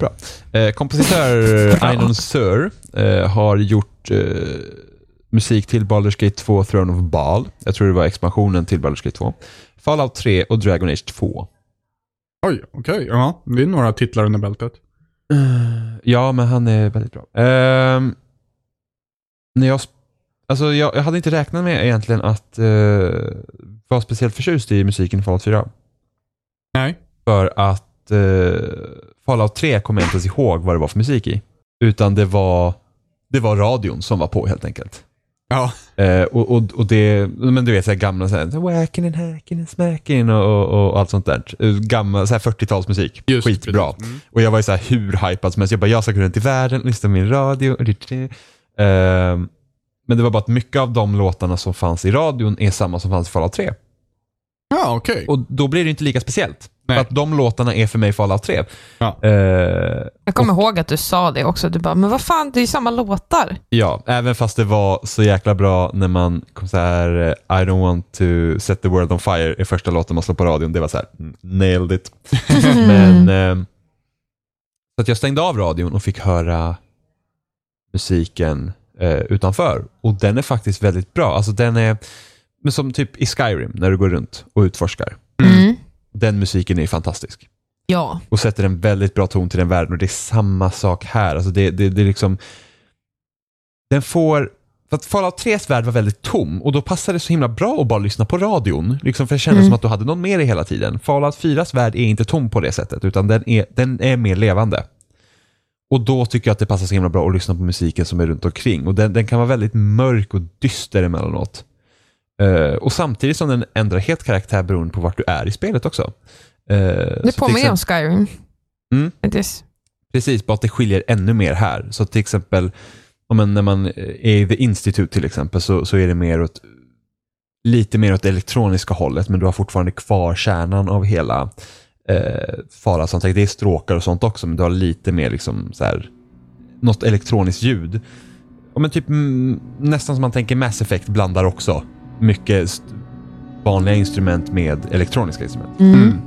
Vad bra. Eh, kompositör (laughs) Einon Sir eh, har gjort eh, musik till Baldur's Gate 2 Throne of Baal. Jag tror det var expansionen till Baldur's Gate 2. Fallout 3 och Dragon Age 2. Oj, okej. Ja, det är några titlar under bältet. Ja, men han är väldigt bra. Ehm, när jag, alltså jag, jag hade inte räknat med egentligen att uh, vara speciellt förtjust i musiken i Fallout 4. Nej. För att uh, Fallout 3 kommer jag inte ens ihåg vad det var för musik i. Utan det var, det var radion som var på helt enkelt. Ja. Eh, och, och, och det, men du vet så här gamla så här, whacking and hacking and smacking och, och, och allt sånt där. Eh, Gammal så här 40-talsmusik. Just Skitbra. Mm. Och jag var ju så här hur hypad som helst. Jag bara, jag ska gå runt i världen, lyssna på min radio. Eh, men det var bara att mycket av de låtarna som fanns i radion är samma som fanns i Fallout 3. Ja, okej. Och då blir det inte lika speciellt. Nej. För att de låtarna är för mig Fallout 3. Ja. Eh, Jag kommer ihåg att du sa det också. Du bara, men vad fan, det är ju samma låtar. Ja, även fast det var så jäkla bra när man kom så här I don't want to set the world on fire i första låten man slår på radion. Det var så här, nailed it. (laughs) Men eh, så att jag stängde av radion och fick höra musiken eh, utanför. Och den är faktiskt väldigt bra. Alltså den är men som typ i Skyrim när du går runt och utforskar. Mm. Den musiken är fantastisk Ja. och sätter en väldigt bra ton till den världen och det är samma sak här. Alltså det, det, det är liksom den får för att Fallout 3s värld var väldigt tom och då passade det så himla bra att bara lyssna på radion. Liksom för det kändes Mm. som att du hade någon med dig hela tiden. Fallout 4s värld är inte tom på det sättet utan den är, den är mer levande. Och då tycker jag att det passar så himla bra att lyssna på musiken som är runt omkring. Och den, den kan vara väldigt mörk och dyster emellanåt. Uh, och samtidigt som den ändrar helt karaktär beroende på vart du är i spelet också. Uh, Det påminner om Skyrim. Mm. Precis, bara att det skiljer ännu mer här. Så till exempel, när man är i The Institute till exempel, så, så är det mer åt, lite mer åt det elektroniska hållet, men du har fortfarande kvar kärnan av hela eh. Som sagt, Det är stråkar och sånt också, men du har lite mer liksom så här, något elektroniskt ljud. Ja, men typ mm, nästan som man tänker Mass Effect blandar också mycket vanliga instrument med elektroniska instrument. Mm.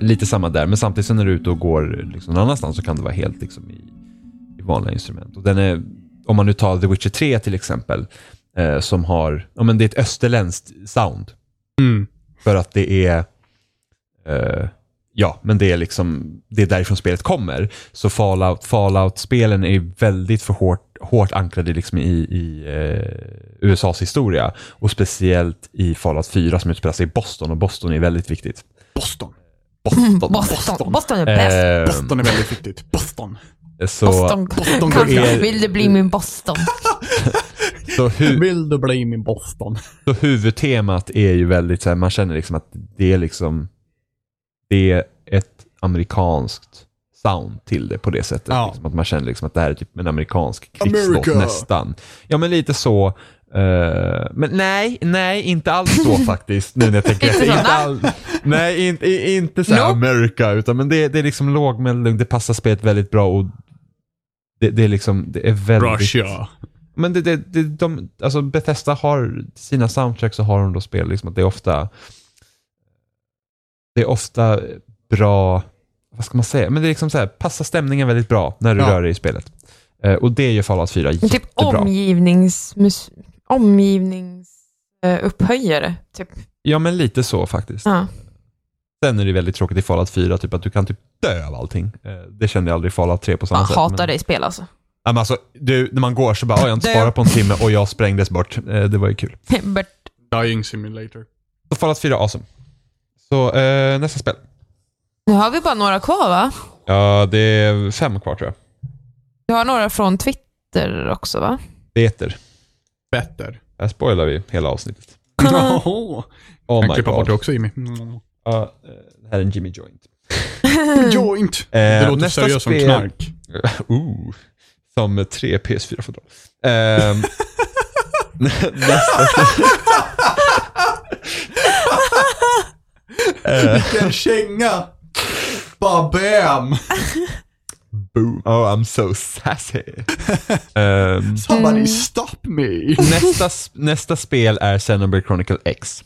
Lite samma där, men samtidigt när du är ute och går liksom någon annanstans så kan det vara helt liksom i, i vanliga instrument. Och den är, om man nu tar The Witcher 3 till exempel, eh, som har, ja men det är ett österländskt sound. Mm. För att det är, eh, ja men det är liksom, det är därifrån spelet kommer. Så Fallout, Fallout-spelen är väldigt för hårt, hårt ankrade liksom i, i eh, USAs historia. Och speciellt i Fallout 4 som utspelar sig i Boston och Boston är väldigt viktigt. Boston. (laughs) Boston. Boston. Boston är bäst. Eh, Boston är väldigt viktigt. Boston. så, Boston. Boston Kan- är- Vill du bli min Boston? (laughs) så, hu, Vill du bli min Boston? så huvudtemat är ju väldigt så här, man känner liksom att det är liksom, det är ett amerikanskt sound till det på det sättet. Ja. Liksom, att man känner liksom att det här är typ en amerikansk krigslåt America. nästan. Ja men lite så. Eh, men nej, nej, inte alls så (laughs) faktiskt. Nu när jag tänker efter. Inte nej. all, nej, inte, i- inte så här Nope. America, utan men det, det är liksom lågmäld, det passar spelet väldigt bra och det, det är liksom, det är väldigt... Russia. Men det, det, det, de, alltså Bethesda har sina soundtracks så har de då spel liksom att det är ofta det är ofta bra, vad ska man säga, men det är liksom så här, passar stämningen väldigt bra när du Ja. rör dig i spelet. Eh, och det gör Fallout 4 Typ jättebra. omgivnings... mus- Omgivnings... eh, typ. Ja men lite så faktiskt. Ja. Sen är det väldigt tråkigt i Fallout 4, typ att du kan typ dö av allting. Eh, det kände jag aldrig i Fallout 3 på samma Jag sätt. hatar men, det i spel alltså. Ja, men alltså, du, när man går så bara, "Oj, jag har inte sparat på en timme och jag sprängdes bort. Eh, det var ju kul. (laughs) But, Dying Simulator. Så Fallout 4 är awesome. Så eh, nästa spel. nu har vi bara några kvar va? Ja, det är fem kvar tror jag. Du har några från Twitter också va? Beter. Better. Här spoilar vi hela avsnittet. Jaha. (laughs) Oh kan my klippa bort det god. också Jimmy. Ja, eh, det här är en Jimmy Joint. Joint. (laughs) Eh, Det låter nästa seriöst som spel- knark. (laughs) Ooh, som tre PS4-fodral. Um, nästa spel. Eh, Vilken känga! Bara bam! Boom. Oh, I'm so sassy. (laughs) Ehm, Somebody stop me! nästa, nästa spel är Xenoblade Chronicle X.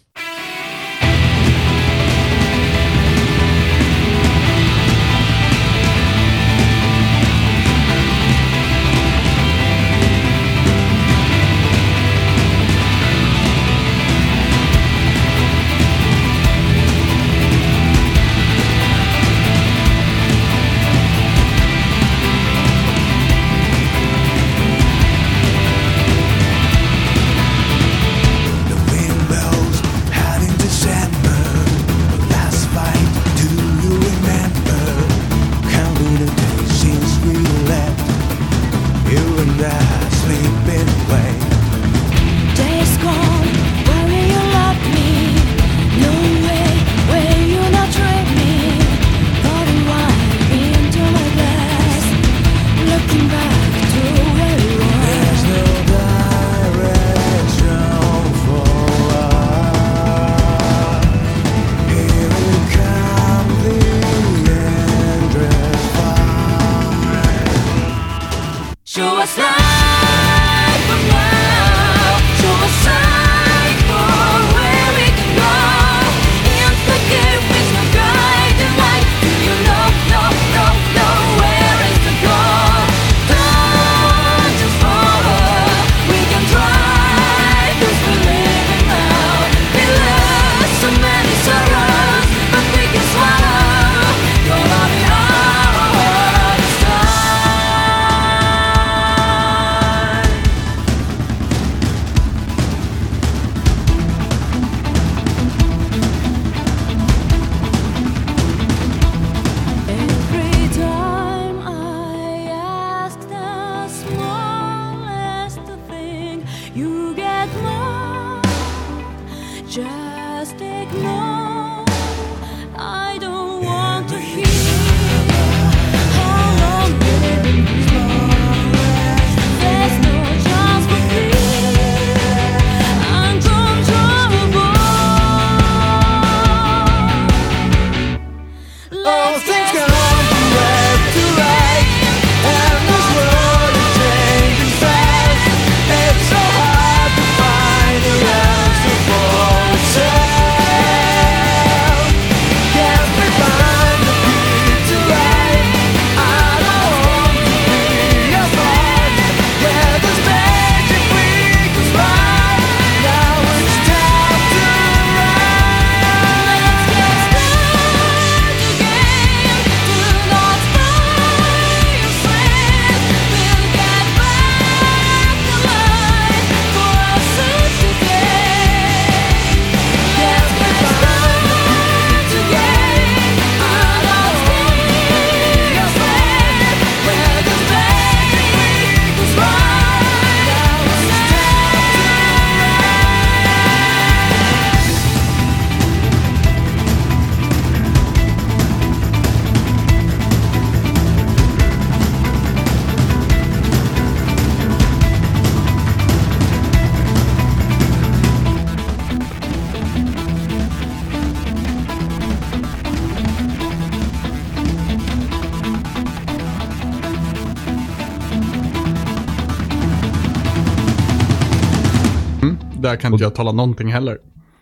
där kan inte jag tala någonting heller.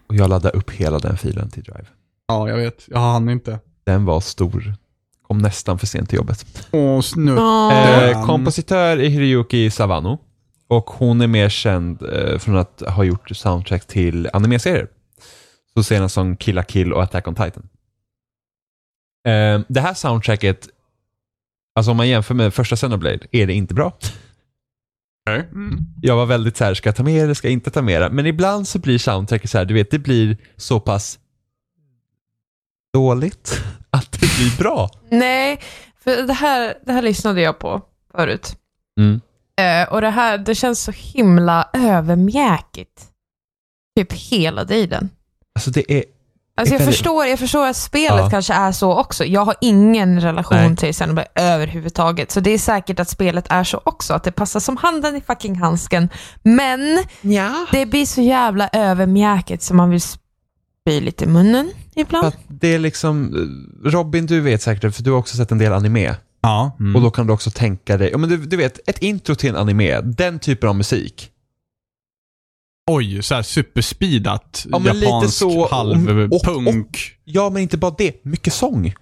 Och jag laddade upp hela den filen till Drive. Ja, jag vet. Jag hann inte. Den var stor. Kom nästan för sent till jobbet. Åh, snutt. Eh, kompositör är Hiroyuki Savano. Och hon är mer känd eh, från att ha gjort soundtrack till animeserier. Så senast som Kill la Kill och Attack on Titan. Eh, det här soundtracket, alltså om man jämför med första Xenoblade, är det inte bra. Mm. Jag var väldigt så här, ska jag ta med det, ska jag inte ta med det? Men ibland så blir soundtracket så här, du vet, det blir så pass dåligt (laughs) att det blir bra. Nej, för det här, det här lyssnade jag på förut. Mm. Eh, och det här, det känns så himla övermjäkigt. Typ hela tiden. Alltså det är, Alltså jag, förstår, jag förstår att spelet Ja. kanske är så också. Jag har ingen relation Nej. till Xenoblade överhuvudtaget. Så det är säkert att spelet är så också. Att det passar som handen i fucking handsken. Men ja. det blir så jävla övermjäkigt så man vill spy lite i munnen ibland. att det är liksom, Robin du vet säkert, för du har också sett en del anime. Ja. Mm. Och då kan du också tänka dig, ja men du, du vet, ett intro till en anime, den typen av musik. Oj, så här superspeedat. Ja, men lite japansk så, halvpunk. Ja, men inte bara det, mycket sång.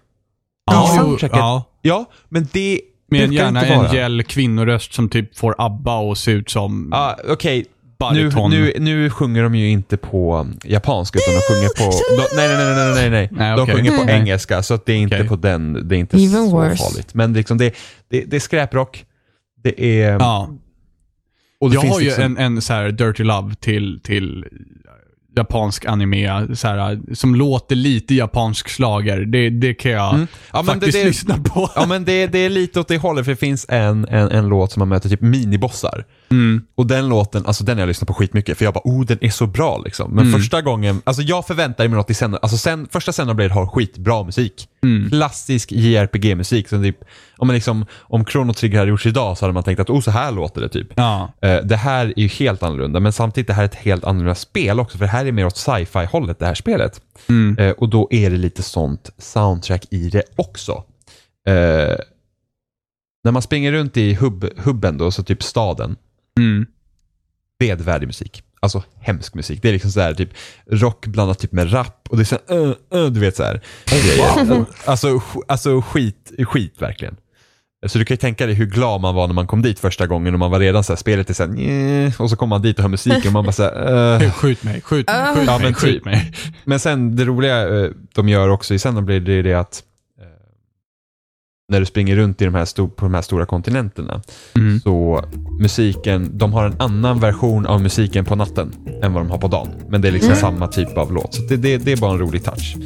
Ja, jo, ja. Ja, men det Med en gärna en gäll kvinnoröst som typ får ABBA att se ut som Ja, okej. Nu, bariton. nu, nu sjunger de ju inte på japanska utan de sjunger på... De, nej, nej, nej, nej, nej, nej. Nej, De sjunger på Mm. engelska så att det är inte på den, det är inte Even så worse. farligt. Men liksom det, det, det är skräprock. Det är... Ja. Och Jag har ju liksom, en, en så här dirty love till, till japansk anime, så här, som låter lite japansk slager. Det, det kan jag Mm. Ja, men det- faktiskt det- (laughs) lyssna på. Ja men det, det är lite åt det hållet för det finns en, en, en låt som man möter typ minibossar. Mm. Och den låten, alltså den har jag lyssnat på skitmycket för jag bara oh den är så bra liksom. Men Mm. första gången, alltså jag förväntade mig något i sen, alltså sen, första Xenoblade har skitbra musik. Mm. Klassisk JRPG-musik typ, om man liksom, om Chrono Trigger hade gjorts idag så hade man tänkt att oh så här låter det typ. Ja. Eh, det här är ju helt annorlunda men samtidigt det här är ett helt annorlunda spel också för det här är mer åt sci-fi hållet det här spelet. Mm. Eh, och då är det lite sånt soundtrack i det också. Eh, när man springer runt i hubb, hubben då, så typ staden, Mm. vedervärdig musik. Alltså hemsk musik. Det är liksom sådär typ rock blandat typ med rap och det är så här, uh, uh, du vet såhär. grejer. Alltså, alltså skit, skit verkligen. Så du kan ju tänka dig hur glad man var när man kom dit första gången och man var redan såhär, spelet är såhär, "Nj", och så kommer man dit och hör musiken och man bara såhär, uh. (laughs) Skjut mig, skjut mig, skjut Ja, mig, men skjut typ. mig. Men sen det roliga eh, de gör också i Xenoblade det är det att när du springer runt i de här på de här stora kontinenterna Mm. så musiken, de har en annan version av musiken på natten än vad de har på dagen. Men det är liksom samma typ av låt. Så det, det, det är bara en rolig touch.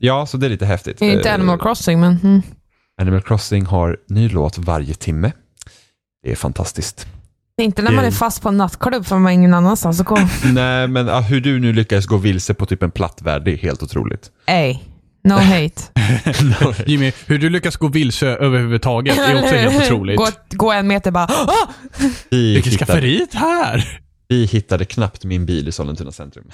Ja, så det är lite häftigt. Det är inte Eh, Animal Crossing, men... Mm. Animal Crossing har ny låt varje timme. Det är fantastiskt. Inte när man är fast på en nattklubb för man har ingen annanstans att gå. (laughs) Nej, men ah, hur du nu lyckas gå vilse på typ en platt värld, det är helt otroligt. Ey, no (laughs) (laughs) hate. Jimmy, hur du lyckas gå vilse överhuvudtaget är också helt otroligt. Gå, gå en meter bara... Ah! Vi Vilket skafferiet här! vi hittade knappt min bil i Sollentuna centrum.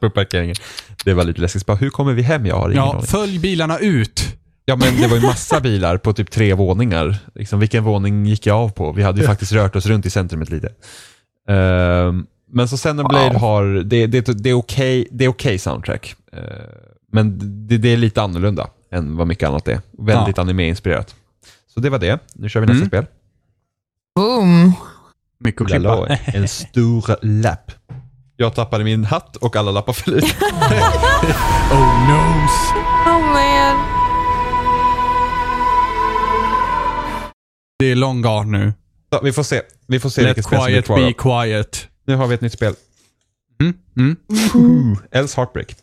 På parkeringen. Det var lite läskigt. Bara, hur kommer vi hem? Jag har ingen Ja, aning. följ bilarna ut. Ja, men det var ju massa bilar på typ tre våningar. Liksom, vilken våning gick jag av på? Vi hade ju faktiskt rört oss runt i centrumet lite. Ehm, men så Xenoblade Wow. har, det, det, det är okej det är okej soundtrack. Ehm, men det, det är lite annorlunda än vad mycket annat är. Väldigt anime-inspirerat. Så det var det. Nu kör vi nästa Mm. spel. Boom. Mycket att klippa. en stor lapp. Jag tappade min hatt och alla lappar föll ut. (laughs) (laughs) Oh noes. Oh man. Det är long gone nu. Så, vi får se. Vi får se Let vilket spel som är quiet kvar. quiet. Nu har vi ett nytt spel. Mm, mm. Else Heartbreak.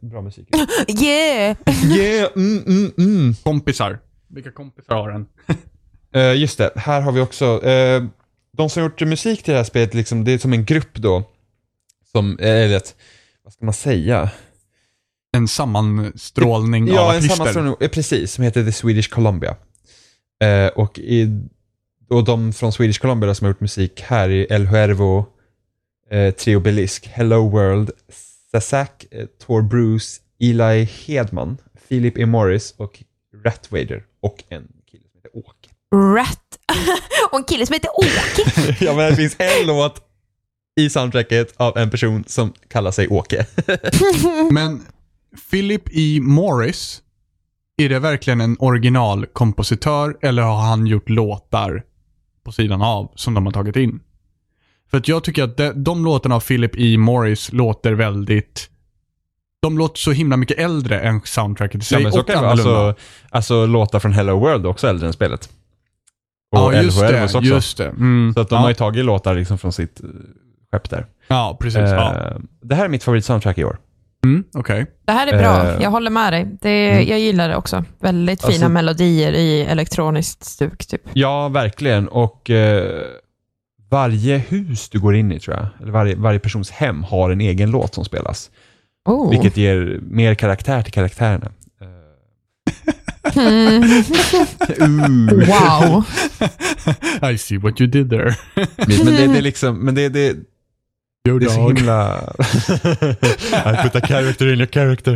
Bra musik. (laughs) Yeah! Yeah, mm, mm, mm. Kompisar. Vilka kompisar har den? (laughs) Eh, just det, här har vi också, eh, de som gjort musik till det här spelet, liksom, det är som en grupp då, som, eh, eller ett, vad ska man säga? En sammanstrålning av Ja, en artister. sammanställning, eh, precis, som heter The Swedish Columbia. Eh, och, i, och de från Swedish Columbia som har gjort musik här är El Huervo, eh, Trio Belisk, Hello World, Sazak, eh, Tor Bruce, Eli Hedman, Philip E. Morris och Rat Wader och en kille som heter Åke. Rat. (laughs) och en kille som heter Åke. (laughs) ja, men det finns en låt i soundtracket av en person som kallar sig Åke. (laughs) Men Philip E. Morris, är det verkligen en originalkompositör eller har han gjort låtar på sidan av som de har tagit in? För att jag tycker att de, de låtarna av Philip E. Morris låter väldigt... De låter så himla mycket äldre än soundtracket i sig Ja, men så och kan. Alltså, alltså låtar från Hello World är också äldre än spelet. Och ja, just Huervos det. också. Just det. Mm. Så att de ja. har ju tagit låtar liksom från sitt eh, skepp där. ja, precis. ja. Eh, Det här är mitt favorit-soundtrack i år. Mm, Okej. Det här är bra. Eh, Jag håller med dig. Det, mm. Jag gillar det också. Väldigt fina Alltså- melodier i elektroniskt stuk. Typ. Ja, verkligen. Och eh, varje hus du går in i tror jag, eller varje, varje persons hem har en egen låt som spelas. Oh. Vilket ger mer karaktär till karaktärerna. Mm. Wow. (laughs) I see what you did there. men det, det är liksom, men det, det, Your det är så dog. himla... (laughs) I put a character in a character.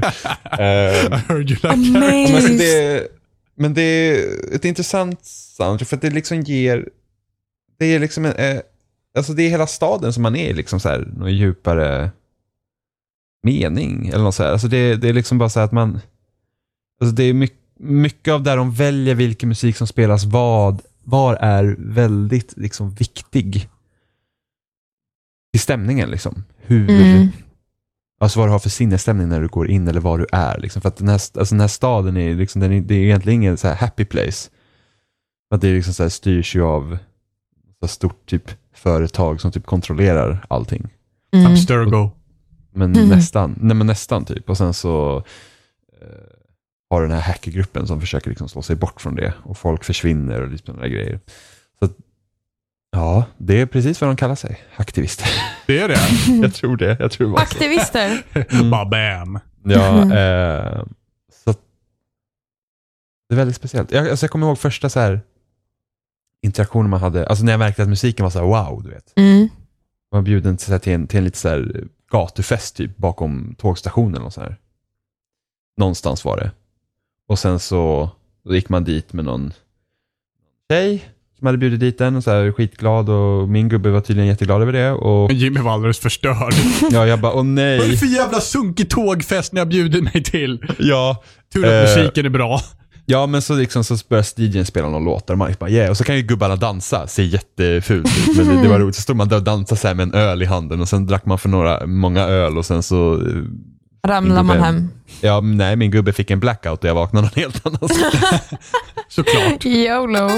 Eh, (laughs) I heard you like Men, alltså Amazing. det, men det är ett intressant soundtrack för att det liksom ger, det är liksom en, eh, alltså det är hela staden som man är liksom så här, någon djupare mening eller något så här. Alltså det, det är liksom bara så här att man, alltså det är mycket, mycket av där de väljer vilken musik som spelas vad, var är väldigt liksom viktig i stämningen liksom. Hur, Mm. Alltså vad du har för sinnesstämning när du går in eller var du är. Liksom. För att den här, alltså den här staden är, liksom, den är, det är egentligen ingen så här happy place. För att det är liksom så här, styrs ju av så stort typ företag som typ kontrollerar allting. Mm. Abstergo. Men Mm. nästan, nej men nästan typ. Och sen så eh, har du den här hackergruppen som försöker liksom slå sig bort från det. Och folk försvinner och lite sådana där grejer. Så att, ja, det är precis vad de kallar sig. Aktivister. (laughs) Det är det? (laughs) jag tror det. Jag tror det. Aktivister. Mm. Bara bam. Ja, Mm. eh, så att det är väldigt speciellt. Jag, alltså jag kommer ihåg första så här interaktionen man hade, alltså när jag märkte att musiken var så här wow, du vet. Mm. Man var bjuden till, så här, till, en, till en lite så här gatufest typ bakom tågstationen och så här. Någonstans var det. Och sen så då gick man dit med någon tjej som hade bjudit dit den och så här skitglad och min gubbe var tydligen jätteglad över det och Jimmy var alldeles förstörd. (laughs) ja, jag bara åh Vad är det nej. för jävla sunkig tågfest ni har bjudit mig till? Ja, Tur att Eh, musiken är bra. Ja, men så, liksom, så börjar DJn spela någon låt och man bara yeah. Och så kan ju gubbarna dansa, ser jättefult ut. Men det, det var roligt. Så stod man där och dansade så här med en öl i handen och sen drack man för några, många öl och sen så... eh, Ramlar man hem. Ja, nej, min gubbe fick en blackout och jag vaknade någon helt annanstans. (laughs) Såklart. (laughs) YOLO.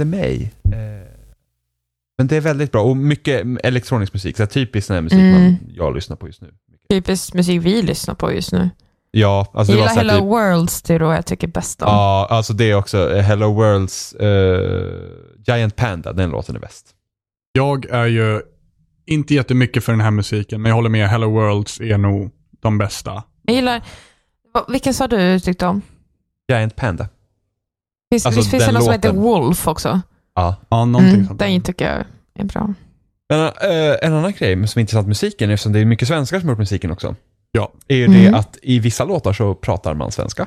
Hände mig. Eh, men det är väldigt bra och mycket elektronisk musik, så här typiskt sån här musik Mm. man, jag lyssnar på just nu. Typisk musik vi lyssnar på just nu. Ja, alltså Jag det var gillar Hello typ, Worlds, det är då jag tycker bäst om. Ja, alltså det är också eh, Hello Worlds eh, Giant Panda, den låten är bäst. Jag är ju inte jättemycket för den här musiken, men jag håller med. Hello Worlds är nog de bästa. Jag gillar, vilken sa du tyckte om? Giant Panda. Finns, Alltså, visst finns det någon som heter. Wolf också? Ja. Ja, någonting Mm, sånt. den tycker jag är bra. Men, eh, en annan grej som är intressant med musiken, eftersom det är mycket svenskar som har gjort musiken också, Ja. är ju Mm. det att i vissa låtar så pratar man svenska.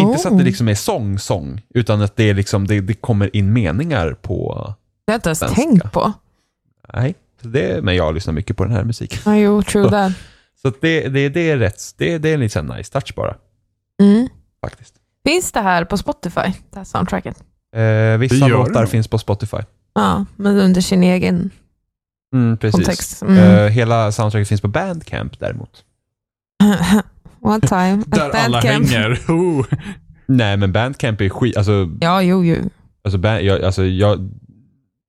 Inte så att det Oh. liksom är sång, sång, utan att det, är liksom, det, det kommer in meningar på... Det har jag inte ens Svenska. tänkt på. Nej, så det, men jag lyssnar mycket på den här musiken. Ja, jo, true that. Så att det, det, det är rätt, det, det är en liten nice touch bara, Mm. faktiskt. Finns det här på Spotify, det här soundtracket? Eh, vissa Det gör det låtar nog. finns på Spotify. Ja, men under sin egen Mm, precis. kontext. Mm. Eh, hela soundtracket finns på Bandcamp däremot. (laughs) One time (laughs) Där alla Bandcamp. hänger. Oh. Nej, men Bandcamp är skit, alltså, Ja, jo, jo. alltså, band, jag, alltså jag,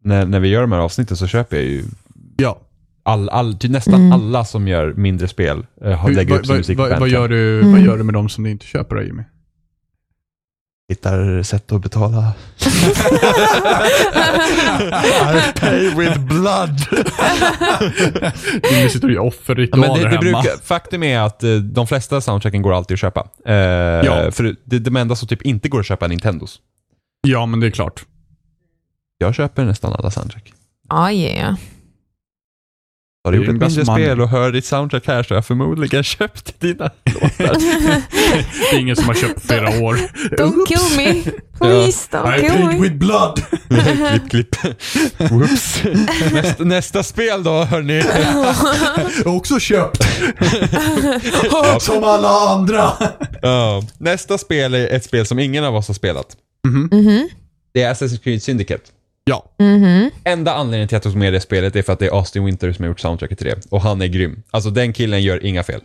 när, när vi gör de här avsnitten så köper jag ju Ja. all, all, typ nästan Mm. alla som gör mindre spel uh, har Hur, lägger upp sin vad, musik på vad, vad, Bandcamp. gör du, Mm. vad gör du med de som du inte köper då, Jimmy? Hittar sätt att betala. (laughs) I pay with blood. (laughs) Jimmy sitter och gör Ja, offerritualer men det, det hemma. brukar, faktum är att eh, de flesta soundtracken går alltid att köpa. Eh, Ja. För det, det enda som typ inte går att köpa är Nintendos. Ja, men det är klart. Jag köper nästan alla soundtrack. Ja, yeah. Har du gjort ett mindre man- spel och hör ditt soundtrack här så har jag förmodligen (laughs) köpt dina (laughs) låtar. Det är ingen som har köpt flera år. Don't kill me. Please, don't I kill me. with blood. (laughs) klipp, klipp. Whoops. Nästa, nästa spel då, hörni. Också köpt. som alla andra. Ja. Nästa spel är ett spel som ingen av oss har spelat. Mhm. Det är Assassin's Creed Syndicate. Ja. Mhm. Enda anledningen till att jag tog med det spelet är för att det är Austin Winter som har gjort soundtracket till det. Och han är grym. Alltså den killen gör inga fel.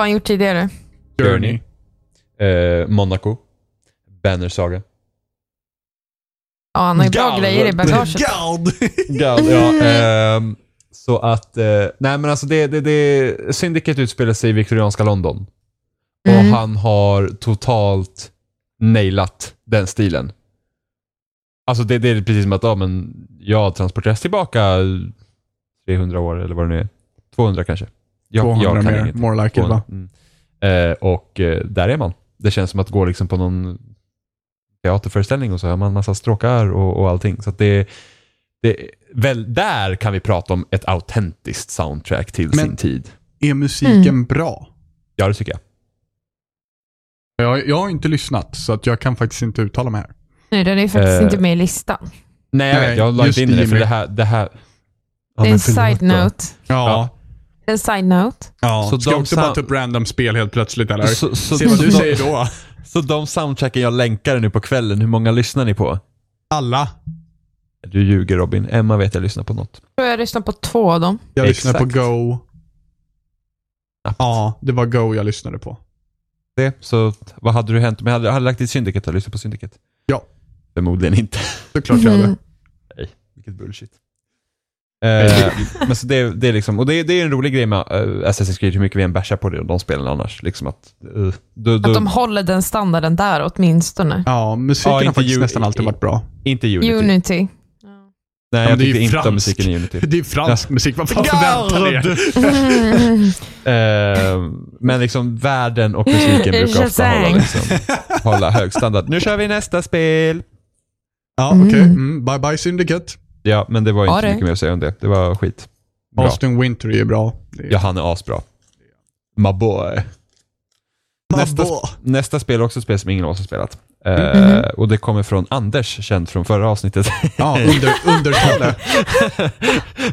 Vad har han gjort tidigare? Journey. Eh, Monaco. Banner Saga. Ja, han har ju bra Gald. grejer i bagaget. Gald. (laughs) God, ja. ehm, så att, eh, nej men alltså det, det, det, Syndicate utspelar sig i viktorianska London. Och Mm. han har totalt nailat den stilen. Alltså det, det är precis som att, ja men jag transporteras tillbaka 300 år eller vad det nu är. 200 kanske. Jag, 200 jag kan mer. inget. More like it va? Mm. Eh, och eh, där är man. Det känns som att gå liksom på någon teaterföreställning och så har man massa stråkar och, och allting. Så att det, det, väl, där kan vi prata om ett autentiskt soundtrack till Men- sin tid. Är musiken Mm. bra? Ja, det tycker jag. Jag, jag har inte lyssnat, så att jag kan faktiskt inte uttala mig här. Nej, den är faktiskt Eh, inte med i listan. Nej, jag vet. Jag la inte in det för det här... Det här Ja, det är en förlåt side då. note. Ja. En side note. ja. Så Ska de jag också bara ta upp random spel helt plötsligt eller? Så, så, Se vad du säger då. så de soundtracken jag länkade nu på kvällen, hur många lyssnar ni på? Alla. Du ljuger Robin. Emma vet jag lyssnar på något. Jag tror jag lyssnar på två av dem. Jag lyssnade på. Go. Ja, det var Go jag lyssnade på. Det, så vad hade du hänt? Men hade, hade du lagt till Syndicate? Hade du lyssnat på Syndicate? Ja. Förmodligen inte. Såklart jag hade. Mm. Nej, vilket bullshit. Eh, men så det, det är liksom, och det, det är en rolig grej med uh, Assassin's Creed, hur mycket vi än bashar på det, de spelen annars. Liksom att, uh, då, då, Att de håller den standarden där åtminstone. Ja, musiken Ja, har faktiskt ju- nästan alltid varit bra. Inte Unity. Unity. Nej, men jag (laughs) det är ju tyckte inte om musiken i Unity. Det är fransk musik, vad fan förväntar ni? (laughs) Eh, men liksom världen och musiken (laughs) brukar ofta hålla, liksom, hålla hög standard. Nu kör vi nästa spel! Ja, Mm. okej. Mm, bye bye Syndicate. Ja, men det var inte Ja, så det. mycket mer att säga om det. Det var skit. Bra. Austin Wintory är bra. Är... Ja, han är asbra. My boy. Nästa, boy. nästa spel är också ett spel som ingen av oss har spelat. Eh, Mhm. Och det kommer från Anders, känd från förra avsnittet. Ja, under, undertale.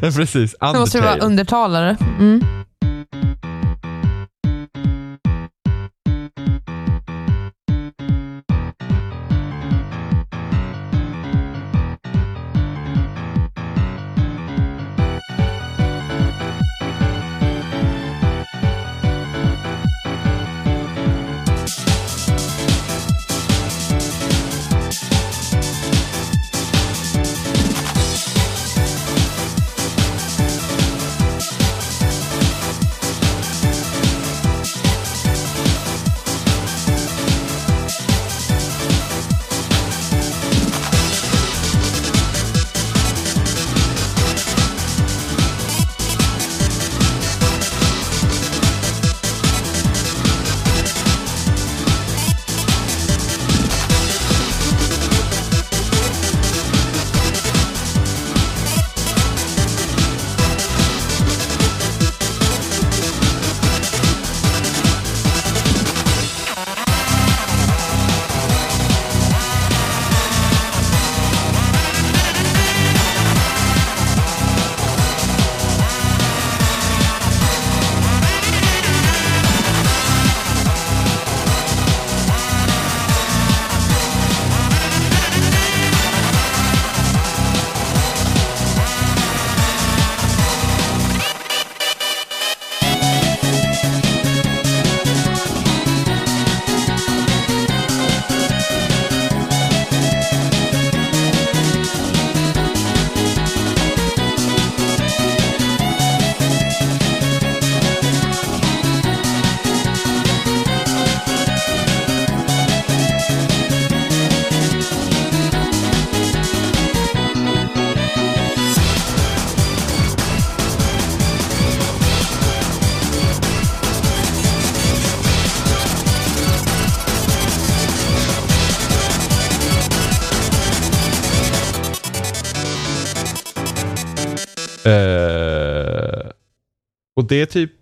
(laughs) Precis, Det måste vara Undertale. undertalare. Mm. Det är typ,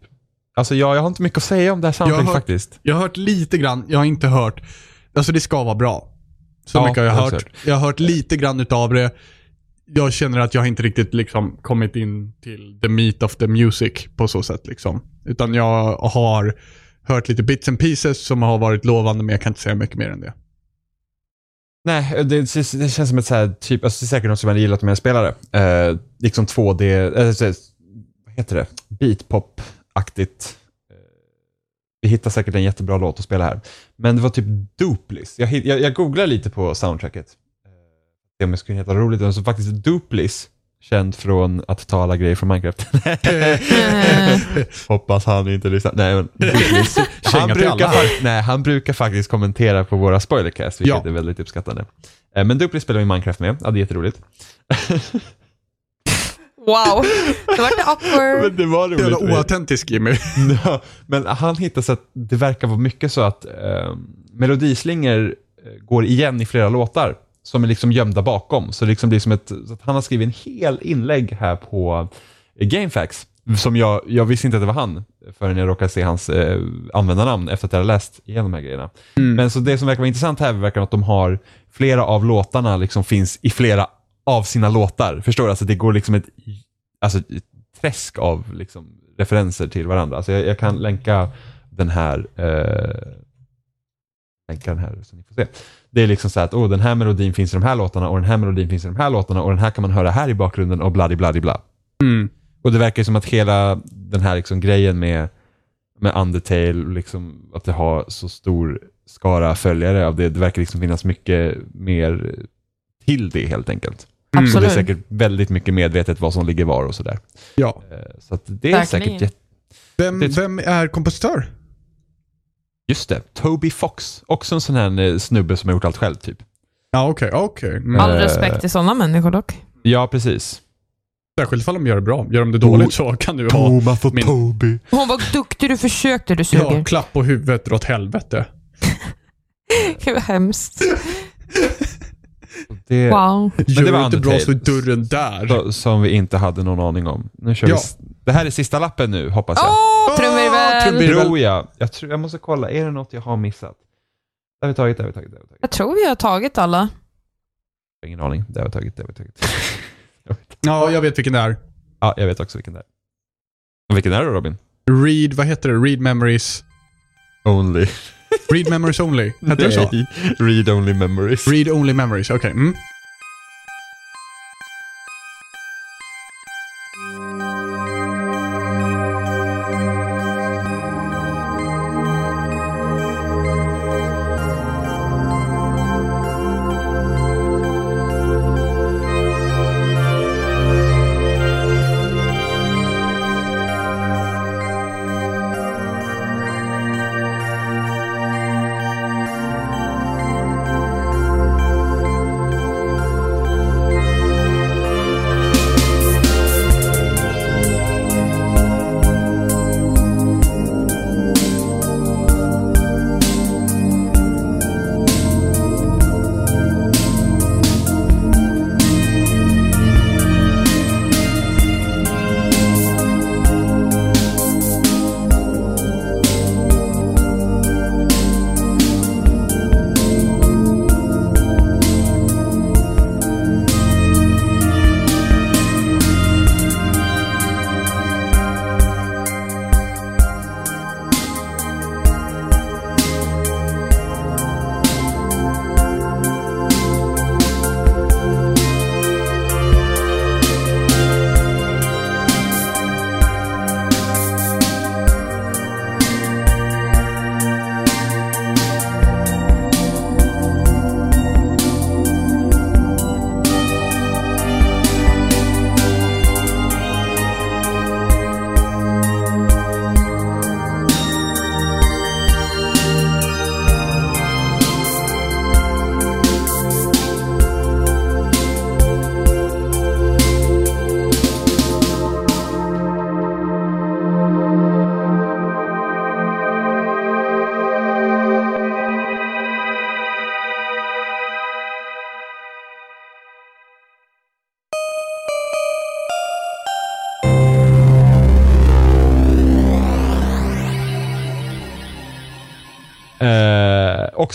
alltså ja, jag har inte mycket att säga om det här soundtrack Jag har- faktiskt. Jag har hört lite grann, jag har inte hört, alltså det ska vara bra. Så Ja, mycket har jag hört. jag Jag har hört lite grann utav det. Jag känner att jag inte riktigt liksom kommit in till the meat of the music på så sätt liksom. Utan jag har hört lite bits and pieces som har varit lovande men jag kan inte säga mycket mer än det. Nej, det, det känns som ett så här, typ, alltså det är säkert något som jag hade gillat om jag spelade. Eh, liksom 2D, eh, så- vad heter det? Beatpop-aktigt. Eh, vi hittar säkert en jättebra låt att spela här. Men det var typ Duplis. Jag, jag, jag googlade lite på soundtracket. Eh, se om jag skulle heta roligt. Och så faktiskt Duplis, känd från att ta alla grejer från Minecraft. (laughs) Hoppas han inte lyssnar. Nej, men han, brukar fakt- nej, han brukar faktiskt kommentera på våra spoilercast, vilket Ja. är väldigt uppskattande. Eh, Men Duplis spelar vi Minecraft med, ja det är jätteroligt. (laughs) Wow, det vart det awkward. Men det var Jävla oautentisk Jimmy. (laughs) Ja, men han hittar så att det verkar vara mycket så att eh, melodislingor går igen i flera låtar som är liksom gömda bakom. Så det liksom blir som ett, så att han har skrivit en hel inlägg här på eh, GameFAQs som jag, jag visste inte att det var han förrän jag råkade se hans eh, användarnamn efter att jag hade läst igenom de här grejerna. Men så det som verkar vara intressant här verkar att de har flera av låtarna liksom finns i flera av sina låtar. Förstår du? Alltså det går liksom ett, alltså ett träsk av liksom referenser till varandra. Alltså jag, jag kan länka den här eh, länka den här så ni får se. Det är liksom så att oh, den här melodin finns i de här låtarna och den här melodin finns i de här låtarna och den här kan man höra här i bakgrunden och bladi bladi bla. Mm. Och det verkar som att hela den här liksom grejen med, med Undertale, liksom, att det har så stor skara följare av det, det verkar liksom finnas mycket mer till det helt enkelt. Och det Absolut. är säkert väldigt mycket medvetet vad som ligger var och sådär. Ja. Eh, Så att det är Verkligen. säkert jätte... Vem, Det- vem är kompositör? Just det, Toby Fox. Också en sån här eh, snubbe som har gjort allt själv typ. Ja, okej. okej. Men All Eh, respekt till sådana människor dock. Ja, precis. Särskilt ifall de gör det bra. Gör de det dåligt så kan du ha Thomas och min- Toby. Hon var duktig, du försökte, du ja, suger. klapp på huvudet, dra åt helvete. (laughs) Gud vad hemskt. (laughs) Det, Wow. Gör det var inte bra så dörren där. så- Som vi inte hade någon aning om. Nu kör Ja. vi... Det här är sista lappen nu, hoppas jag. Åh, trumvirvel! trumvirvel. Tror jag. Jag, tror, jag måste kolla, är det något jag har missat? Det har vi tagit, det har vi tagit, det har vi tagit. Jag tror vi har tagit alla. Jag har ingen aning. Det har vi tagit, det har vi tagit. Ja, jag vet vilken det är. Ja, jag vet också vilken det är. Och vilken är det då Robin? Read, vad heter det? Read memories. Only. Read memories only. Hette det så? Read only memories. Read only memories, okej. Mm.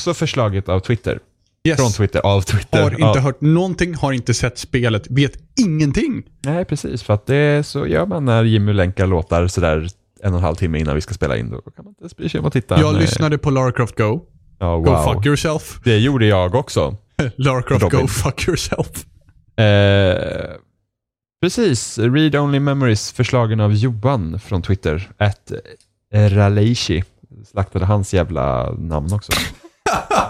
Också förslaget av Twitter. Yes. Från Twitter, av Twitter. Har inte Ja. hört någonting, har inte sett spelet, vet ingenting. Nej, precis. För att det så gör man när Jimmy länkar låtar sådär en och en halv timme innan vi ska spela in. Då kan man inte bry sig om att titta. Jag Nej. lyssnade på Lara Croft Go. Go wow. fuck yourself. Det gjorde jag också. (laughs) Lara Croft Robin. Go fuck yourself. Eh, precis, Read Only Memories, förslagen av Johan från Twitter. Att Raleishi slaktade hans jävla namn också.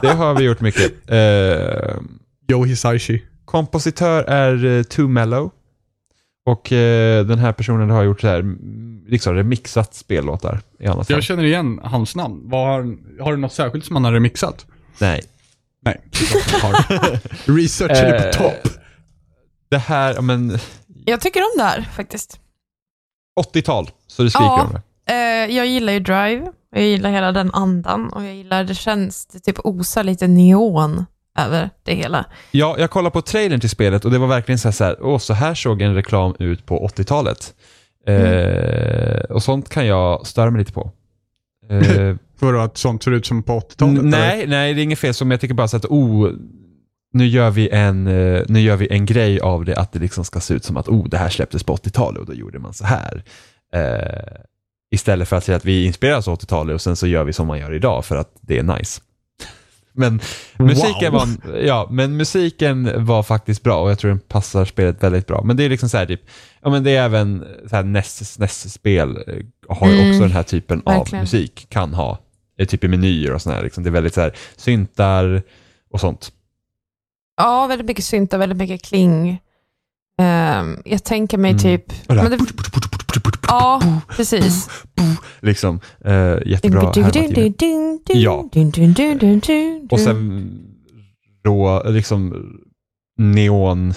Det har vi gjort mycket. Eh, Yo Hisaishi. kompositör är uh, Too Mellow. Och eh, den här personen har gjort så här, liksom remixat spellåtar i annat fall. Jag känner igen hans namn. Vad har, du något särskilt som han har remixat? Nej. Nej. (laughs) har. Research är på topp. Det här, men Jag tycker om det här faktiskt. 80-tal, så det skriker Ja. om det. Eh, jag gillar ju Drive. Jag gillar hela den andan och jag gillar, det känns, det typ osar lite neon över det hela. Ja, jag kollade på trailern till spelet och det var verkligen så här, så här, åh, så här såg en reklam ut på 80-talet. Eh, och sånt kan jag störa mig lite på. Eh, (laughs) För att sånt ser ut som på 80-talet? N- nej, nej, det är inget fel. Som jag tycker bara så att, oh, nu gör, vi en, eh, nu gör vi en grej av det, att det liksom ska se ut som att, oh, det här släpptes på 80-talet och då gjorde man så här. Eh, istället för att säga att vi inspireras av 80-talet och sen så gör vi som man gör idag för att det är nice. Men musiken, Wow. var, ja, men musiken var faktiskt bra och jag tror den passar spelet väldigt bra. Men det är liksom så här, typ, ja men det är även så här NES, NES-spel eh, har ju Mm, också den här typen av verkligen. musik, kan ha. Typ i menyer och sådär, liksom. det är väldigt så här syntar och sånt. Ja, väldigt mycket syntar, väldigt mycket kling. Ehm, jag tänker mig Mm. typ... Men det, ja, precis. liksom, eh, jättebra Ja. Och sen rå, liksom neon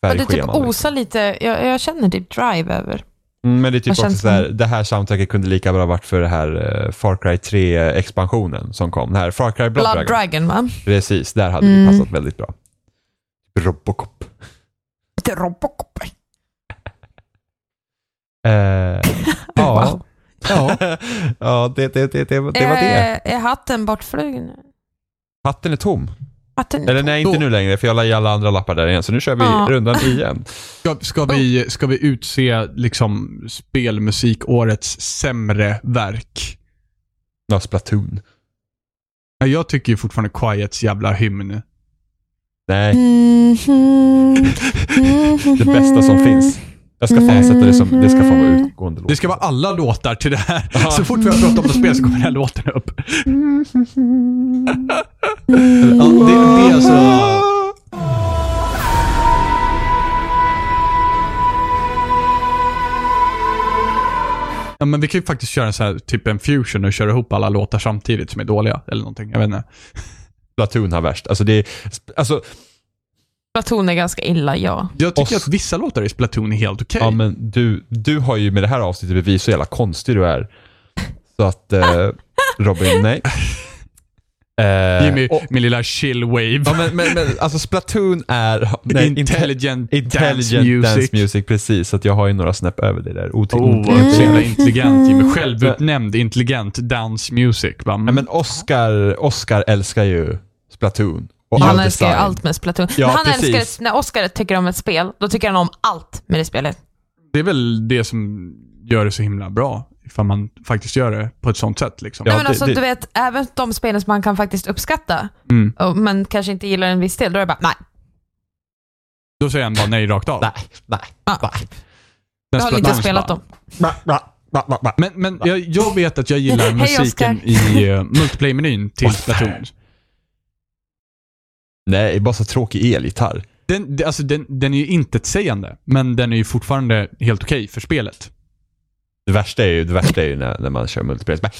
Ja, det typ liksom. osar lite, jag, jag känner typ drive över. Mm, Men det är typ också så här, som- det här soundtracket kunde lika bra varit för det här eh, Far Cry 3-expansionen som kom. Det här Far Cry Blood, Blood Dragon. Dragon, va? Precis, där hade det Mm. passat väldigt bra. Robocop. Lite Robocop. Eh, ja, ja, (laughs) ja det, det, det, det, det var det. Eh, Är hatten bortflugen? Hatten är tom. Hatten Eller nej, inte nu längre, för jag la i alla andra lappar där igen. Så nu kör vi Ja. rundan igen. Ska, ska, vi, ska vi utse liksom spelmusikårets sämre verk? Ja, Splatoon. Ja, Jag tycker ju fortfarande Quiets jävla hymn. Nej, Mhm. (laughs) det bästa som finns. Jag ska fan sätta det som, det ska fan vara utgående låt. Det ska vara alla låtar till det här. Så fort vi har pratat om något spel så kommer den här låten upp. Ja, det, det är alltså... Ja, men vi kan ju faktiskt köra en så här, typ en fusion och köra ihop alla låtar samtidigt som är dåliga. Eller någonting. Jag vet inte. Splatoon har värst. Alltså det är, alltså, Splatoon är ganska illa, ja. Jag tycker Oss- att vissa låtar i Splatoon är helt okej. ja men du, du har ju med det här avsnittet bevisat hur jävla konstig du är. Så att, eh, Robin, (laughs) nej. Eh, Jimmy, och, min lilla chill wave. ja, men, men, men alltså Splatoon är... Nej, inte- Intelligent, Intelligent dance music. dance music, precis. Så att jag har ju några snäpp över det där. Ot- Oh, otydligt. så jävla intelligent Jimmy. Självutnämnd intelligent dance music. Va? Nej, men Oscar, Oscar älskar ju Splatoon. Och Han all älskar ju design. allt med Splatoon. Ja, han precis. älskar, när Oscar tycker om ett spel, då tycker han om allt med det spelet. Det är väl det som gör det så himla bra. Ifall man faktiskt gör det på ett sånt sätt. Liksom. Ja, Nej, men det- alltså, det- Du vet, även de spelen som man kan faktiskt uppskatta, Mm. och, men kanske inte gillar en viss del, då är det bara nej. Då säger han bara nej rakt av. Nej, nej. Ah, Den jag har inte spelat dem. Men, men jag, jag vet att jag gillar (laughs) musiken i uh, multiplayer-menyn till Splatoon. Nej, bara så tråkig elgitarr. Den, det- alltså, den, den är ju intetsägande, men den är ju fortfarande helt okej för spelet. Det värsta är ju, det värsta är ju när, när man kör multiplayer. så bara-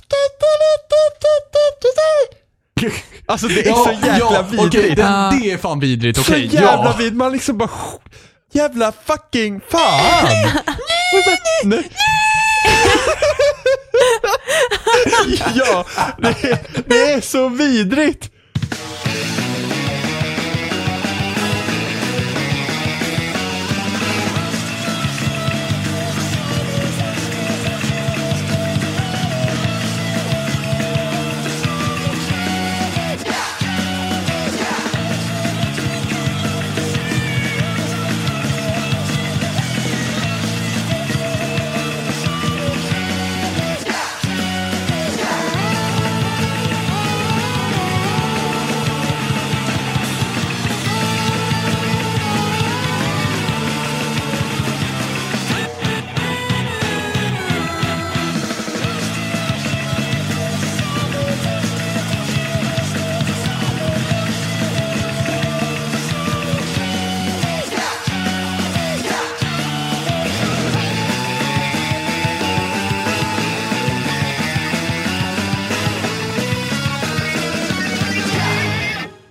Alltså det är så jävla vidrigt. okej, den, Ja. det är fan vidrigt. så Okej, jävla ja. vidrigt. Man liksom bara... Jävla fucking fan! Nej. (laughs) ja, det det är så vidrigt.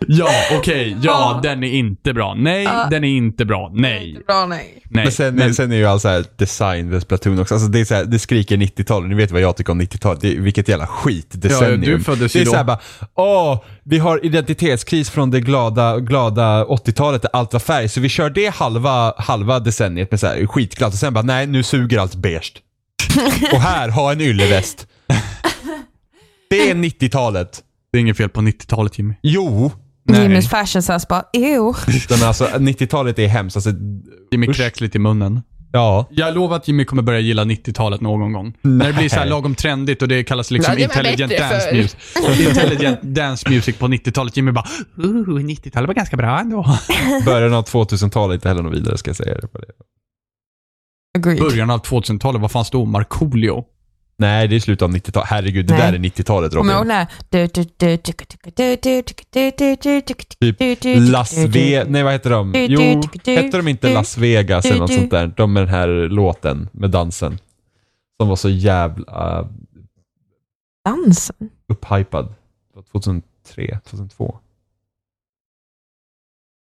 Ja, okej. Ja, den är inte bra. Nej, den är inte bra. Nej. Bra nej. Nej. Men sen, Men- sen är ju all så här design med Splatoon också. Alltså det, är så här, det skriker 90-tal. Ni vet vad jag tycker om 90-talet. Det är, vilket jävla skitdecennium. Ja, du föddes det ju är då. så här bara, åh, vi har identitetskris från det glada, glada 80-talet där allt var färg. Så vi kör det halva, halva decenniet med så här skitglatt och sen bara, nej nu suger allt beige. (laughs) och här, ha en ylleväst. (laughs) Det är 90-talet. Det är inget fel på 90-talet Jimmy. Jo, Nej. Jimmys fashion sense bara, ew. (laughs) men alltså 90-talet är hemskt. Alltså, Jimmy Usch. kräks lite i munnen. ja. Jag lovar att Jimmy kommer börja gilla 90-talet någon gång. När det blir så här lagom trendigt och det kallas liksom det var intelligent dance music. (laughs) Intelligent dance music på 90-talet. Jimmy bara, uh, 90-talet var ganska bra ändå. (laughs) Början av 2000-talet inte heller något vidare ska jag säga det på det. Agreed. Början av 2000-talet, vad fanns då? Markoolio? Nej, det är slutet av 90-talet. Herregud, det där är 90-talet Kommer du ihåg Robin. när? Typ Las Vegas, nej vad heter de? Jo, hette de inte Las Vegas eller något sånt där? De med den här låten med dansen. Som var så jävla uh, Dansen? upphypad. Det var 2003, 2002.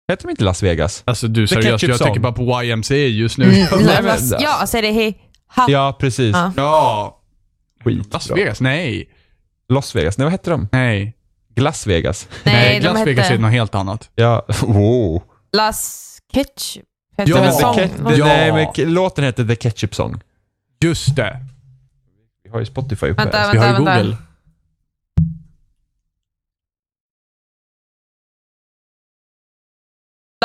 Hette de inte Las Vegas? Alltså du seriöst, jag tänker bara på YMCA just nu. Mm, ja, alltså det är ha. Ja, precis. Ja. Ja. Skit. Las Vegas? Nej. Las Vegas, nej vad hette de? Nej. Glass Vegas. Nej, de Las Vegas är hette något helt annat. Ja, (laughs) wow. Las Ketchup. Hette Ja, sång? Ke- det, Nej, Ja. men låten hette The Ketchup Song. Just det. Vi har ju Spotify uppe. Vänta, här. Vi har ju vänta, vänta.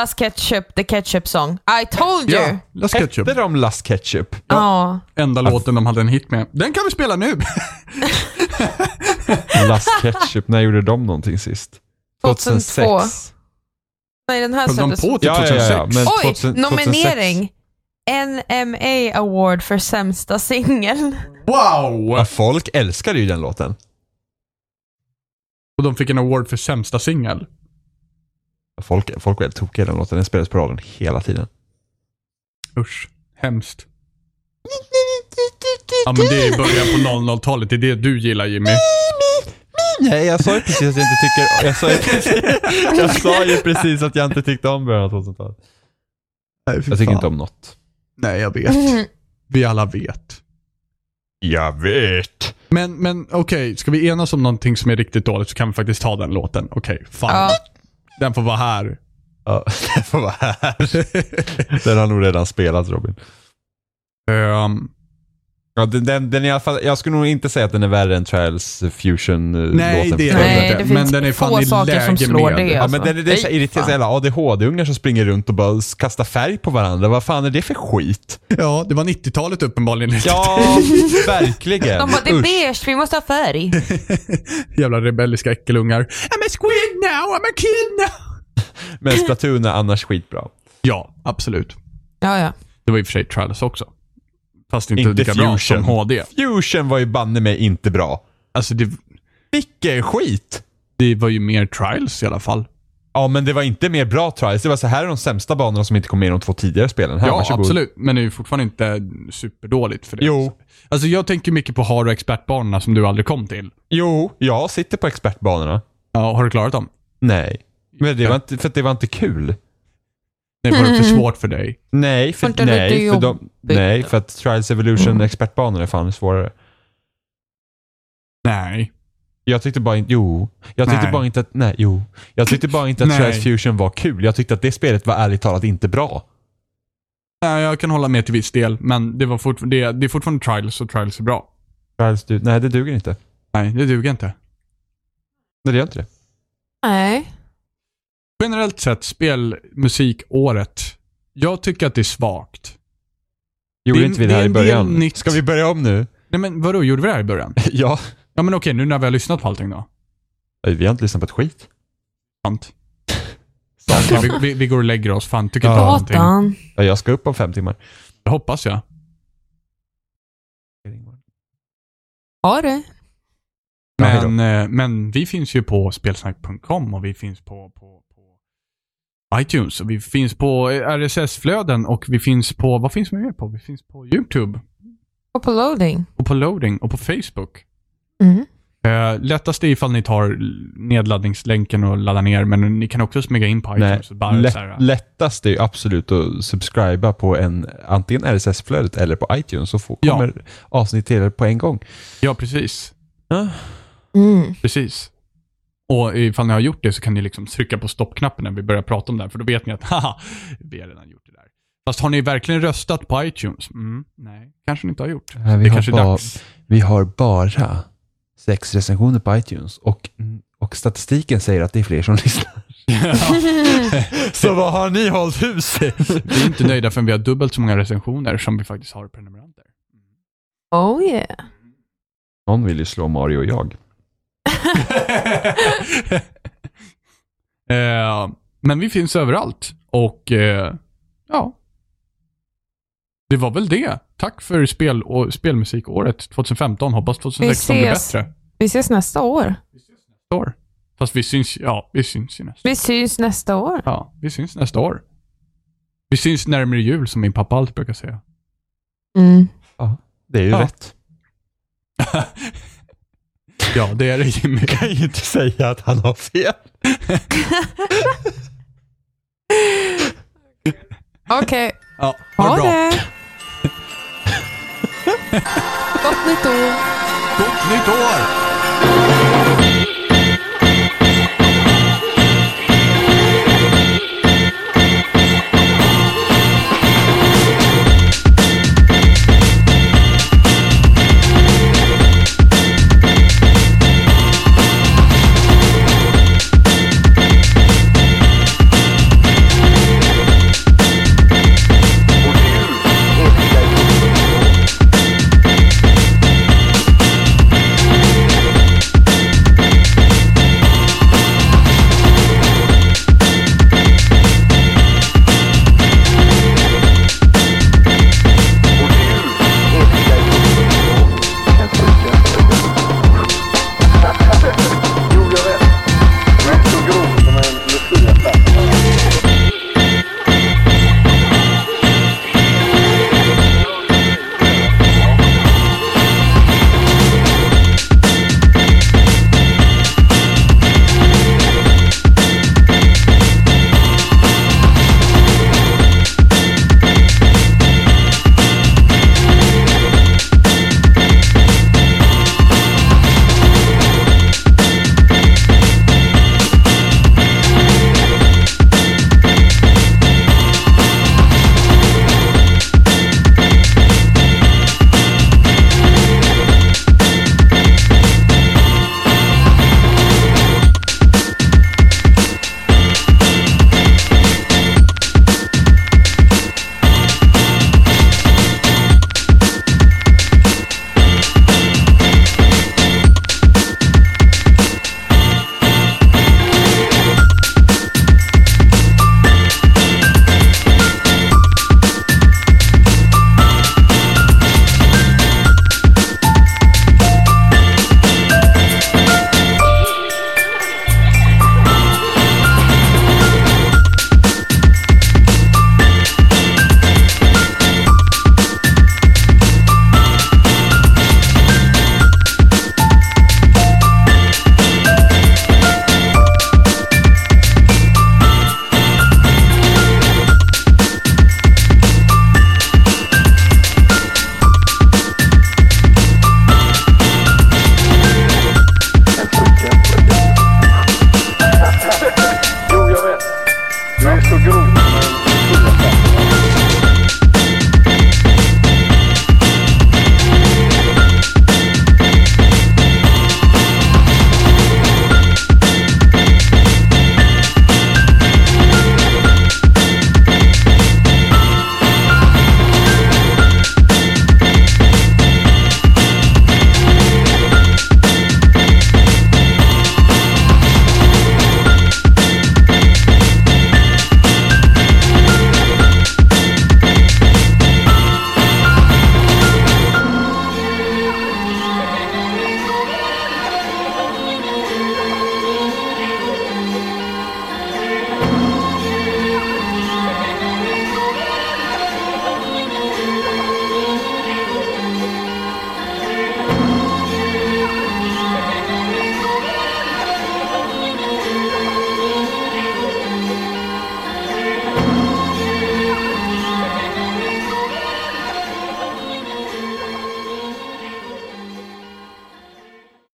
Google. Las Ketchup, the Ketchup song. I told you! Ja, Las Ketchup. Hette de Las Ketchup? Ja. Enda låten de hade en hit med. Den kan vi spela nu. (laughs) Las Ketchup, när gjorde de någonting sist? 2002. Nej, den här Höll de på till Ja, ja, 2006? ja, men Oj, 2000 nominering. NMA Award för sämsta singel. Wow! Ja, folk älskade ju den låten. Och de fick en award för sämsta singel. Folk, folk var helt tokiga i den låten. Den spelades på radion hela tiden. Usch. Hemskt. (laughs) Ja men det är början på 00-talet. Det är det du gillar Jimmy. Nej, jag sa ju precis att jag inte tycker... Jag sa ju precis, (laughs) jag sa ju precis att jag inte tyckte om början av 2000-talet. Jag tycker inte om något. Nej, jag vet. Vi alla vet. Jag vet. Men, men okej, ska vi enas om någonting som är riktigt dåligt så kan vi faktiskt ta den låten. Okej, fan. Ja. Den får vara här. Ja, (laughs) det får vara här. Den har nog redan spelat Robin. Ehm, Ja, den, den, den är i alla fall, jag skulle nog inte säga att den är värre än Trials Fusion-låten. nej, det är Nej, den inte. det Men den är få fan i saker som läge slår med. det. Ja, alltså. men det, det är så Nej, irriterande. ADHD-ungar som springer runt och bara kastar färg på varandra. Vad fan är det för skit? Ja, det var 90-talet uppenbarligen. Ja, (laughs) verkligen. De bara, det är beige, vi måste ha färg. (laughs) Jävla rebelliska äckelungar. I'm a squid now, I'm a kid now. Men Splatoon är annars skitbra. Ja, absolut. Ja, ja. Det var i och för sig Trials också. Fast inte, Inte lika bra Fusion. som HD. Fusion var ju banne mig inte bra. Alltså det, Vilken skit! det var ju mer Trials i alla fall. Ja, men det var inte mer bra trials. Det var så här är de sämsta banorna som inte kom med i de två tidigare spelen. Här, ja, varsågod. absolut. Men det är ju fortfarande inte superdåligt för det. Jo. Alltså jag tänker mycket på hard och expertbanorna som du aldrig kom till. Jo, jag sitter på expertbanorna. Ja, har du klarat dem? Nej. Men det var inte, för det var inte kul. Det var det för svårt för dig. Nej, för, lite nej, för, de, nej, för att Trials Evolution expertbanorna är fan svårare. Nej. Jag tyckte bara inte, jo. Jag tyckte Nej. bara inte att, nej, jo. Jag tyckte bara inte att Nej. Trials Fusion var kul. Jag tyckte att det spelet var ärligt talat inte bra. Nej, jag kan hålla med till viss del, men det, var fort, det, det är fortfarande Trials och Trials är bra. Trials, du, nej det duger inte. Nej, det duger inte. Nej, det gör inte det. Nej. Generellt sett, spelmusikåret. Jag tycker att det är svagt. Gjorde Det är- inte vi det det här är i början? nytt. Ska vi börja om nu? Nej men vadå, gjorde vi det här i början? (laughs) ja. Ja men okej, nu när vi har lyssnat på allting då. Vi har inte lyssnat på ett skit. (laughs) Sant. Okej, vi, vi, vi går och lägger oss. Fan, tycker Ja. inte om någonting. Ja, Jag ska upp om fem timmar. Det hoppas jag. Har det? Ja, då. Men, eh, men vi finns ju på spelsnack.com och vi finns på, på iTunes och vi finns på eh, RSS-flöden och vi finns på, vad finns vi mer på? Vi finns på YouTube Och på loading. och på loading och på Facebook. Mm. Uh, lättast är ifall ni tar nedladdningslänken och laddar ner, men ni kan också smyga in på iTunes. bara lätt, så här, lättast är ju absolut att subscriba på en, antingen RSS-flödet eller på iTunes så får, Ja. kommer avsnitt till er på en gång. ja, precis. Mm. Precis. Och ifall ni har gjort det så kan ni liksom trycka på stoppknappen när vi börjar prata om det här, för då vet ni att (laughs) haha, vi har redan gjort det där. Fast har ni verkligen röstat på iTunes? Mm, nej, kanske ni inte har gjort. Nej, vi det har bara- dags. Vi har bara sex recensioner på iTunes och, och statistiken säger att det är fler som (laughs) lyssnar. (laughs) så vad har ni hållit hus i? Vi är inte nöjda förrän vi har dubbelt så många recensioner som vi faktiskt har prenumeranter. Oh yeah. Någon vill ju slå Mario och jag. (laughs) Eh, men vi finns överallt och eh, ja. Det var väl det. Tack för spel och spelmusikåret 2015. Hoppas 2016 blir ses. bättre. Vi ses nästa år. Nästa år. Fast vi syns, ja, vi syns ju nästa Vi syns nästa år. Ja, vi syns nästa år. Vi syns närmare jul som min pappa alltid brukar säga. Mm. Det är ju Ja. rätt. (laughs) Ja, det är det Jimmy. kan ju inte säga att han har fel. Okej, Ja, ha ha det bra. det. (laughs) Gott nytt år. Gott nytt år!